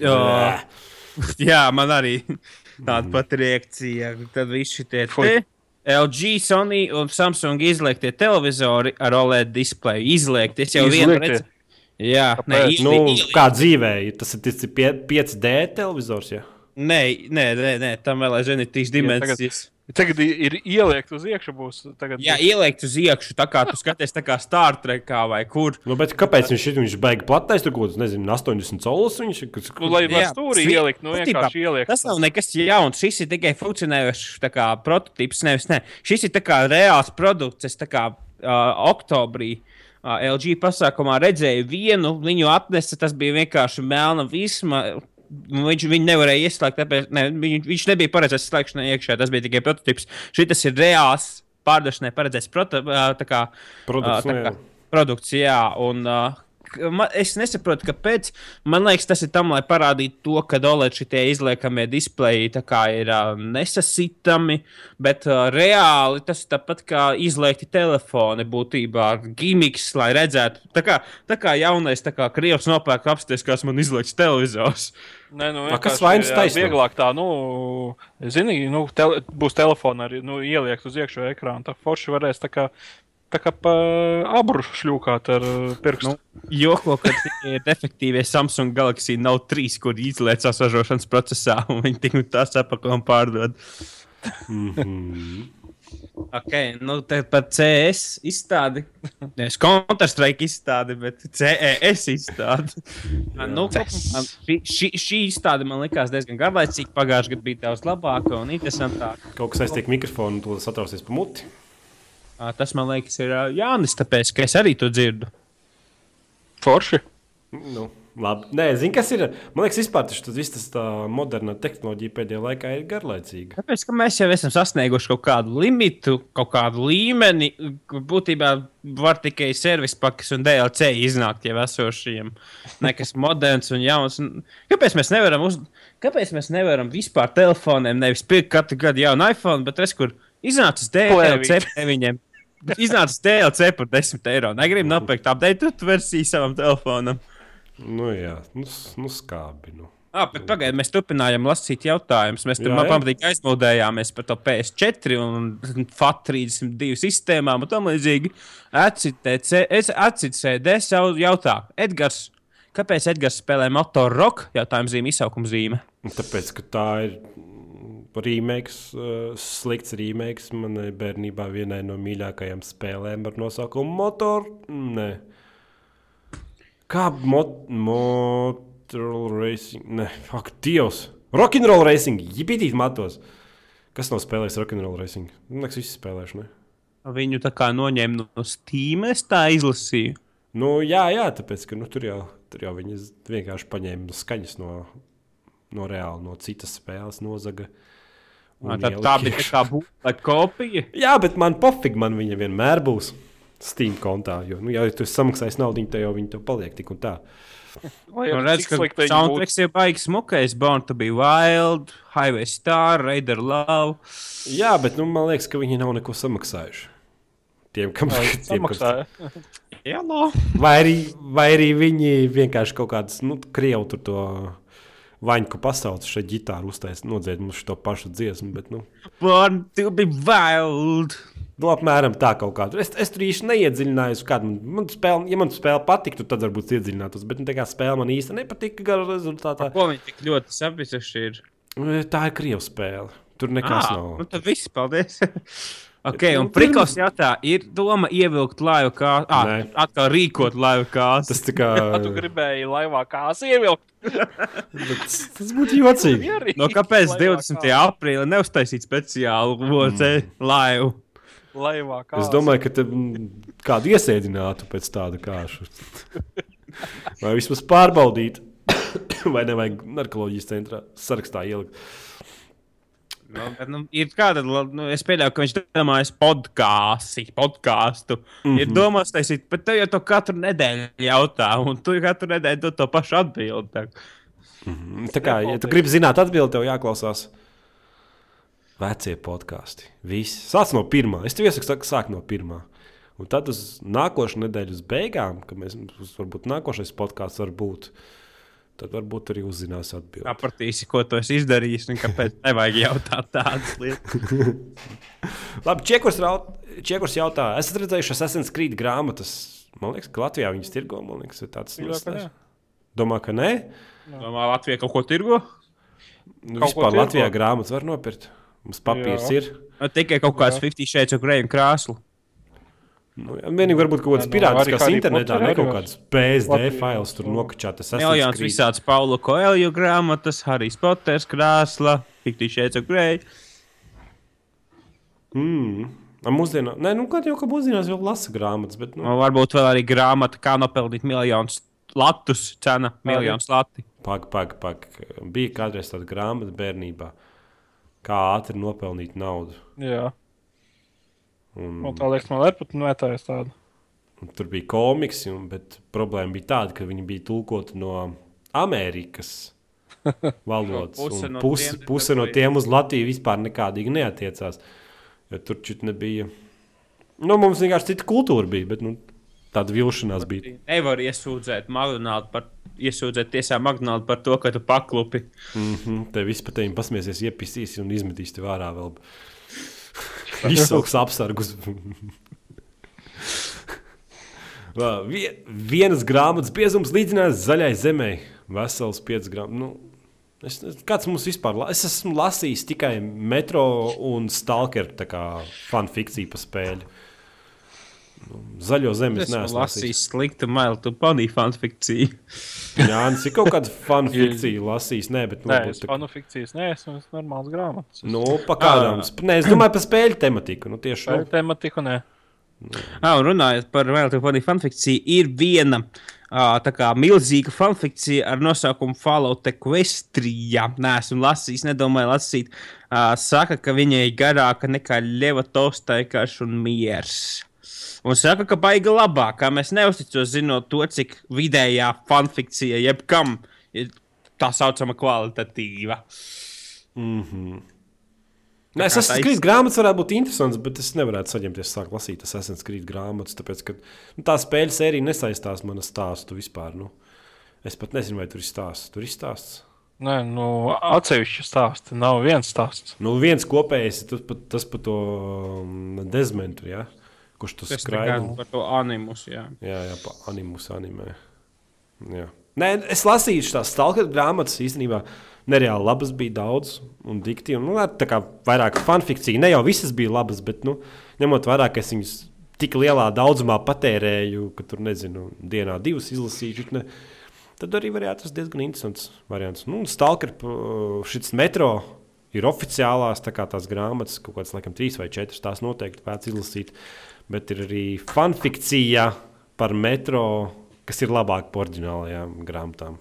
Uh, Jā, man arī tāda pati reakcija. Tad visi tie Fui. te, LG, Sony un Samsung izliektie televizori ar OLED displeju. Izliekti. Es jau vienu Izliektie? Jā, nē, Kāpēc? ieli- Nu, ieli- kā dzīvē, tas ir, tas ir pie- 5D televizors. Ja? nē, nē, nē, nē, tam vēl aizvien ir trīs dimensijas. Tagad i- ir ielikt uz iekšā. Būs, tagad Jā, ielikt uz iekšā, tā kā tu skaties, tā kā Star Trekā vai kur. Nu, bet kāpēc viņš ir? Viņš beigas platais, tur kaut kāds, nezinu, 80 solis. Viņš ir. Nu, Jā, stūri tas- ielikt, nu būtībā vienkārši ielikt. Tas nav nekas jauns. Šis ir tikai funkcionējošs prototyps. Nevis, ne. Šis ir tā kā reāls produkts. Es tā kā uh, oktobrī uh, LG pasākumā redzēju vienu, viņu atnesa. Tas bija vienkārši melna visma. Viņš viņu nevarēja ieslēgt, tāpēc ne, viņš, viņš nebija paredzēts slēgšanai iekšā. Tas bija tikai prototyps. Šis ir reāls pārdošanai paredzēts proto, kā, Produkts, kā produkts. Jā, un, uh, es nesaprotu, kāpēc. Man liekas, tas ir tam, lai parādītu to, ka OLED šitie izliekamie displeji ir uh, nesasitami, bet uh, reāli tas ir tāpat kā izliekti telefoni būtībā ar gimiks, lai redzētu. Tā kā, tā kā jaunais, tā kā krievs nopērk apstāties, kas man izliekts televizors. Nē, nu, A, kas vainas taisno? Vieglāk tā, nu, zini, nu, tele, būs telefona arī nu, ieliekt uz iekšā ekrāna. Tā forši varēs tā kā, tā kā pa abru šļūkāt ar uh, pirkstu. Nu, Joko, ka defektīvie Samsung Galaxy Note 3, kur izliecās ražošanas procesā, un viņi tik un tā sapako un pārdod. Mhm. Ok, nu tad par CS izstādi. Nevis Counter-Strike izstādi, bet CES izstādi. nu, kopumā šī, šī, izstāde man likās diezgan garlaicīga. Pagājušajā gadā bija daudz labāka un interesantāka. Kaut kas aiztiek mikrofonu, to satrausies pa muti. Tas man liekas, ir Jānis, tāpēc ka es arī to dzirdu. forši. Nu, labi. Nē, zini, kas ir. Man liekas, vispār tas, viss tas tā modernā tehnoloģija pēdējā laikā ir garlaicīga. Tāpēc, ka mēs jau esam sasnieguši kaut kādu limitu, kaut kādu līmeni, kur būtībā var tikai servis pakas un DLC iznākt jau esošiem. Nekas moderns un jauns. Un Kāpēc mēs nevaram, uz... Kāpēc mēs nevaram vispār telefoniem nevis pirkt katru gadu jaunu iPhone, bet es kur iznācis DLC viņiem? Iznācis DLC par 10 eiro. Negribu nopirkt update versiju savam telefonam. Nu, jā, nu, nu skābi. Nu. Ah, bet pagaidiet, mēs turpinājām lasīt jautājumus. Mēs tur pamatīgi aizmodējāmies par to PS4 un FAT32 sistēmām un tam līdzīgi. Atcitēdē savu jautājumu. Edgars, kāpēc Edgars spēlē motoru rock? Jautājums zīme, izsaukums zīme. Tāpēc, ka tā ir remakes, uh, slikts remakes manai bērnībā vienai no mīļākajām spēlēm ar nosaukumu Motor. Nē. Kā mot Motor Racing? Nē, ak, Dievs! Rock'n'roll Racing! Jipitīt matos! Kas nav spēlējis Rock'n'roll Racing? Man liekas, visi spēlējuši, ne? Viņu tā kā noņēma no Steam, es tā izlasīju. Nu, jā, jā, tāpēc, ka nu, tur, jau, tur jau viņi vienkārši paņēma skaņas no, no reāli, no citas spēles, nozaga. un Tā, ielika tā bija tā būtā kopija. Jā, bet man pofīgi, man viņa vienmēr būs Steam kontā. Jo, nu, ja tu esi samaksājis naudu, tad jau viņi tev paliek tik un tā. Lai Un arī redz, ka soundtracks ir baigs smukais, Born to be Wild, Highway Star, Raider Love. Jā, bet nu, man liekas, ka viņi nav neko samaksājuši. Tiem, kam Lai tiem, kam- Samaksāja. Jā, no. vai, arī, vai arī viņi vienkārši kaut kādas, nu, krievu tur to vaņku pasaules šeit ģitāru uztaisīt, nodzied mums šo pašu dziesmu. Bet, nu, Born to be Wild. Nu, apmēram tā kaut kāda. Es, es tur īsti neiedziļinājos, kāda man, man spēle, ja man spēle patiktu, tad varbūt iedziļinātos. Bet nu, tā kā spēle man īsti nepatika, gara rezultātā. Ko viņi tik ļoti sapisuši ir? Tā ir krievu spēle. Tur nekas Ah, nav. nu tad viss, paldies. ok, Nu, un Prikos jautā, ir doma ievilkt laivu kā, ah, atkal rīkot laivu kāsu. Tas tā kā. Tu gribēji laivā kāsu ievilkt. tas, tas būtu jocīgi. No kāpēc Laivā 20. kāsu. aprīlī neuztaisīt speciālu VC laivu? Laivā kāsu. Es domāju, ka te mm, kādu iesēdinātu pēc tāda kāša. Vai vismaz pārbaudīt, vai nevajag narkoloģijas centrā sarakstā ielikt. Nu, nu, ir kāda, nu, es pieļauju, ka viņš domājas podkāstu, podkāstu. Mm. -hmm. Ir domās taisīt, bet tev jau to katru nedēļu jautā, un tu katru nedēļu dod to pašu atbildi. tā. Tā kā, ja tu gribi zināt atbildi, tev jāklausās vecie podkāsti. Visi. Sāc no pirmā. Es tev iesaku sāk- sākt no pirmā. Un tad uz nākošo nedēļu, uz beigām, kad mēs varbūt nākošais podkāsts var būt, tad varbūt arī uzzinās atbildi. Sapratīsi, ko tu esi izdarījis, un kāpēc nevajag jautāt tādas lietas. Labi, Čekurs, raut- Čekurs jautā, esat redzējuši Assassin's Creed grāmatas? Man liekas, ka Latvijā viņas tirgo. Man liekas, ir tāds Domā, ka nē. Domā, ka nē. Domā, Latvija kaut ko tirgo? Nu, Kaut ko vispār tirgo. Latvijā grāmatas var nopirkt. Mums papīrs Jā. ir. Nu, Tikai kaut kāds Jā. 50 šeit, kur grēju krāslu. Nu, jā, vienīgi varbūt kaut kādas Jā, nu, pirātiskas arī Harry internetā, arī kaut kādas PSD failus tur nokačātas. Miljons visāds Paula Koelju grāmatas, Harijs Poters krāsla, 50 šeit, kur grēju. Mm. Mūsdienā, nē, nu, kad jau ka mūsdienās jau lasa grāmatas, bet nu, Varbūt vēl arī grāmata, kā nopelnīt miljonus latus, cena miljonus lati. pag, pag, pag. Bija kādreiz tāda grāmata bērnībā, kā ātri nopelnīt naudu. Jā, Un, un tā liekas, man ir pat netājas tāda. Tur bija komiksi, un, bet problēma bija tāda, ka viņi bija tulkoti no Amerikas valodas. Puse un no Puse, tiem puse no tiem uz Latviju vispār nekādīgi neatiecās. Jo tur čut nebija. Nu, mums vienkārši cita kultūra bija, bet nu, tāda vilšanās bija. Nevar iesūdzēt McDonald's par, iesūdzēt tiesā McDonald's par to, ka tu paklupi. Mm -hmm. Te viss pat tevi pasmiesies, iepisīs un izmetīs tev ārā vēl. Izsauks apsargus. Vienas grāmatas biezums līdzinās zaļai zemē. Vesels 5 grāmatas. Nu, es, kāds mums vispār la- Es esmu lasījis tikai metro un stalkeru fanfikciju pa spēļu. Nu, Zaļo zemi es Es neesmu lasījis. lasīju sliktu mailu, tu panīji fanfikciju. Jā, tas ir kaut kāda fanfikcija lasījis. Nē, bet Nē, varbūt es tā- fanu fikcijas neesmu, es normāls grāmatas. Nu, pa kādām. sp- Nē, es domāju par spēļu tematiku. Nu, tieši šo. ir tematiku, nē. Ah, un runājot par vēl tādu panīju fanfikciju, ir viena tā kā milzīga fanfikcija ar nosaukumu Fallout Equestria. Nē, esmu lasījis, nedomāju lasīt. Saka, ka viņai garāka nekā Leva Tolstaikas un Miers. Un saka, ka baigi labāk, kā mēs neusticos zinot to, cik vidējā fanfikcija jebkam ir tā saucama kvalitatīva. Nē, es kā esmu tā skrījis grāmatas, varētu būt interesants, bet es nevarētu saņemties, sākt lasīt. Es esmu skrījis grāmatas, tāpēc, ka nu, tā spēļu sērija nesaistās man ar stāstu vispār. Nu. Es pat nezinu, vai tur ir stāsts. Tur ir stāsts. Nē, nu, atsevišķi stāsti. Nav viens stāsts. Nu, viens kopējs tas, pa- tas par to um, dezmentu, ja? Kurš Tas skraida. par to animus. Jā. Jā, jā, pa animus animē. Jā. Nē, es lasīju tās stalkeru grāmatas īstenībā. Nereāli labas bija daudz, un dikti. Un, nu, tā kā vairāk fanfikcija. Ne jau visas bija labas, bet nu, ņemot vērā, ka es viņus tik lielā daudzumā patērēju, ka tur nezinu, dienā divas izlasīju. Ne, tad arī varēja atrast diezgan interesants variants. Nu, Stalker, šis metro ir oficiālās tā kā tās grāmatas, kaut kādas laikam trīs vai četras. Tās noteikti vērts izlasīt. Bet ir arī fanfikcija par metro, kas ir labāk par oriģinālajām grāmatām.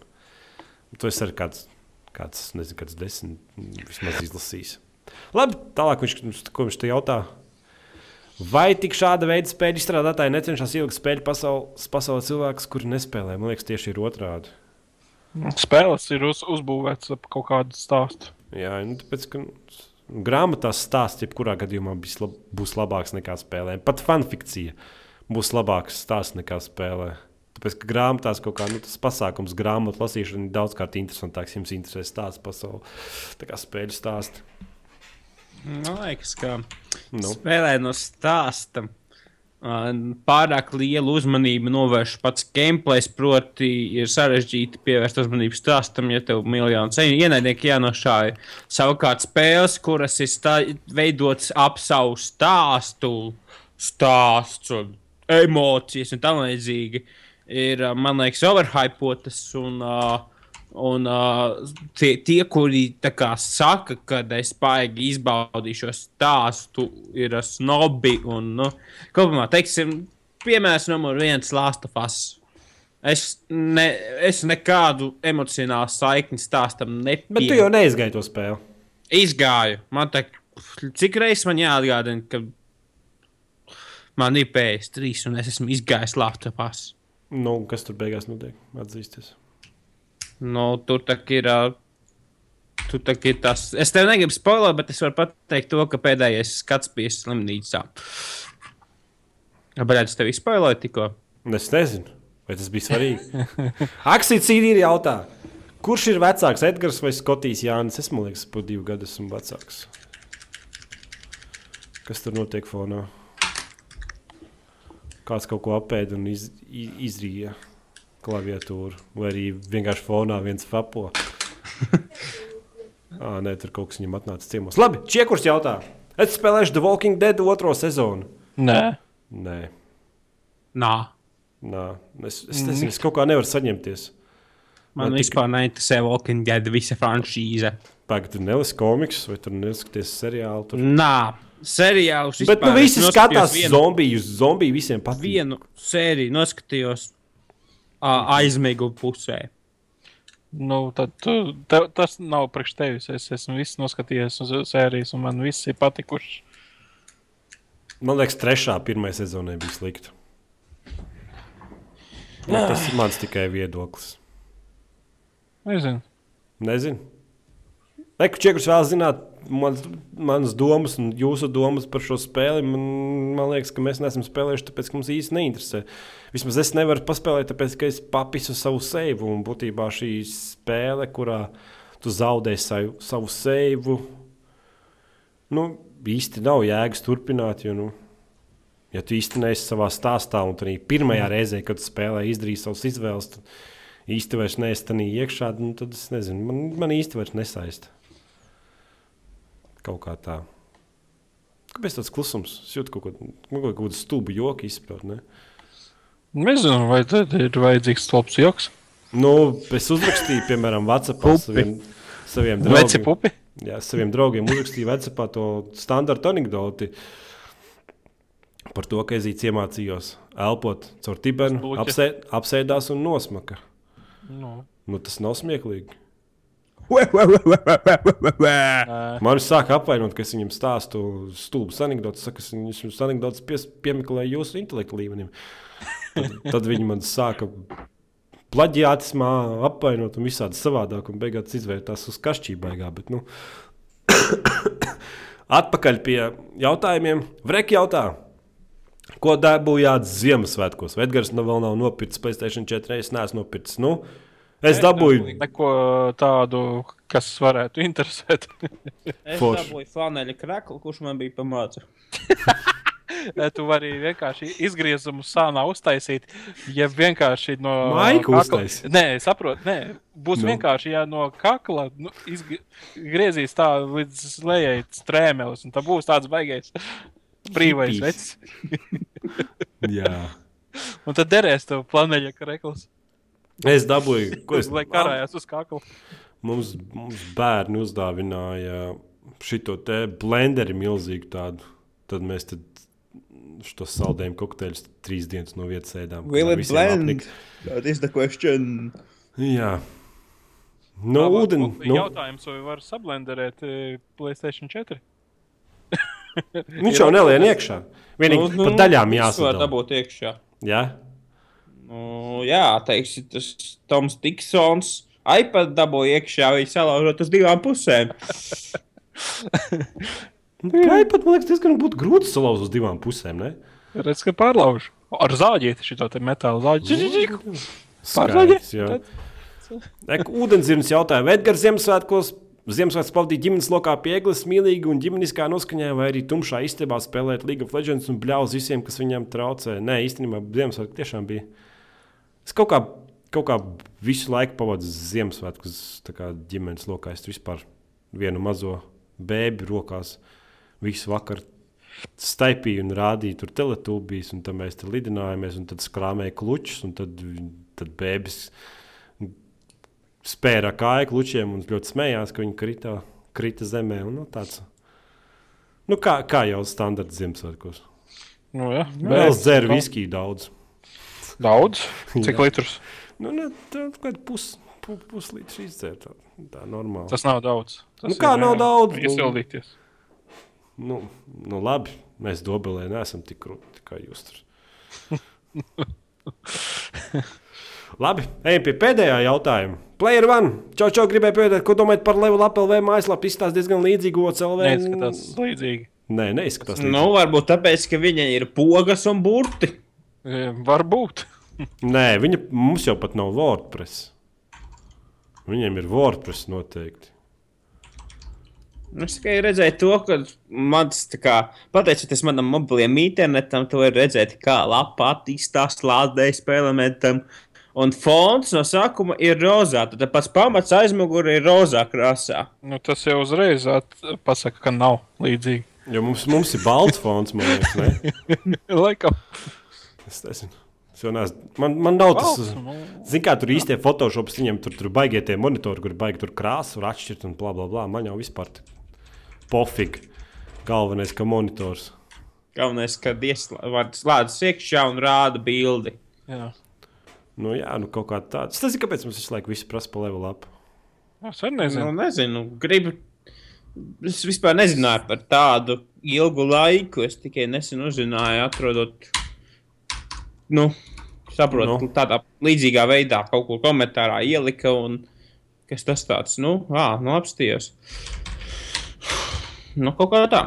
To es arī kāds, kāds, nezinu, kāds desmit vismaz izlasījis. Labi, tālāk viņš, ko viņš te jautā. Vai tik šāda veida spēļu izstrādātāji necenšas ilgi spēļu pasaules, pasaules cilvēkus, kuri nespēlē? Man liekas, tieši ir otrādi. Spēles ir uz, uzbūvētas ap kaut kādu stāstu. Jā, nu, tāpēc, ka nu, grāmatās stāsts, jebkurā gadījumā lab, būs labāks nekā spēlē. Pat fanfikcija būs labāks stāsts nekā spēlē. Tāpēc, ka grāmatās kaut kā nu, tas pasākums, grāmatu lasīšana ir daudzkārt interesantāks. Jums interesē stāsts pasaulē, tā kā spēļu stāsts. Man liekas, ka Nu. spēlē no stāsta pārāk lielu uzmanību novērš pats gameplay. Proti, ir sarežģīti pievērst uzmanību stāstam, ja tev miljonus ienaidnieku jānošāja. Savukārt, spēles, kuras ir stā, veidotas ap savu stāstu, stāsts un emocijas un tam līdzīgi, ir, man liekas, overhypotas. Un, uh, Un uh, tie, tie, kuri kā saka, ka es baigi izbaudīšu stāstu, ir snobi. Un, nu, kopumā, teiksim, piemērs numur viens - Last of Us. Es, ne, es nekādu emocionālu saikni stāstam Bet tu nepieņemu. jau neizgāji to spēli. Izgāju. Man tā, cik reizes man jāatgādina, ka man ir PS3 un es esmu izgājis Us. Nu, kas tur beigās notiek? Atzīsties. Nu, tur tā ir. Tur tā ir tas. Es tev negribu spoilēt, bet es varu pateikt to, ka pēdējais skats bija slimnīcā. Bet es tev izspēlēju tikko. Es nezinu, vai tas bija svarīgi. Aksīts ir jautā, kurš ir vecāks, Edgars vai Skotijas Jānis? Es domāju, ka par divu gadu esmu vecāks. Kas tur notiek fonā? Kāds kaut ko apēda un iz, iz, izrīja klaviatūru, vai arī vienkārši fonā viens fapo. ah, nē, tur kaut kas viņam atnāca ciemos. Labi, Čiekurs jautā. Es spēlēšu The Walking Dead otro sezonu. Nē, Nē, Nā, nā. Es, es nezinu, es kaut kā nevaru saņemties. man Vai tik- vispār neinteresē Walking Dead visa franšīze. Pagaid, tu nelasi komiks vai tur neskaties seriālu. Tur. Nā, seriāls. Bet nu visi Es skatās vienu, zombiju, zombiju visiem patīk. vienu sēriju, noskatījos aizmigu pusē. nu, tad tu, te, tas nav priekš tevis. Es esmu viss noskatījies uz sērijas, un man viss ir patikuši. Man liekas, trešā, pirmā sezonā bija slikta. Nu, tas ir mans tikai viedoklis. Nezinu. Nezinu. Eku Čekus vēl zināt, mans, manas domas un jūsu domas par šo spēli. Man, man liekas, ka mēs neesam spēlējuši, tāpēc, mums īsti neinteresē. Vismaz es nevaru paspēlēt, tāpēc, ka es papisu savu seivu. Un būtībā šī spēle, kurā tu zaudē savu, savu seivu, nu, īsti nav jēgas turpināt. Jo, nu, ja tu īsti neesi savā stāstā, un arī pirmajā reizē, kad spēlē izdarīji savas izvēles, tad īsti vairs neesi tajā iekšā, nu, tad es nezinu, man, man īsti vairs nesaista. Kaut kā tā. Kāpēc tāds klusums? Es jūtu kaut ko, nu, kaut kādu stulbu joku izpratni. Nezinu, vai tad ir vajadzīgs stulbs joks. Nu, es uzrakstīju, piemēram, Vācijā saviem, saviem draugiem. pupi. Jā, saviem draugiem uzrakstīju Vācijā to standarta anekdoti par to, ka es iemācījos elpot caur Bluķa. apsē, apsēdās un nosmaka. Nu, Nu, tas nav smieklīgi. Man sāk apvainot, ka es viņam stāstu stulbas anekdotas, saka, es jums anekdotas pies, piemeklēju jūsu intelektu līmenim. Tad, tad viņi man sāka plaģiātismā apvainot un visādi savādāk, un beigās izvērtās uz kašķībaigā. Bet, nu, atpakaļ pie jautājumiem. Vreki jautā, ko dabūjāt Ziemassvētkos? Edgars nu vēl nav nopircis Playstation 4? Es neesmu nopircis. Nu, es dabūju. neko tādu, kas varētu interesēt. Es Forši. dabūju flaneli kraklu, kurš man bija pamācis. tu vari vienkārši izgriezumu sānā uztaisīt. Ja vienkārši no kakla- uztaisīt? Nē, saprotu, nē. Būs Nu. vienkārši, ja no kakla nu, izgriezīs tā līdz lejai strēmelis, un tā būs tāds baigais brīvais vecs. Jā. Un tad derēs tev planeļa krekls, Es dabūju, ko es lai karājās uz kakla. Mums, mums bērni uzdāvināja šo te blenderi milzīgu tādu. Tad mēs tad šo saldējumu kokteļus trīs dienas no vietas ēdām. Will it blend? That is the question. Jā. No va- Nu, Jautājums, vai var sablenderēt eh, Playstation 4? viņš jau nelien iekšā. Vienīgi nu, par daļām Var jāsadala. dabūt iekšā. Jā. Nu, jā, teiksim, tas Toms Diksons. iPad dabūja iekšā, viņa salaužot uz divām pusēm. Kā pat man liekas, diezgan būtu grūti salauzt uz divām pusēm. Ne? Redz, ka pārlauž. Ar zāģieti šo metālu zāģi. Ek, Ūdenzirnis jautāja, vai Edgars Ziemassvētkos Ziemassvētku pavadīja ģimenes lokā pie eglis, mīlīgi un ģimeniskā noskaņā, vai arī tumšā istabā spēlēt League of Legends un bļauz visiem, kas viņam traucē. Nē, īstenībā Ziemassvētku tiešām bija. Es kaut kā, kaut kā visu laiku pavadu Ziemassvētkus ģimenes lokā. Es tur vispār vienu mazo bēbi rokās visu vakaru staipīju un rādīju tur teletūbijas, un tad mēs tur lidinājāmies, un tad skrāmēja klučus, un tad, tad bēbis spēra kāju klučiem un ļoti smējās, ka viņi krita, krita zemē. Un, nu, tāds, nu, kā, kā jau standarta Ziemassvētkos. Nu, jā, Vēl es dzeru viskiju daudz. Daudz? Cik Jā. litrus? Nu, ne, tā kā pus, pu, puslīdz izdzērt. Tā, tā normāli. Tas nav daudz. Tas Nu, kā nav daudz? Iesildīties. Nu, nu, labi, mēs dobelē neesam tik krūti kā jūs tur. Labi, ejam pie pēdējā jautājuma. Player One. Čau, čau, gribēju pētīt, ko domājat par Level Up LV mājaslapu. Izstāsta diezgan līdzīgi OCLV. Neizskatās līdzīgi. Nē, neizskatās līdzīgi. Nu, varbūt tāpēc, ka viņai ir pogas un burti. E, Varbūt. Nē, viņa mums jau pat nav WordPress. Viņiem ir WordPress noteikti. Es tikai redzēju to, ka mans, tā kā, pateicoties manam mobiliem internetam, to var redzēt, kā lapa attīstās, lādējas spēlēm. Un fons no sākuma ir rozā. Tad pats pamats aizmugurē ir rozā krāsā. Nu, tas jau uzreiz at- pasaka, ka nav līdzīgi. Jo mums, mums ir balts fons, man liekas, ne? Laikam. Es nezinu. Es jau neesmu. Man, man nav tas. Nu. Zini, kā tur īstie Photoshops, viņiem tur, tur baigie tie monitori, kur baigi tur krāsu, var atšķirt un bla, bla, bla. Man jau vispār pofīgi. Galvenais, ka monitors. Galvenais, ka ieslēdzas iekšā un rāda bildi. Jā. Nu, jā, nu kaut kā tāda. Es nezinu, kāpēc mums visu laiku viss prasa pa level up. Es arī Nu, nezinu. nezinu, gribu. Es vispār nezināju par tādu ilgu laiku. Es tikai nesen uzzināju, atrodot. Nu, saprotu, Nu. tādā līdzīgā veidā kaut kur komentārā ielika. Un, kas tas tāds? Nu, ā, nu apstījos. Nu, kaut kā tā.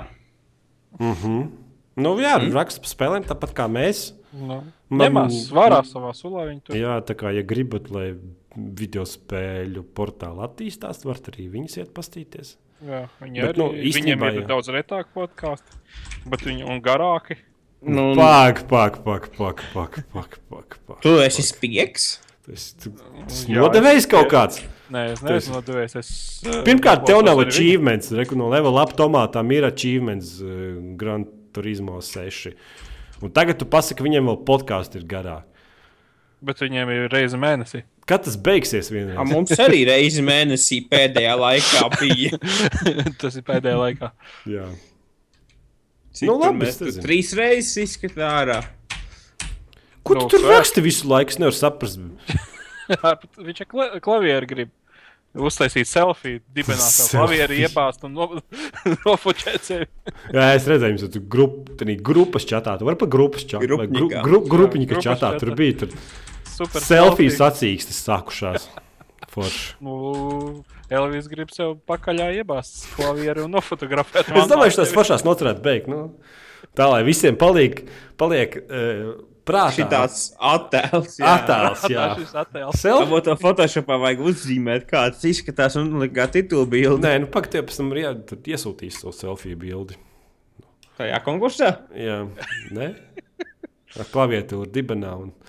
Nu, jā, mm. raksta par spēlēm tāpat kā mēs. Nu, Ņemās vārā savā sulā. Viņi tur Jā, tā kā, ja gribat, lai video spēļu portāli attīstās, varat arī viņus iet pastīties. Jā, viņi Bet, arī, nu, viņiem īstenībā, ir jā. daudz retāk podkāstu, bet viņi un garāki. Nu, Pak, pak, pak, pak, pak, pak, pak, pak. tu esi spiegs. Tas nodevējs es- kaut kāds. Nē, es neesmu nodevējis. Es, eh, Pirmkārt, tev nav achievements. Reku, no level up tomātām ir achievements uh, Grand Turismo 6. Un tagad tu pasaki, ka viņiem vēl podkāsts ir garāk. Bet viņiem ir reize mēnesī. Kad tas beigsies A, mums arī reizi mēnesī pēdējā laikā bija. Tas ir pēdējā laikā. Jā. Cik Nu, labi, mēs nezinu. trīs reizes izskatām ārā. Ko Nu, tu tur raksti visu laiku? Es nevaru saprast. Viņš ir kla klavieru grib. Uztaisīt selfiju, dibināt savu klavieru, iebāzt un no, nofočēt sevi. Jā, es redzēju, jums tur grup, grupas čatā. Tu vari pa grupas čatā. Gru, Grupņikā. gru, grupiņa čatā. čatā. Tur bija tur Super selfiju selfie. sacīkstes sākušās. Forši. Nu, Elvis grib sev pakaļā iebāzt klavieru un nofotografēt. Es domāju, ka tas pašās nocerētu beigt. Nu, tā lai visiem paliek, paliek uh, prātā. Šitāds attēls. jā. attēls. Jā. attēls. Selfie? Varbūt to Photoshopā vajag uzzīmēt, kā tas izskatās un likt kā titulu bildi. Nē, nu pagaidi, pēc tam tad iesūtīs savu selfiju bildi. Tajā konkursā. Jā, nē. Ar klaviatūru dibenā. Un...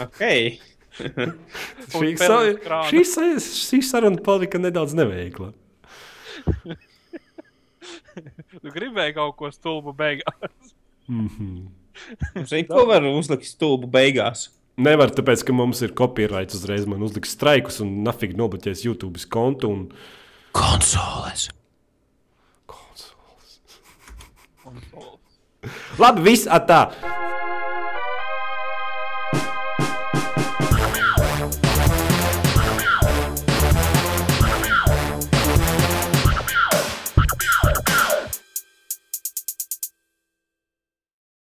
Ok. Šī, sa- šī, šī saruna palika nedaudz neveikla. Tu gribēji kaut ko stulbu beigās. Zini, ko var uzlikt stulbu beigās? Nevar, tāpēc, ka mums ir copyright uzreiz. Man uzliks straikus un nafīgi nobloķēs YouTube kontu. Un... Konsoles. Labi, viss atā.